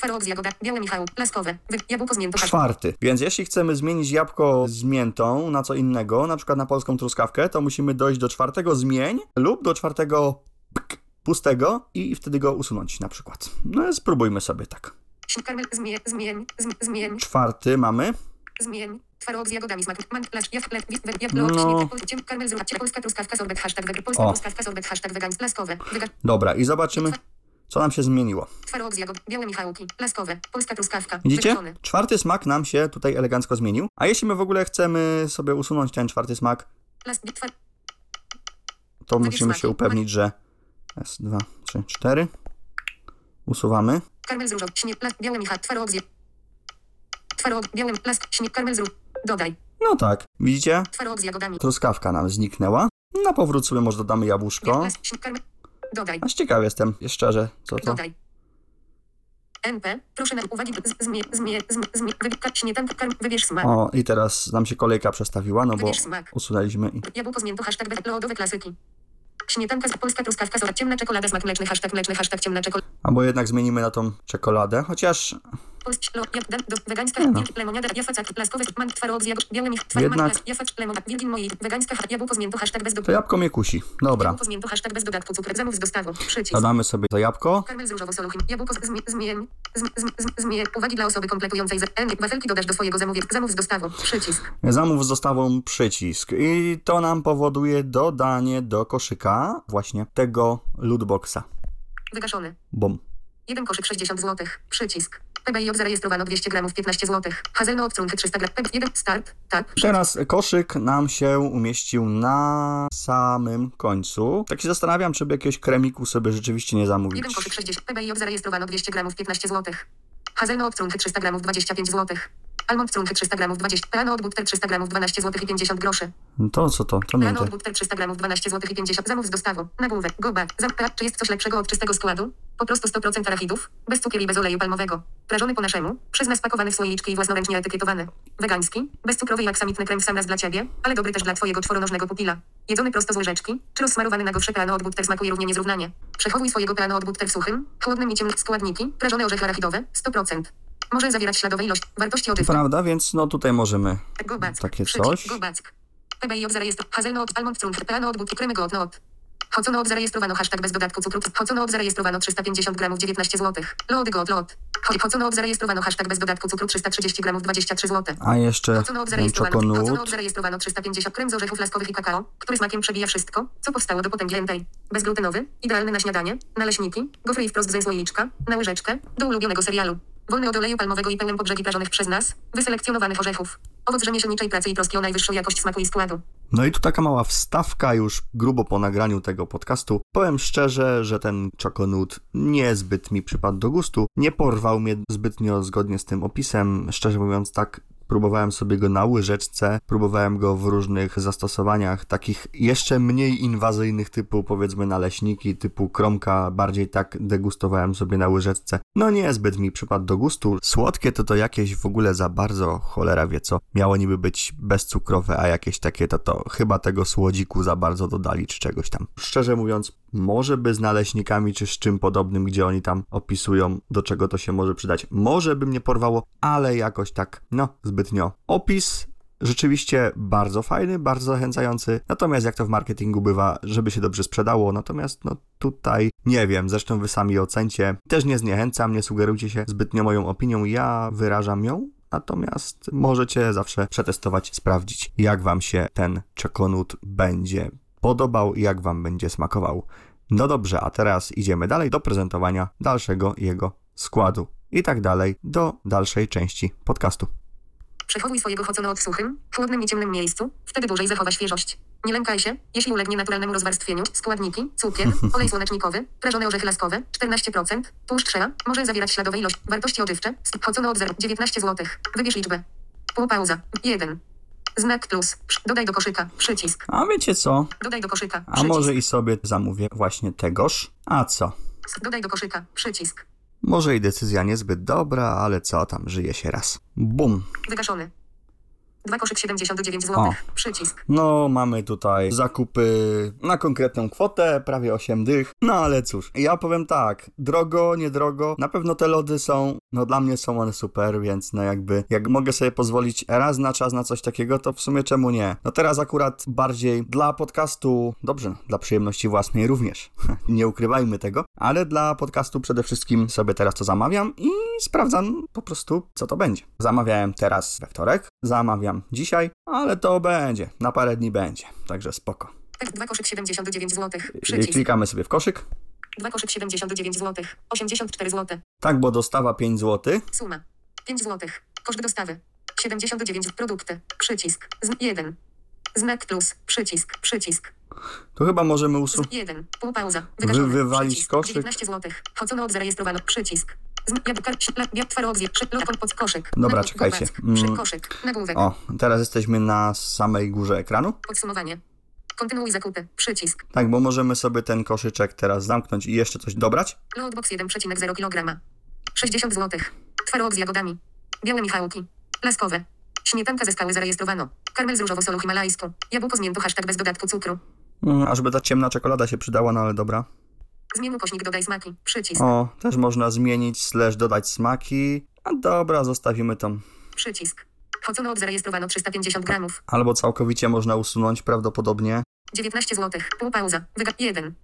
kać- jabłko, bie- tw- Twarog z jagoda, białe Michał, laskowe, wy, jabłko z miętą. Czwarty. Więc jeśli chcemy zmienić jabłko z miętą na co innego, na przykład na polską truskawkę, to musimy dojść do czwartego zmień lub do czwartego pk, pustego i wtedy go usunąć na przykład. No spróbujmy sobie tak. Karmel, zmień, zmień, zm- zmień, Czwarty mamy. zmień. Twarog z jagodami, smak, man, lasz, jaw, le, wi- wi- No. jabłko, śmiech, pol- ciem, karmel z rucha, polska truskawka, sorbet, hashtag, wege, polska truskawka, sorbet, hashtag, wegański, laskowe, Dobra, i zobaczymy, co nam się zmieniło. twarog z jagod, białe Michałki, laskowe, polska truskawka, Widzicie? wygaszony. Czwarty smak nam się tutaj elegancko zmienił. A jeśli my w ogóle chcemy sobie usunąć ten czwarty smak, Las, twar, to musimy smaki. się upewnić, że raz, dwa, trzy, cztery. Usuwamy. karmel z różą, śnieg, las, białe Michał, twarog z je, twarog, białe, lask, śnieg, karmel z dodaj, No tak, widzicie? twarog z jagodami, Truskawka nam zniknęła. Na powrót sobie może dodamy jabłuszko. las, śnieg, karmel, dodaj. Aż ciekaw jestem, szczerze, co to. Dodaj. NP, proszę na uwagi, z- zmie, zmie, zmie, zmie, wybierz śmietanka, karm, wybierz smak, O, i teraz nam się kolejka przestawiła, no bo wybierz smak, usunęliśmy i... jabłko z miętą, hashtag lodowe klasyki. Śmietanka, z- polska truskawka, zora, ciemna czekolada, smak mleczny, hashtag mleczny, hashtag ciemna czekolada, Albo jednak zmienimy na tą czekoladę, chociaż wegańska, no. lemoniada, jafacak, laskowy, man, twarog z jagód, białe mich, twarog, Jednak- man, jafacz, lemon, wilgin mojej, wegańska, jabłko z miętą, hashtag bez do, to jabłko mnie kusi. Dobra, jabłko z miętą, hashtag bez dodatku, cukier, zamów z dostawą, przycisk. dodamy sobie to jabłko. Karmel z różowo solą, jabłko z- zmień, zmień, zm- zm- zm- zmień, uwagi dla osoby kompletującej, wafelki dodasz do swojego zamówienia, zamów z dostawą, przycisk. Zamów z dostawą przycisk i to nam powoduje dodanie do koszyka właśnie tego lootboxa. Wygaszony. Bom. Jeden koszyk 60 zł. Przycisk. PBJ zarejestrowano 200 gramów 15 zł. Hazelno obstrunky 300 gramów. Jeden start. Tak. Teraz koszyk nam się umieścił na samym końcu. Tak się zastanawiam, czy by jakiegoś kremiku sobie rzeczywiście nie zamówić. Jeden koszyk 60. PBJ zarejestrowano 200 gramów 15 zł. Hazelno obstrunky 300 gramów 25 zł. Almond trunky 300 gramów 20. Peano od butter 300 gramów 12 zł i 50 groszy. No To co to? To mięte. od butter 300 gramów 12 zł i 50. Zamów z dostawą. Nagłówek. Go back. Czy jest coś lepszego od czystego składu? Po prostu 100% arachidów. Bez cukru i bez oleju palmowego. Prażony po naszemu. Przez nas pakowany w słoiczki i własnoręcznie etykietowany. Wegański. Bezcukrowy i aksamitny krem sam raz dla ciebie, ale dobry też dla twojego czworonożnego pupila. Jedzony prosto z łyżeczki, czy rozsmarowany na gofrze peano od butter smakuje równie niezrównanie. Przechowuj swojego peano od butter w suchym, chłodnym i składniki. Prażone orzechy arachidowe. 100%. Może zawierać śladowe ilość. Wartości odżywcze. Prawda? Więc no tutaj możemy Go back. takie coś. Go back. PBI zarejestrowano. Hazelnut, almond trunk, peano od buty, kremy go not. Hocono od zarejestrowano hashtag bez dodatku cukru. Hocono od zarejestrowano 350 gramów 19 zł. Lody go lot. Hocono od zarejestrowano hashtag bez dodatku cukru 330 gramów 23 zł. A jeszcze od ten zarejestrowano, od czokonut. zarejestrowano 350 krem z orzechów laskowych i kakao, który smakiem przebija wszystko, co powstało do potęgi entej. Bezglutenowy, idealny na śniadanie, naleśniki, gofry i wprost ze słoiczka, na łyżeczkę, do ulubionego serialu. Wolny od oleju palmowego i pełen podbrzegi prażonych przez nas, wyselekcjonowanych orzechów. Owoc rzemieślniczej pracy i troski o najwyższą jakość smaku i składu. No i tu taka mała wstawka już grubo po nagraniu tego podcastu. Powiem szczerze, że ten czokonut niezbyt mi przypadł do gustu. Nie porwał mnie zbytnio zgodnie z tym opisem. Szczerze mówiąc tak Próbowałem sobie go na łyżeczce, próbowałem go w różnych zastosowaniach, takich jeszcze mniej inwazyjnych, typu powiedzmy naleśniki, typu kromka, bardziej tak degustowałem sobie na łyżeczce. No niezbyt mi przypadł do gustu. Słodkie to to jakieś w ogóle za bardzo, cholera wie co. Miało niby być bezcukrowe, a jakieś takie to to chyba tego słodziku za bardzo dodali czy czegoś tam. Szczerze mówiąc, może by z naleśnikami czy z czym podobnym, gdzie oni tam opisują, do czego to się może przydać. Może by mnie porwało, ale jakoś tak, no, zbytnio. Opis rzeczywiście bardzo fajny, bardzo zachęcający. Natomiast jak to w marketingu bywa, żeby się dobrze sprzedało, natomiast no tutaj nie wiem, zresztą wy sami ocencie. Też nie zniechęcam, nie sugerujcie się zbytnio moją opinią, ja wyrażam ją. Natomiast możecie zawsze przetestować, sprawdzić, jak wam się ten czekonut będzie podobał jak wam będzie smakował. No dobrze, a teraz idziemy dalej do prezentowania dalszego jego składu i tak dalej do dalszej części podcastu. Przechowuj swojego chocono od suchym, chłodnym i ciemnym miejscu, wtedy dłużej zachowa świeżość. Nie lękaj się, jeśli ulegnie naturalnemu rozwarstwieniu. Składniki, cukier, olej słonecznikowy, prażone orzechy laskowe, 14%, tłuszcz shea, może zawierać śladowe ilość, wartości odżywcze, chocono od 0, 19 zł. Wybierz liczbę. Półpauza, 1. Znak plus, dodaj do koszyka, przycisk, A wiecie co? dodaj do koszyka, A przycisk, może i sobie zamówię właśnie tegoż? A co? dodaj do koszyka, przycisk, Może i decyzja niezbyt dobra, ale co tam, żyje się raz. Bum. wygaszony. Dwa koszyk 79 zł, O. przycisk, No, mamy tutaj zakupy na konkretną kwotę, prawie 8 dych. No ale cóż, ja powiem tak, drogo, niedrogo, na pewno te lody są, no dla mnie są one super, więc no jakby, jak mogę sobie pozwolić raz na czas na coś takiego, to w sumie czemu nie? No teraz akurat bardziej dla podcastu, dobrze, dla przyjemności własnej również, nie ukrywajmy tego, ale dla podcastu przede wszystkim sobie teraz to zamawiam i sprawdzam po prostu, co to będzie. Zamawiałem teraz we wtorek, zamawiam dzisiaj, ale to będzie, na parę dni będzie, także spoko. 2 koszyk 79 zł, przycisk, klikamy sobie w koszyk. 2 koszyk 79 zł, 84 zł. Tak, bo dostawa 5 zł. Suma. 5 zł. Koszt dostawy. 79 produkty. Przycisk. Z 1. Znak plus. Przycisk. Przycisk. To chyba możemy usunąć. 1. Półpauza. Wygaszony. Wy- wywalić przycisk. koszyk. 19 zł. Chocono od zarejestrowano. Przycisk. Dobra, czekajcie. Mm. O, teraz jesteśmy na samej górze ekranu. Podsumowanie. Kontynuuj zakupy. Przycisk. Tak, bo możemy sobie ten koszyczek teraz zamknąć i jeszcze coś dobrać. Loadbox 1,0 kg. 60 zł. Twarog z jagodami. Białe michałki. Laskowe. Śmietanka ze skały zarejestrowano. Karmel z różowo-solą himalajską. Jabłko z miętą hashtag bez dodatku cukru. Mm, ażby ta ciemna czekolada się przydała, no ale dobra. Zmień ukośnik dodaj smaki. Przycisk. O, też można zmienić, slash dodać smaki. A dobra, zostawimy tą. Przycisk. Chocono od zarejestrowano 350 gramów. Albo całkowicie można usunąć prawdopodobnie. 19 zł. Półpauza. Wyga 1.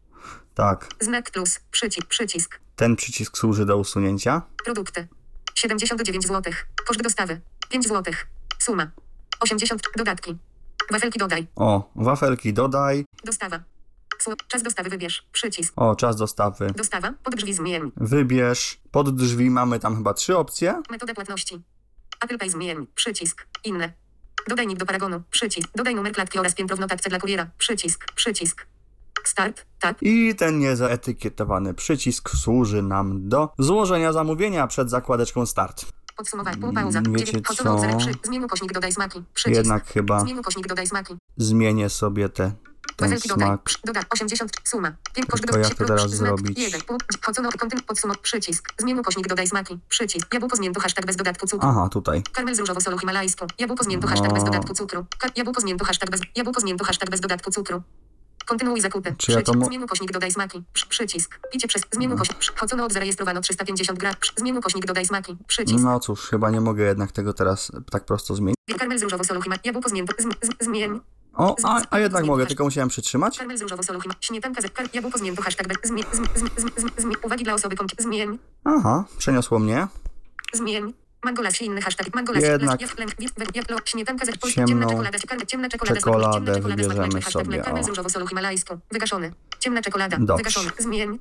Tak, Znak plus. Przycisk. Przycisk. ten przycisk służy do usunięcia. Produkty. 79 zł. Koszt dostawy. 5 zł. Suma. 80. Dodatki. Wafelki dodaj. O, wafelki dodaj. Dostawa. Czas dostawy wybierz. Przycisk. O, czas dostawy. Dostawa. Pod drzwi zmień. Wybierz. Pod drzwi mamy tam chyba trzy opcje. Metoda płatności. Apple Pay zmień. Przycisk. Inne. Dodaj nick do paragonu. Przycisk. Dodaj numer klatki oraz piętro w notatce dla kuriera. Przycisk. Przycisk. Start. Tak. I ten niezaetykietowany przycisk służy nam do złożenia zamówienia przed zakładeczką start. Podsumowanie. Pół pauza. Mm, wiecie co? Zmień ukośnik, dodaj smaki. Przycisk. Jednak chyba Zmień ukośnik, dodaj smaki. zmienię sobie te, ten smak. Przy- Doda. 80. Suma. Koszt Tylko do- jak przy- to teraz zrobić? Jeden. Pół. Chodzono. Kontynu. Podsumow. Przycisk. Zmień ukośnik, dodaj smaki. Przycisk. Jabłko zmięto hashtag bez dodatku cukru. Aha, tutaj. Karmel z różowo-solu himalajską. Jabłko zmięto hashtag bez O. dodatku cukru. Jabłko zmięto hashtag bez, jabłko zmięto hashtag bez dodatku cukru. Kontynuuj zakupy. Czy ja to mo- Zmień ukośnik, dodaj smaki. Przy, przycisk. Picie przez. Zmień ukośnik. Przy- Chodzono od zarejestrowano 350 gram. Zmień ukośnik, dodaj smaki. Przycisk. No cóż, chyba nie mogę jednak tego teraz tak prosto zmienić. Karmel z różowo-solu himalajską. Jabłko zmięto. Zm, z, zmień. O, a, a jednak mogę, tylko musiałem przytrzymać. Karmel z różowo-solu himalajką. Śmietanka z kar- jabłko hashtag. Zmień. Zm, zm, zm, zm, zm, uwagi dla osoby konki. Zmień. Aha, przeniosło mnie. Zmień. Mangolas inny hashtag. Mangolas. Jednak śmietanka z ciemna czekolada. Ciemna, czekolada. czekoladę wybierzemy hashtag sobie, Karmel z różowo-solu himalajską. Wygaszony. Ciemna czekolada. Wygaszony. Zmień.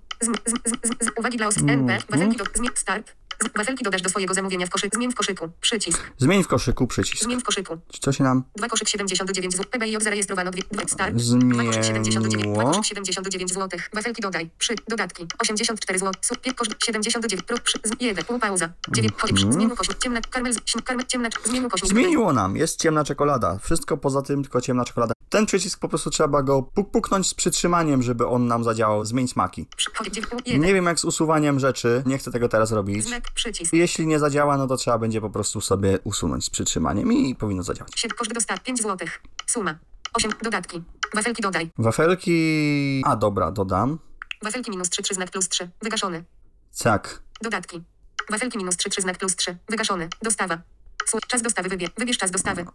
Uwagi dla osób. Mhm. NP. Wafelki do. Zmień. Start. Wafelki dodasz do swojego zamówienia w koszyku. Zmień w koszyku. Przycisk. Zmień w koszyku przycisk. Zmień w koszyku. Co się nam Dwa koszyk 79 zł. PBI zarejestrowano dwie, dwa start. Dwa koszyk 79, dwa zmieniło? koszyk 79 zł. Wafelki dodaj. Przy, dodatki. 84 zł. Super, koszt 79. Pro, przy, jeden. Pół pauza. 9. Chodź, przy, zmień ukośnik. Ciemna, karmel, karmel, ciemna, zmień ukośnik. Zmieniło nam, jest ciemna czekolada. Wszystko poza tym, tylko ciemna czekolada. Ten przycisk po prostu trzeba go puk puknąć z przytrzymaniem, żeby on nam zadziałał. Zmień smaki. Dziewięć. Nie wiem jak z usuwaniem rzeczy, nie chcę tego teraz robić. Znak, przycisk. Jeśli nie zadziała, no to trzeba będzie po prostu sobie usunąć z przytrzymaniem i powinno zadziałać. 7. Koszt do start. 5 zł. Suma. 8. Dodatki. Wafelki dodaj. Wafelki... A dobra, dodam. Wafelki minus 3, 3 znak plus 3. Wygaszony. Cak. Dodatki. Wafelki minus 3, 3 znak plus 3. Wygaszony. Dostawa. Słuch, czas dostawy wybierz. Wybierz czas dostawy.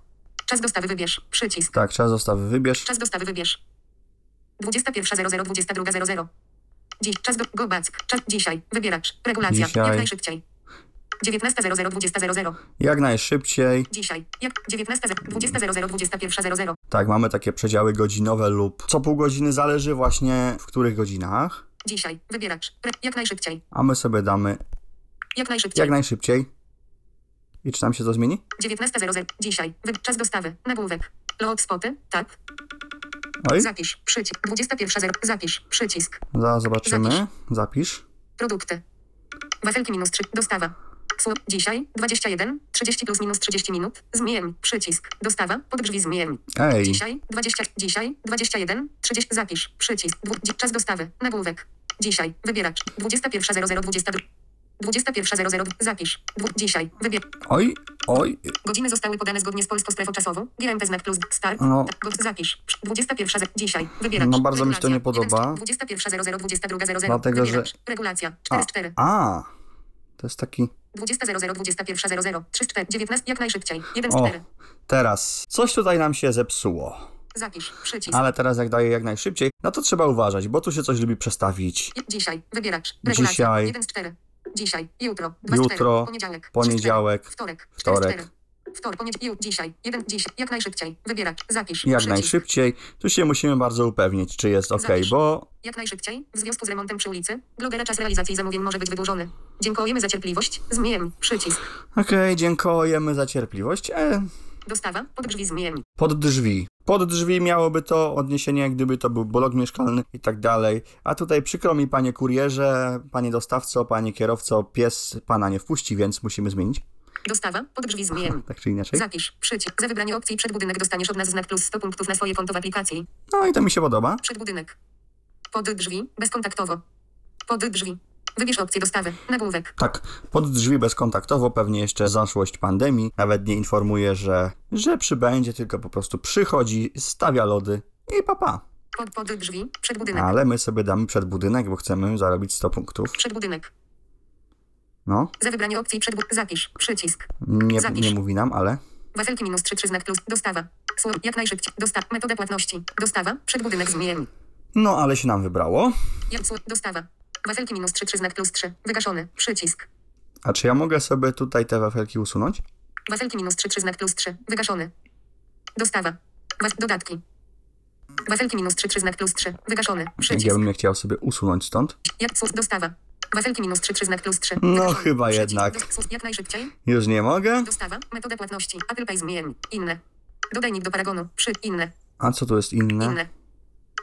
Czas dostawy wybierz. Przycisk. Tak, czas dostawy wybierz. Czas dostawy wybierz. 21.00, 22.00. Dziś. Czas do... Go Back. Czas dzisiaj. Wybieracz. Regulacja. Dzisiaj. Jak najszybciej. 19.00, 20.00. Jak najszybciej. Dzisiaj. Jak 19.00, 20.00, 21.00. Tak, mamy takie przedziały godzinowe lub co pół godziny, zależy właśnie w których godzinach. Dzisiaj. Wybieracz. Jak najszybciej. A my sobie damy Jak najszybciej. jak najszybciej. I czy nam się to zmieni? 19.00. Dzisiaj. Czas dostawy. Nagłówek. Load spoty. Tak. Oj, Zapisz. Przycisk. 21.00. Zapisz. Przycisk. zaraz zobaczymy. Zapisz. Produkty. Wafelki minus 3. Dostawa. Słup. Dzisiaj. 21. 30 plus minus 30 minut. Zmień. Przycisk. Dostawa. Pod drzwi zmień. Ej, Dzisiaj. 20. Dzisiaj. 21. 30. Zapisz. Przycisk. Dwu, czas dostawy. Nagłówek. Dzisiaj. Wybieracz. 21.00. 22. 21.00. Zapisz. Dwu, dzisiaj. Wybier. oj, oj. Godziny zostały podane zgodnie z polską strefą czasową. GMT znak plus start. No. Tak, zapisz. 21. za- Dzisiaj. Wybieracz. No, bardzo mi się to nie Regulacja. podoba. 21.00. 22.00. Dlatego, że- Wybieracz. Regulacja. 4 A, z 4. a, to jest taki... 20.00, 21.00, 3 z 4, 19, jak najszybciej, 1 z O, 4. teraz. Coś tutaj nam się zepsuło. Zapisz, przycisk. Ale teraz jak daję jak najszybciej, no to trzeba uważać, bo tu się coś lubi przestawić. Dzisiaj, wybieracz, regulacja, Dzisiaj. 1 z 4. Dzisiaj, jutro, 2 z 4, Jutro, poniedziałek, poniedziałek, 3 z 4, wtorek, wtorek. 4 z 4. Wtorek, poniedziałek, dzisiaj, 1, dzisiaj, jak najszybciej, wybieracz, zapisz, Jak przycisk. najszybciej. Tu się musimy bardzo upewnić, czy jest ok, Zapisz. bo Jak najszybciej, w związku z remontem przy ulicy, blogera czas realizacji zamówień może być wydłużony. Dziękujemy za cierpliwość, zmień, przycisk. okej, dziękujemy za cierpliwość. E, Dostawa, pod drzwi zmień. pod drzwi. Pod drzwi miałoby to odniesienie, gdyby to był blok mieszkalny i tak dalej. A tutaj przykro mi, panie kurierze, panie dostawco, panie kierowco, pies pana nie wpuści, więc musimy zmienić. Dostawa, pod drzwi zmień. Tak czy inaczej. Zapisz, przycisk. Za wybranie opcji przed budynek dostaniesz od nas znak plus 100 punktów na swoje konto w aplikacji. No i to mi się podoba. Przed budynek. Pod drzwi, bezkontaktowo. Pod drzwi. Wybierz opcję dostawy. Nagłówek. Tak, pod drzwi bezkontaktowo, pewnie jeszcze zaszłość pandemii. Nawet nie informuje, że, że przybędzie, tylko po prostu przychodzi, stawia lody i papa. Pod, pod drzwi. Przed budynek. Ale my sobie damy przed budynek, bo chcemy zarobić 100 punktów. Przed budynek. No, Za wybranie opcji przed Zapisz. Przycisk. nie, Zapisz. nie mówi nam, ale Wafelki minus 3, 3 znak plus. Dostawa. Słowo. Jak najszybciej. Dostawa. Metoda płatności. Dostawa. Przed budynek zmień. no, ale się nam wybrało. Dostawa. Wafelki minus 3, 3 znak plus 3. Wygaszony. Przycisk. A czy ja mogę sobie tutaj te wafelki usunąć? Wafelki minus 3, 3 znak plus 3. Wygaszony. Dostawa. Dodatki. Wafelki minus 3, 3 znak plus 3. Wygaszony. Przycisk. ja bym je chciał sobie usunąć stąd? Jak dostawa. Wafelki minus 3, 3 znak plus 3. No, Wygaszony. chyba Przycisk. jednak. Do- słów Jak najszybciej. Już nie mogę? Dostawa. Metoda płatności. Apple Pay zmień. Inne. Dodaj nick do paragonu. Przy. Inne. A co tu jest inne? Inne.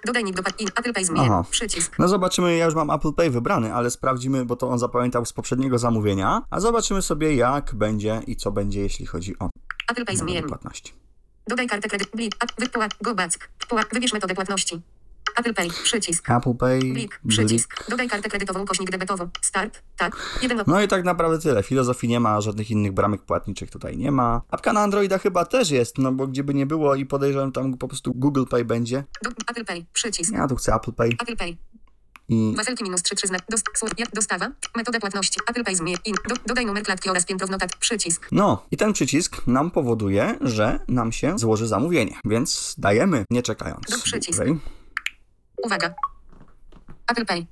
Dodaj nick do pa- in. Apple Pay zmień. Aha. Przycisk. No zobaczymy, ja już mam Apple Pay wybrany, ale sprawdzimy, bo to on zapamiętał z poprzedniego zamówienia, a zobaczymy sobie jak będzie i co będzie, jeśli chodzi o Apple Pay zmień. płatności. Dodaj kartę kredyt. Blik. Ap- Wypła. Go back. Wybierz metodę płatności. Apple Pay. Przycisk. Apple Pay, Blik. Przycisk. Dodaj kartę kredytową, ukośnik debetową. Start. Tak. Jeden. No i tak naprawdę tyle. Filozofii nie ma, żadnych innych bramek płatniczych tutaj nie ma. Apka na Androida chyba też jest, no bo gdyby nie było i podejrzewam tam po prostu Google Pay będzie. Do... Apple Pay. Przycisk. Ja tu chcę Apple Pay Apple Pay. i Wafelki minus 3 3 znak. Dost... dostawa. Metoda płatności. Apple Pay zmień. In. Do... Dodaj numer klatki oraz piętro w notat. Przycisk. no i ten przycisk nam powoduje, że nam się złoży zamówienie, więc dajemy, nie czekając. Do przycisk. Uwaga. Apple Pay.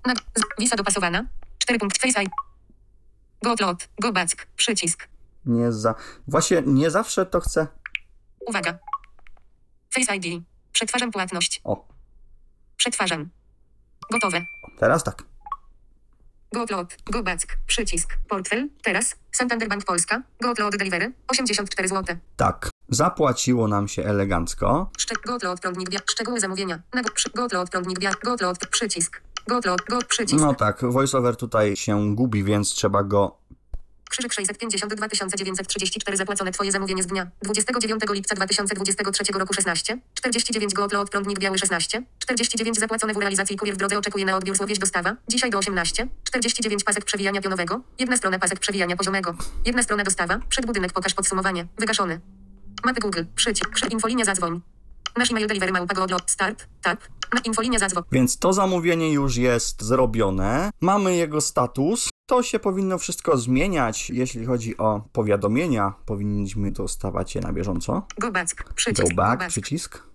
Visa dopasowana. 4 punkt. Face ID. Go upload. Go back. Przycisk. Nie za... Właśnie nie zawsze to chcę... Uwaga. Face ID. Przetwarzam płatność. O, Przetwarzam. Gotowe. teraz tak. Go upload. Go back. Przycisk. Portfel. Teraz. Santander Bank Polska. Go upload delivery. 84 zł. Tak. Zapłaciło nam się elegancko. Szczeg. Go upload prądnik. Szczegóły zamówienia. Na przy. Go upload prądnik bia. Go upload. Przycisk. Go upload. Go przycisk. No tak, voiceover tutaj się gubi, więc trzeba go Krzyżyk 652 934 zapłacone Twoje zamówienie z dnia 29 lipca 2023 roku 16 49 go upload prądnik biały 16 49 zapłacone w realizacji kurier w drodze oczekuje na odbiór słowieść dostawa dzisiaj do 18 49 pasek przewijania pionowego jedna strona pasek przewijania poziomego jedna strona dostawa przed budynek pokaż podsumowanie wygaszony mapy Google przycisk infolinia zadzwoń nasz e-mail delivery małpa go upload start tap na infolinia zadzwoń Więc to zamówienie już jest zrobione. Mamy jego status. To się powinno wszystko zmieniać, jeśli chodzi o powiadomienia. Powinniśmy dostawać je na bieżąco. go back Go przycisk back, przycisk.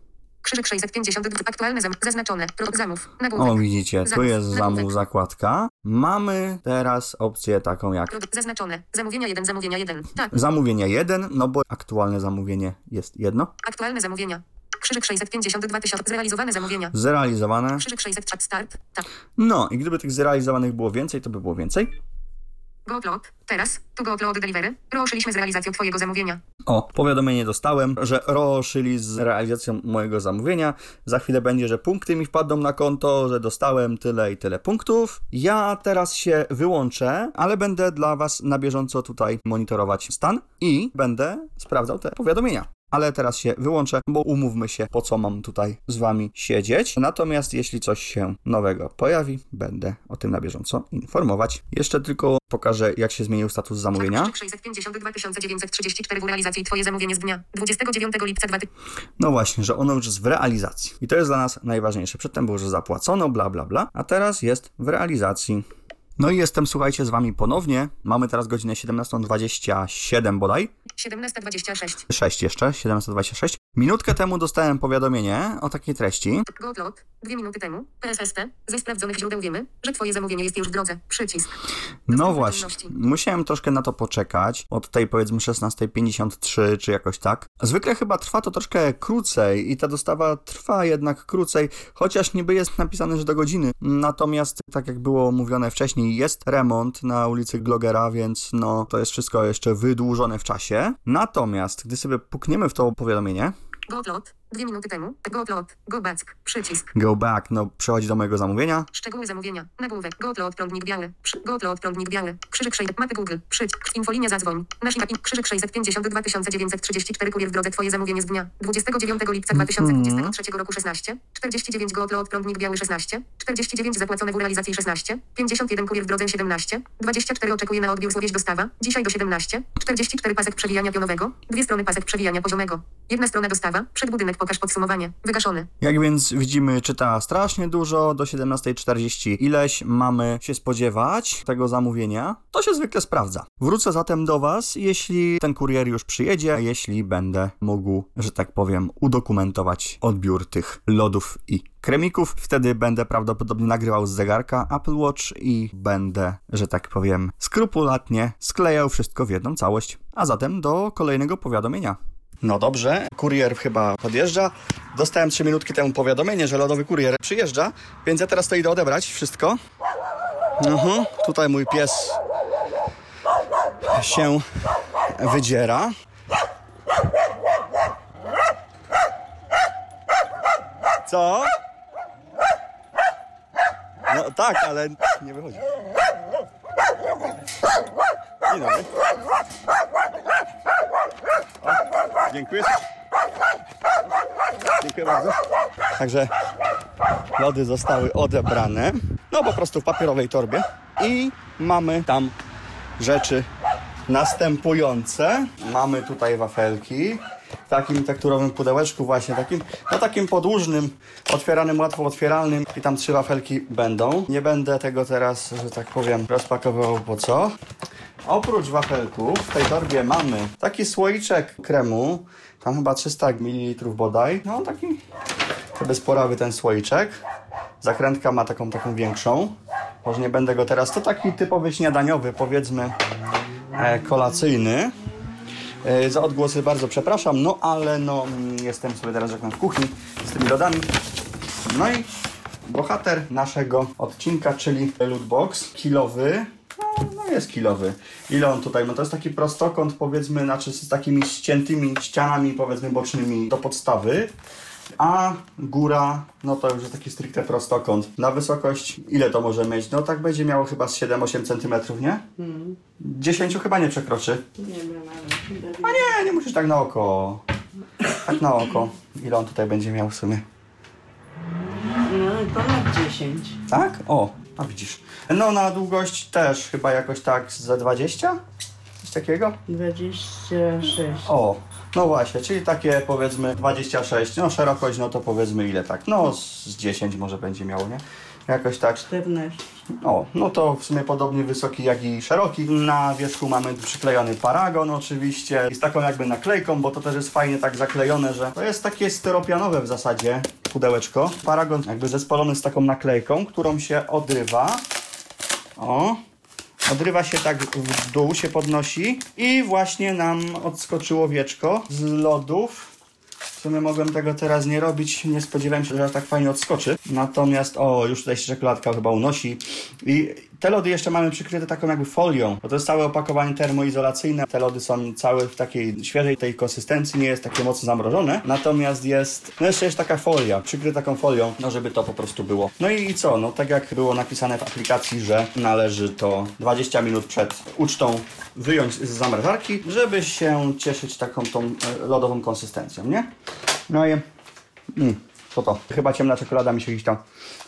Krzyżyk 652 aktualne zam- zaznaczone zamów nagłówek O, widzicie, tu jest zamów zakładka. Mamy teraz opcję taką jak zaznaczone. Zamówienia 1, zamówienia 1. Tak. zamówienie 1, no bo aktualne zamówienie jest jedno. Aktualne zamówienia. Krzyżyk 652 tysiące. Zrealizowane zamówienia. Zrealizowane. Krzyżyk 600 chat start. Tak. No i gdyby tych zrealizowanych było więcej, to by było więcej. Go upload. Teraz. Tu go upload delivery. Ruszyliśmy z realizacją Twojego zamówienia. O, powiadomienie dostałem, że ruszyli z realizacją mojego zamówienia. Za chwilę będzie, że punkty mi wpadną na konto, że dostałem tyle i tyle punktów. Ja teraz się wyłączę, ale będę dla Was na bieżąco tutaj monitorować stan i będę sprawdzał te powiadomienia. Ale teraz się wyłączę, bo umówmy się, po co mam tutaj z Wami siedzieć. Natomiast jeśli coś się nowego pojawi, będę o tym na bieżąco informować. Jeszcze tylko pokażę, jak się zmienił status zamówienia. Krzyżyk 652 934 w realizacji Twoje zamówienie z dnia 29 lipca 2000. No właśnie, że ono już jest w realizacji. I to jest dla nas najważniejsze. Przedtem było, że zapłacono, bla, bla, bla, a teraz jest w realizacji. No i jestem, słuchajcie, z wami ponownie. Mamy teraz godzinę 17.27 bodaj. 1726. 6 jeszcze, 17.26. Minutkę temu dostałem powiadomienie o takiej treści. Go upload. Dwie minuty temu. PSSP. Ze sprawdzonych źródeł wiemy, że Twoje zamówienie jest już w drodze. Przycisk. No właśnie, musiałem troszkę na to poczekać, od tej powiedzmy 16.53 czy jakoś tak. Zwykle chyba trwa to troszkę krócej i ta dostawa trwa jednak krócej, chociaż niby jest napisane, że do godziny. Natomiast, tak jak było mówione wcześniej, jest remont na ulicy Glogera, więc no to jest wszystko jeszcze wydłużone w czasie. Natomiast, gdy sobie pukniemy w to powiadomienie, Go upload. Dwie minuty temu. Go upload. Go back. Przycisk. go back, no przechodzi do mojego zamówienia. Szczegóły zamówienia. Nagłówek. Go upload prądnik biały. Przy, go upload prądnik biały. Krzyżyk 600. Mapy Google. Przycisk. Infolinia zadzwoń. Nasz im- Krzyżyk 652 934 kurier w drodze Twoje zamówienie z dnia 29 lipca 2023 roku 16. 49 go upload prądnik biały 16. 49 zapłacone w realizacji 16. 51 kurier w drodze 17. 24 oczekuje na odbiór słowieść dostawa. Dzisiaj do 17. 44 pasek przewijania pionowego. Dwie strony pasek przewijania poziomego. Jedna strona dostawa. Przed budynek pokaż podsumowanie. Wygaszony. Jak więc widzimy, czyta strasznie dużo, do 17.40 ileś mamy się spodziewać tego zamówienia, to się zwykle sprawdza. Wrócę zatem do Was, jeśli ten kurier już przyjedzie, jeśli będę mógł, że tak powiem, udokumentować odbiór tych lodów i kremików. Wtedy będę prawdopodobnie nagrywał z zegarka Apple Watch i będę, że tak powiem, skrupulatnie sklejał wszystko w jedną całość. A zatem do kolejnego powiadomienia. No dobrze, kurier chyba podjeżdża. Dostałem 3 minutki temu powiadomienie, że lodowy kurier przyjeżdża, więc ja teraz to idę odebrać wszystko. Mhm, tutaj mój pies się wydziera. Co? No tak, ale nie wychodzi. O, dziękuję. Dziękuję bardzo. Także lody zostały odebrane. No po prostu w papierowej torbie. I mamy tam rzeczy następujące. Mamy tutaj wafelki w takim tekturowym pudełeczku właśnie, takim, no takim podłużnym, otwieranym, łatwo otwieralnym i tam trzy wafelki będą. Nie będę tego teraz, że tak powiem, rozpakowywał po co. Oprócz wafelków w tej torbie mamy taki słoiczek kremu, tam chyba 300 ml bodaj, no taki bezporawy ten słoiczek. Zakrętka ma taką taką większą. Może nie będę go teraz. To taki typowy śniadaniowy, powiedzmy e, kolacyjny. E, za odgłosy bardzo przepraszam, no ale no mm, jestem sobie teraz jak w kuchni z tymi lodami. No i bohater naszego odcinka, czyli lootbox kilowy. No, no jest kilowy. Ile on tutaj ma? To jest taki prostokąt, powiedzmy, znaczy z takimi ściętymi ścianami, powiedzmy, bocznymi do podstawy. A góra, no to już jest taki stricte prostokąt. Na wysokość, ile to może mieć? No tak będzie miało chyba z 7-8 cm, nie? 10 chyba nie przekroczy. Nie wiem, ale... A nie, nie musisz tak na oko. Tak na oko. Ile on tutaj będzie miał w sumie? No, ponad 10. Tak? O, a widzisz. No na długość też chyba jakoś tak za 20? Coś takiego? 26. O, no właśnie, czyli takie powiedzmy 26, no szerokość, no to powiedzmy ile tak, no z 10 może będzie miało, nie? Jakoś tak. 14. O, no to w sumie podobnie wysoki jak i szeroki. Na wierzchu mamy przyklejony paragon oczywiście i z taką jakby naklejką, bo to też jest fajnie tak zaklejone, że to jest takie styropianowe w zasadzie pudełeczko. Paragon jakby zespolony z taką naklejką, którą się odrywa. O, Odrywa się tak w dół, się podnosi i właśnie nam odskoczyło wieczko z lodów. Sumie mogłem tego teraz nie robić, nie spodziewałem się, że aż tak fajnie odskoczy. Natomiast, o, już tutaj się czekoladka chyba unosi. I te lody jeszcze mamy przykryte taką jakby folią, bo to jest całe opakowanie termoizolacyjne. Te lody są całe w takiej świeżej tej konsystencji, nie jest takie mocno zamrożone. Natomiast jest, no jeszcze jest taka folia, przykryte taką folią, no żeby to po prostu było. No i co, no tak jak było napisane w aplikacji, że należy to 20 minut przed ucztą wyjąć z zamrażarki, żeby się cieszyć taką tą e, lodową konsystencją, nie? No i mm, co to? Chyba ciemna czekolada mi się gdzieś tam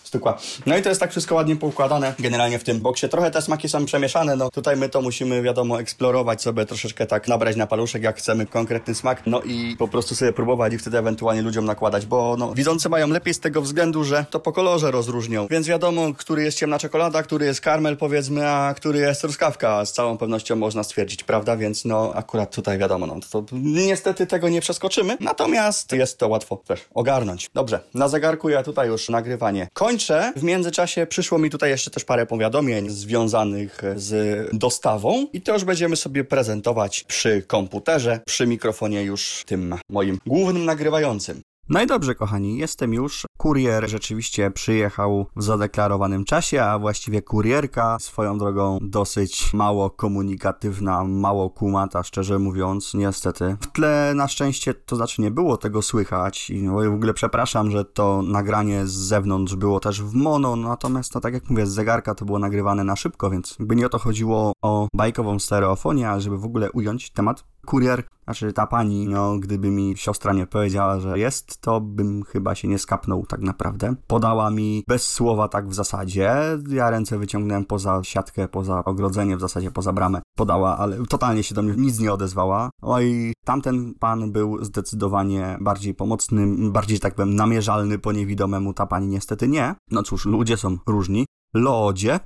stukła. No i to jest tak wszystko ładnie poukładane generalnie w tym boksie. Trochę te smaki są przemieszane, no tutaj my to musimy wiadomo eksplorować sobie troszeczkę tak nabrać na paluszek jak chcemy konkretny smak, no i po prostu sobie próbować i wtedy ewentualnie ludziom nakładać, bo no widzący mają lepiej z tego względu, że to po kolorze rozróżnią, więc wiadomo, który jest ciemna czekolada, który jest karmel powiedzmy, a który jest truskawka, z całą pewnością można stwierdzić, prawda, więc no akurat tutaj wiadomo, no to niestety tego nie przeskoczymy, natomiast jest to łatwo też ogarnąć. Dobrze, na zegarku ja tutaj już nagrywanie kończę. W międzyczasie przyszło mi tutaj jeszcze też parę powiadomień związanych z dostawą i to już będziemy sobie prezentować przy komputerze, przy mikrofonie już tym moim głównym nagrywającym. No i dobrze, kochani, jestem już. Kurier rzeczywiście przyjechał w zadeklarowanym czasie, a właściwie kurierka swoją drogą dosyć mało komunikatywna, mało kumata, szczerze mówiąc, niestety. W tle na szczęście, to znaczy nie było tego słychać i no, w ogóle przepraszam, że to nagranie z zewnątrz było też w mono, natomiast no tak jak mówię, z zegarka to było nagrywane na szybko, więc by nie o to chodziło o bajkową stereofonię, ale żeby w ogóle ująć temat, kurier, znaczy ta pani, no gdyby mi siostra nie powiedziała, że jest, to bym chyba się nie skapnął tak naprawdę. Podała mi bez słowa tak w zasadzie, ja ręce wyciągnąłem poza siatkę, poza ogrodzenie, w zasadzie poza bramę. Podała, ale totalnie się do mnie nic nie odezwała. Oj, tamten pan był zdecydowanie bardziej pomocny, bardziej, tak powiem, namierzalny po niewidomemu, ta pani niestety nie. No cóż, ludzie są różni. Lodzie,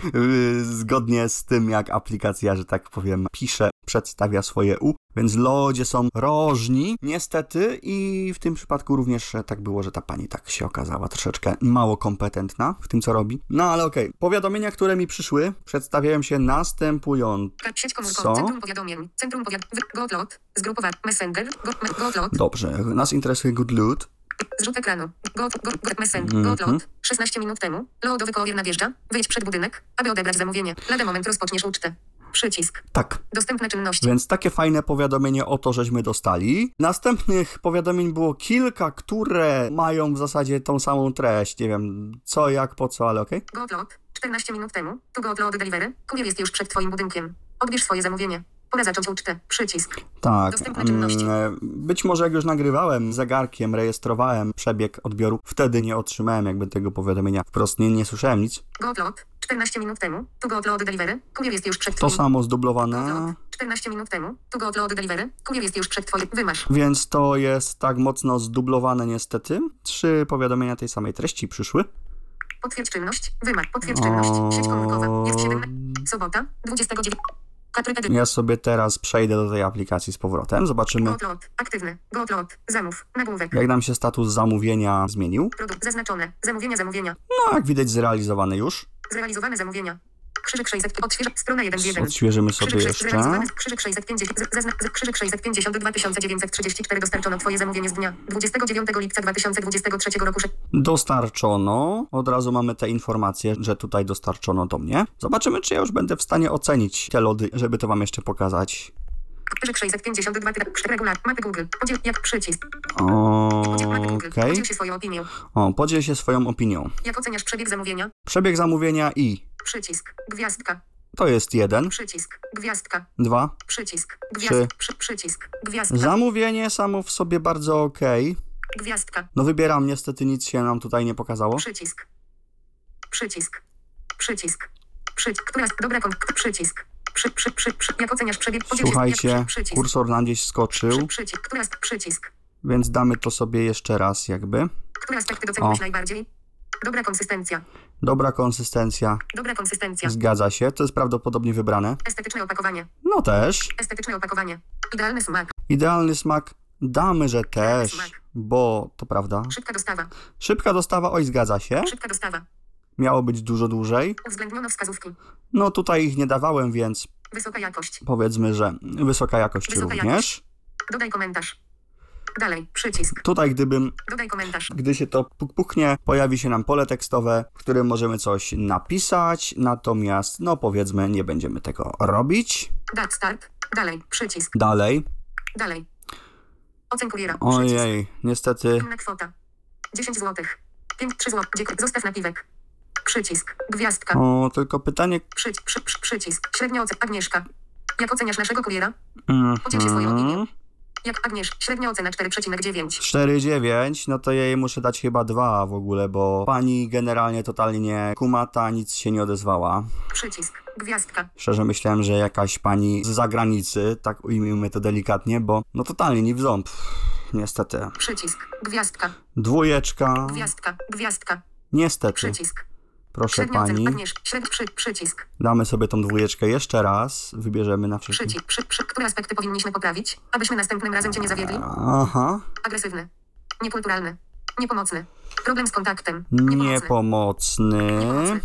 zgodnie z tym, jak aplikacja, że tak powiem, pisze, przedstawia swoje U, więc lodzie są różni, niestety, i w tym przypadku również tak było, że ta pani tak się okazała troszeczkę mało kompetentna w tym, co robi. No ale okej, powiadomienia, które mi przyszły, przedstawiają się następująco. Sieć komórkowa. Centrum powiadomień. Centrum powiadomień. Gotlot. Zgrupowa. Messenger. Go- Gotlot. Dobrze, nas interesuje Good Loot. Zrzut ekranu. Got, got, got messenger. Mhm. Gotlot. 16 minut temu. Lodowy kołowier nadjeżdża. Wyjdź przed budynek, aby odebrać zamówienie. Lada moment rozpoczniesz ucztę. Przycisk. Tak. Dostępne czynności. Więc takie fajne powiadomienie o to, żeśmy dostali. Następnych powiadomień było kilka, które mają w zasadzie tą samą treść. Nie wiem co, jak, po co, ale okej. Gotlot. 14 minut temu. Tu Gotlot Delivery. Kurier jest już przed Twoim budynkiem. Odbierz swoje zamówienie. Pora zacząć ucztę. Przycisk. Tak. Dostępne czynności. mm, Być może jak już nagrywałem zegarkiem, rejestrowałem przebieg odbioru, wtedy nie otrzymałem jakby tego powiadomienia. Wprost nie, nie słyszałem nic. Gotlot. 14 minut temu. Tu Gotlot Delivery. Kurier jest już przed To samo zdublowane. Gotlot. 14 minut temu. Tu Gotlot Delivery. Kurier jest już przed Twoim... Wymasz. Więc to jest tak mocno zdublowane niestety. Trzy powiadomienia tej samej treści przyszły. Potwierdź czynność. Wymasz. Potwierdź czynność. Sieć komórkowa. Jest 7... Sobota. 29... Ja sobie teraz przejdę do tej aplikacji z powrotem. Zobaczymy, Gotlot. Aktywny. Gotlot. Zamów. Nagłówek. jak nam się status zamówienia zmienił. Produkt zaznaczone. Zamówienia, zamówienia. No, jak widać, zrealizowany już. Zrealizowane zamówienia. Krzyżyk 600. Odśwież. Strona 1 z 1. Odświeżymy sobie Krzyżyk jeszcze. Krzyżyk 650. z- Zazna, z- krzyżyk 650 2934 dostarczono Twoje zamówienie z dnia 29 lipca 2023 roku. Dostarczono. Od razu mamy te informacje, że tutaj dostarczono do mnie. Zobaczymy, czy ja już będę w stanie ocenić te lody, żeby to wam jeszcze pokazać. Krzyżyk 652. ty- krzyk Regular. Mapy Google. Podziel jak przycisk. Okej. Podziel się swoją opinią. O, podziel się swoją opinią. Jak oceniasz przebieg zamówienia? Przebieg zamówienia i Przycisk. Gwiazdka. to jest jeden, Przycisk. Gwiazdka. dwa. Przycisk. Trzy. Gwiazd. Przy, przycisk. Gwiazdka. Zamówienie samo w sobie bardzo ok. Gwiazdka. No wybieram, niestety nic się nam tutaj nie pokazało. Przycisk. Przycisk. Przycisk. Przycisk. Która jest dobra kon... Przycisk. Przy, przy, przy, przy. Jak oceniasz przebieg? Słuchajcie, kursor nam gdzieś skoczył, przycisk. Która jest przycisk? więc damy to sobie jeszcze raz jakby. Które aspekty doceniłeś najbardziej? Dobra konsystencja. Dobra konsystencja, Dobra konsystencja. zgadza się, to jest prawdopodobnie wybrane. Estetyczne opakowanie. No też. Estetyczne opakowanie. Idealny smak. Idealny smak, damy, że też, smak. bo to prawda. Szybka dostawa. Szybka dostawa, oj zgadza się, Szybka dostawa. miało być dużo dłużej. Uwzględniono wskazówki. No tutaj ich nie dawałem, więc Wysoka jakość. powiedzmy, że wysoka jakość Wysoka również. jakość. Dodaj komentarz. Dalej. Przycisk. Tutaj gdybym Dodaj komentarz. Gdy się to puknie, pojawi się nam pole tekstowe, w którym możemy coś napisać, natomiast, no powiedzmy, nie będziemy tego robić. Dat start. Dalej. Przycisk. Dalej. Dalej. Ocen kuriera. Ojej, niestety. Inna kwota. 10 zł. 5, 3 zł. Zostaw napiwek. Przycisk. Gwiazdka. O, tylko pytanie. Przy, przy, przy, przycisk. Średnia ocena. Agnieszka. Jak oceniasz naszego kuriera? Podziel się swoją opinią. Jak Agniesz. Średnia ocena 4,9. 4,9, no to jej muszę dać chyba 2 w ogóle, bo pani generalnie totalnie nie kumata, nic się nie odezwała. Przycisk. Gwiazdka. Szczerze myślałem, że jakaś pani z zagranicy, tak ujmijmy to delikatnie, bo no totalnie nie w ząb. Niestety. Przycisk. Gwiazdka. Dwójeczka. Gwiazdka. Gwiazdka. Niestety. Przycisk. Proszę pani. Przy, przycisk. Damy sobie tą dwójeczkę jeszcze raz. Wybierzemy na wszystkim. Przycisk. Przy, przy, które aspekty powinniśmy poprawić, abyśmy następnym razem cię nie zawiedli? Aha. Agresywny. Niekulturalny. Niepomocny. Problem z kontaktem. Niepomocny. Niepomocny. Niepomocny.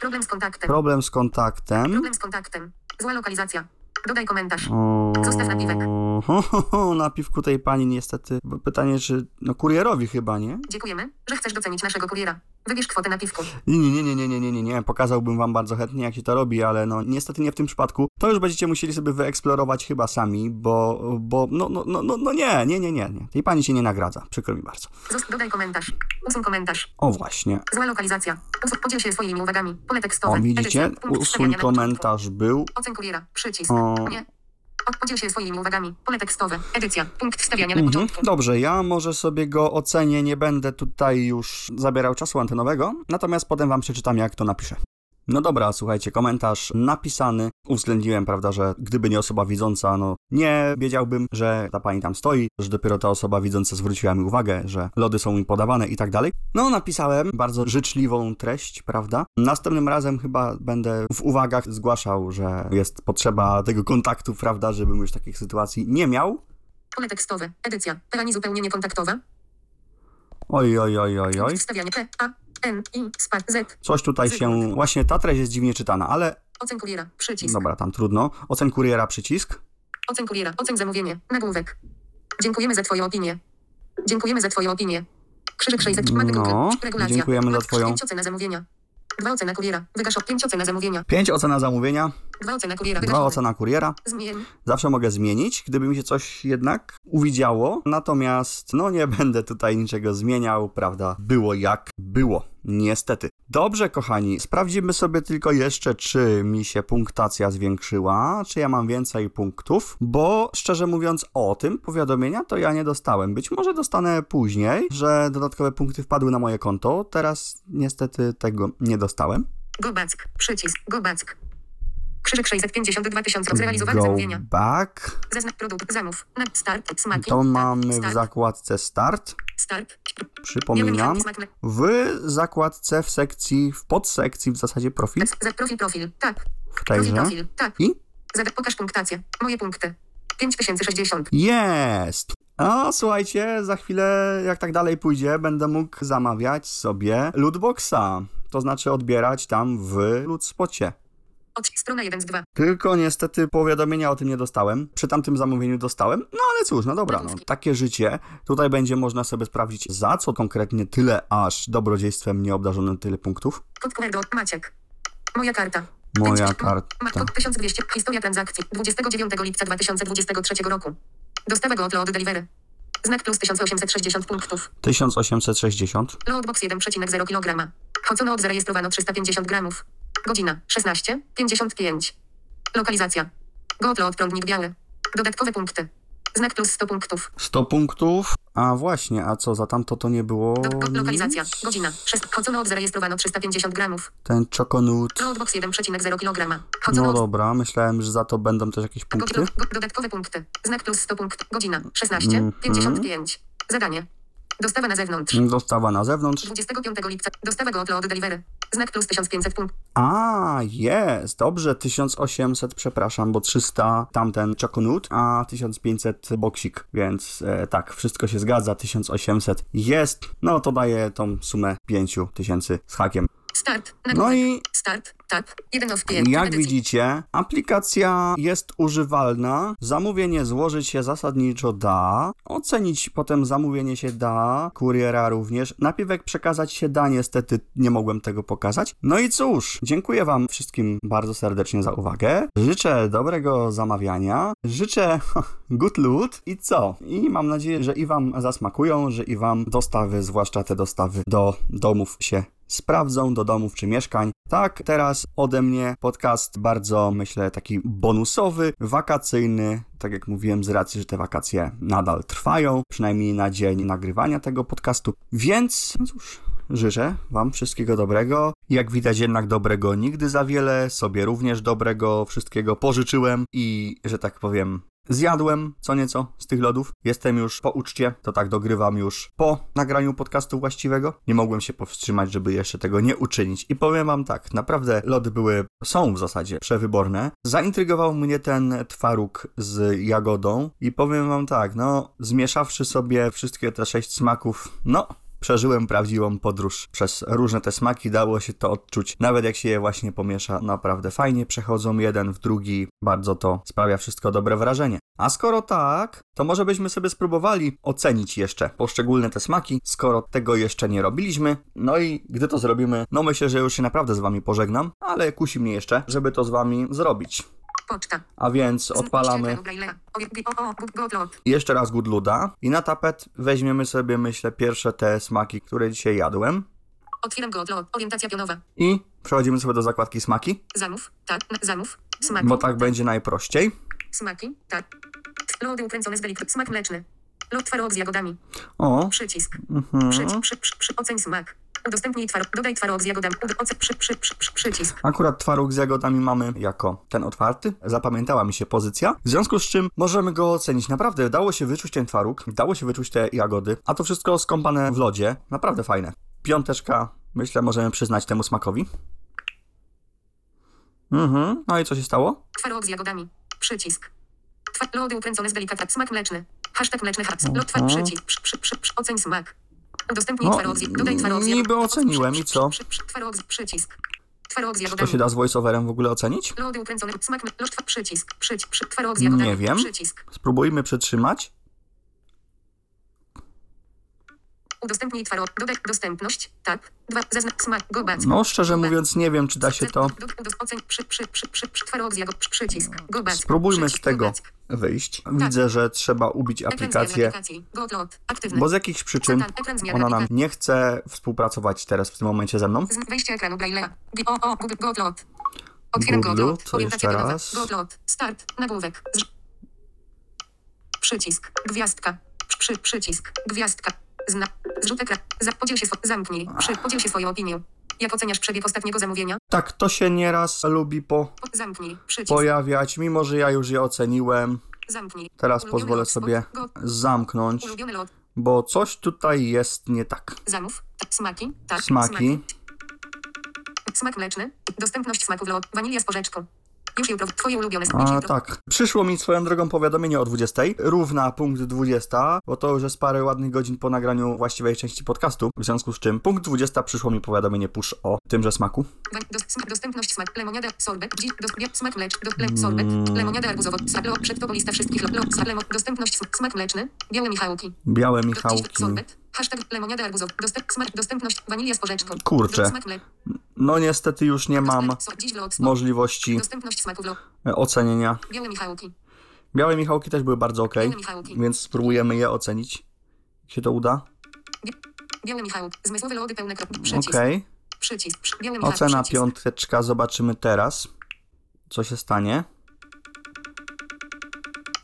Problem z kontaktem. Problem z kontaktem. Problem z kontaktem. Zła lokalizacja. Dodaj komentarz. O, Zostaw napiwek. ho, ho, ho, napiwku tej pani niestety. Bo Pytanie, czy. No kurierowi chyba, nie? Dziękujemy, że chcesz docenić naszego kuriera. Wybierz kwotę napiwku. Nie, nie, nie, nie, nie, nie, nie, nie. Pokazałbym wam bardzo chętnie, jak się to robi, ale no niestety nie w tym przypadku. To już będziecie musieli sobie wyeksplorować chyba sami, bo, bo no, no, no, no, no nie, nie, nie, nie, nie. Tej pani się nie nagradza. Przykro mi bardzo. Zost- dodaj komentarz. Usuń komentarz. O właśnie. Zła lokalizacja. Usuń, podziel się swoimi uwagami. Pole tekstowe. O, widzicie? Edycja. Usuń komentarz był. Ocen kuriera. Przycisk. O. Nie. Od- Podziel się swoimi uwagami. Pole tekstowe. Edycja. Punkt wstawiania na Mhm. początku. Dobrze, ja może sobie go ocenię, nie będę tutaj już zabierał czasu antenowego, natomiast potem wam przeczytam, jak to napiszę. No dobra, słuchajcie, komentarz napisany. Uwzględniłem, prawda, że gdyby nie osoba widząca, no nie wiedziałbym, że ta pani tam stoi, że dopiero ta osoba widząca zwróciła mi uwagę, że lody są mi podawane i tak dalej. No, napisałem bardzo życzliwą treść, prawda? Następnym razem chyba będę w uwagach zgłaszał, że jest potrzeba tego kontaktu, prawda, żebym już takich sytuacji nie miał. Pole tekstowe. Edycja. Pani zupełnie niekontaktowa. Oj, oj, oj, oj, oj. Punkt wstawiania. P, A, N, I, spa, Z. Coś tutaj się. Właśnie ta treść jest dziwnie czytana, ale Ocen kuriera. Przycisk. dobra, tam trudno. Ocen kuriera przycisk. Ocen kuriera. Ocen zamówienie. Nagłówek. Dziękujemy za Twoją opinię. Dziękujemy za Twoją opinię. Krzyżyk 600. Mamy No, Google. Regulacja. dziękujemy za twoją- ocena zamówienia. Dwa ocena kuriera. Wygasz o 5 ocena zamówienia. 5 ocena zamówienia, Dwa ocena kuriera. 2 Wygasz ocena kuriera. Zmień. Zawsze mogę zmienić, gdyby mi się coś jednak uwidziało. Natomiast, no nie będę tutaj niczego zmieniał, prawda? Było jak było. Niestety. Dobrze, kochani, sprawdzimy sobie tylko jeszcze, czy mi się punktacja zwiększyła, czy ja mam więcej punktów, bo szczerze mówiąc o tym powiadomienia to ja nie dostałem. Być może dostanę później, że dodatkowe punkty wpadły na moje konto. Teraz niestety tego nie dostałem. Go back. Przycisk. Go back. Krzyżyk 652 tysiące. Zrealizowane zamówienia. back. Zaznacz produkt. Zamów. Start. Smaki. To mamy w zakładce start. Start. Przypominam, w zakładce w sekcji, w podsekcji w zasadzie profil, Za profil, profil. Tak. w tejże. profil. Tak. I Zada, pokaż punktację. Moje punkty. 5060. jest! A słuchajcie, za chwilę, jak tak dalej pójdzie, będę mógł zamawiać sobie lootboxa. To znaczy odbierać tam w lootspocie. Od strona 1 z 2. Tylko niestety powiadomienia o tym nie dostałem. Przy tamtym zamówieniu dostałem. No ale cóż, no dobra, no takie życie. Tutaj będzie można sobie sprawdzić, za co konkretnie tyle aż dobrodziejstwem nie obdarzono tyle punktów. Kod Maciek. Moja karta. Moja 50 karta. Kod 1200. Historia transakcji. 29 lipca 2023 roku. Dostawa go od Load Delivery. Znak plus 1860 punktów. 1860. Loadbox 1,0 kg. Chocono od zarejestrowano 350 gramów. Godzina 16.55. Lokalizacja. Gotlot prądnik biały. Dodatkowe punkty. Znak plus 100 punktów. 100 punktów. A właśnie, a co za tamto to nie było? Do, lokalizacja. nic? Godzina 6. Chocono od zarejestrowano 350 gramów. Ten czokonut. Loadbox 1,0 kg. No Chocono od dobra, myślałem, że za to będą też jakieś punkty. dodatkowe punkty. Znak plus 100 punkt. Godzina Mhm. 16.55. Zadanie. Dostawa na zewnątrz. Dostawa na zewnątrz. 25 lipca. Dostawa go od Delivery. Znak plus 1500 punkt. A, jest, dobrze, 1800, przepraszam, bo 300 tamten czokonut, a 1500 boksik, więc e, tak, wszystko się zgadza, 1800 jest, no to daje tą sumę 5000 z hakiem. Start. No i Start. Tab. 1 of 5. Jak widzicie, aplikacja jest używalna, zamówienie złożyć się zasadniczo da, ocenić potem zamówienie się da, kuriera również, napiwek przekazać się da, niestety nie mogłem tego pokazać. No i cóż, dziękuję Wam wszystkim bardzo serdecznie za uwagę, życzę dobrego zamawiania, życzę good loot i co? I mam nadzieję, że i Wam zasmakują, że i Wam dostawy, zwłaszcza te dostawy do domów się sprawdzą do domów czy mieszkań. Tak, teraz ode mnie podcast bardzo, myślę, taki bonusowy, wakacyjny. Tak jak mówiłem, z racji, że te wakacje nadal trwają, przynajmniej na dzień nagrywania tego podcastu. Więc, no cóż, życzę Wam wszystkiego dobrego. Jak widać, jednak dobrego nigdy za wiele, sobie również dobrego wszystkiego pożyczyłem i, że tak powiem, Zjadłem co nieco z tych lodów. Jestem już po uczcie, to tak dogrywam już po nagraniu podcastu właściwego. Nie mogłem się powstrzymać, żeby jeszcze tego nie uczynić. I powiem wam tak, naprawdę lody były, są w zasadzie przewyborne. Zaintrygował mnie ten twaróg z jagodą i powiem wam tak, no zmieszawszy sobie wszystkie te sześć smaków, no Przeżyłem prawdziwą podróż przez różne te smaki, dało się to odczuć. Nawet jak się je właśnie pomiesza, naprawdę fajnie przechodzą jeden w drugi, bardzo to sprawia wszystko dobre wrażenie. A skoro tak, to może byśmy sobie spróbowali ocenić jeszcze poszczególne te smaki, skoro tego jeszcze nie robiliśmy. No i gdy to zrobimy, no myślę, że już się naprawdę z wami pożegnam, ale kusi mnie jeszcze, żeby to z wami zrobić. Poczta. A więc odpalamy jeszcze raz Goodluda i na tapet weźmiemy sobie, myślę, pierwsze te smaki, które dzisiaj jadłem. Otwieram Gotlot. Orientacja pionowa. I przechodzimy sobie do zakładki smaki, Zamów. Tak. Zamów. Smaki. bo tak będzie najprościej. Smaki. Tak. Lody ukręcone z delikatnym. Smak mleczny. Lód twaróg z jagodami. O, Przycisk. mhm. Przy, przy, przy, przy, oceń smak. Udostępnij twaróg. Dodaj twaróg z jagodami. Oce, przy, przy, przy, przy, przycisk. Akurat twaróg z jagodami mamy jako ten otwarty. Zapamiętała mi się pozycja. W związku z czym możemy go ocenić. Naprawdę dało się wyczuć ten twaróg, dało się wyczuć te jagody, a to wszystko skąpane w lodzie. Naprawdę fajne. Piąteczka, myślę, możemy przyznać temu smakowi. Mhm, no i co się stało? Twaróg z jagodami. Przycisk. Twa, lody ukręcone z delikatnym. Smak mleczny. Hashtag mleczny haps. Lod twa, Mhm. przycisk. Przy, przy, przy, przy, oceń smak. Udostępnij No, Dodaj niby oceniłem i co? Przycisk. Czy to się da z voiceoverem w ogóle ocenić? Lody ukręcone. Smak mle- loż twa, przycisk. Przyć, przy, twaróg z jagodami. Nie wiem. Przycisk. Spróbujmy przytrzymać. Udostępnij twaro. Dodaj dostępność. Tab. 2. Zaznacz smak. Go back. No, szczerze mówiąc, nie wiem, czy da się to. Oceń. Przy, przy, przy, przy, przy, twaro, przycisk. Go back. Spróbujmy z tego wyjść. Widzę, że trzeba ubić aplikację, bo z jakichś przyczyn ona nam nie chce współpracować teraz w tym momencie ze mną. Wejście ekranu Braille'a. G- O, o, Google, go upload. Otwieram go Google, upload. to jeszcze raz. Go upload. Start. Nagłówek. Przycisk. Gwiazdka. Przy, przycisk. Gwiazdka. Zna. Zrzut ekran. Za, podziel się swo- Zamknij. Przy, podziel się swoją opinią. Jak oceniasz przebieg ostatniego zamówienia? Tak, to się nieraz lubi po, Zamknij. Przycisk. pojawiać, mimo że ja już je oceniłem. Zamknij. Teraz Ulubiony pozwolę sobie Go. zamknąć, Ulubiony lot. bo coś tutaj jest nie tak. Zamów. Tak. Smaki. Tak. Smaki. Smak mleczny. Dostępność smaków lot. Wanilia z porzeczką. A tak. Przyszło mi swoją drogą powiadomienie o 20. Równa punkt 20, bo to już jest parę ładnych godzin po nagraniu właściwej części podcastu. W związku z czym punkt 20 przyszło mi powiadomienie push o tymże smaku. Dostępność smak. Lemoniada, sorbet, smak le, sorbet, lemoniada arbuzowo, sa, lo, przed tobą lista wszystkich, dostępność smak, mleczny, białe michałki, Białe Michałki. sorbet, hashtag lemoniada arbuzowo, dostęp, smak, dostępność, wanilia z porzeczką, Kurczę. No niestety już nie mam możliwości e, ocenienia. białe michałki, Białe Michałki też były bardzo ok, więc spróbujemy je ocenić. Jak się to uda? białe michałki, zmysłowe lody pełne kropki, przycisk, Okej. przycisk, przy, białe michałki, Ocena piąteczka, zobaczymy teraz, co się stanie.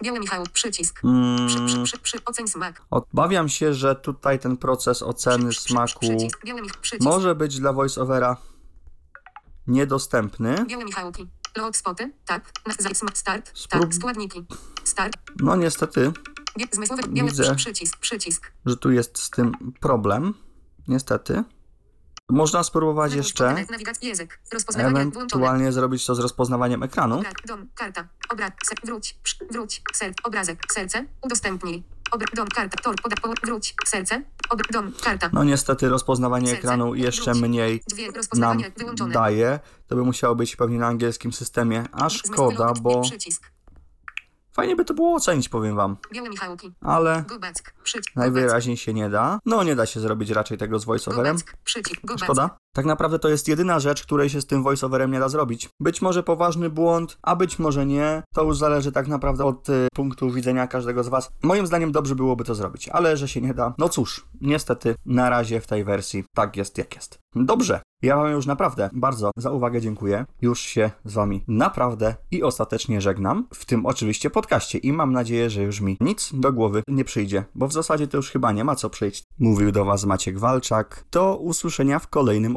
Białe michałki, przycisk, Mm, przy, przy, przy, przy, oceń smak, obawiam się, że tutaj ten proces oceny przy, przy, smaku przycisk, mich, przycisk, może być dla voiceovera niedostępny. białe michałki, load spoty, tak, start, Sprób- tak, składniki, start, No niestety, Bie- Zmysłowy, biały Widzę. przy- przycisk, przycisk. że tu jest z tym problem. Niestety. Można spróbować jeszcze Nawigacja, język, ewentualnie zrobić to z rozpoznawaniem ekranu. Obraz, dom, karta, obraz, wróć, psz, wróć, ser, obrazek, serce, udostępnij. Obr, dom, karta, tor, poda, po, wróć, serce, obr, dom, karta. No niestety rozpoznawanie Serce, ekranu jeszcze wróć. mniej Dźwięk, nam wyłączone. daje. To by musiało być pewnie na angielskim systemie, a szkoda, bo Przycisk, fajnie by to było ocenić, powiem wam. Ale najwyraźniej się nie da. No nie da się zrobić raczej tego z voiceoverem. Szkoda. Tak naprawdę to jest jedyna rzecz, której się z tym voiceoverem nie da zrobić. Być może poważny błąd, a być może nie. To już zależy tak naprawdę od y, punktu widzenia każdego z Was. Moim zdaniem dobrze byłoby to zrobić, ale że się nie da, no cóż, niestety na razie w tej wersji tak jest jak jest. Dobrze. Ja Wam już naprawdę bardzo za uwagę dziękuję. Już się z Wami naprawdę i ostatecznie żegnam. W tym oczywiście podcaście i mam nadzieję, że już mi nic do głowy nie przyjdzie, bo w zasadzie to już chyba nie ma co przyjść. Mówił do Was Maciek Walczak. Do usłyszenia w kolejnym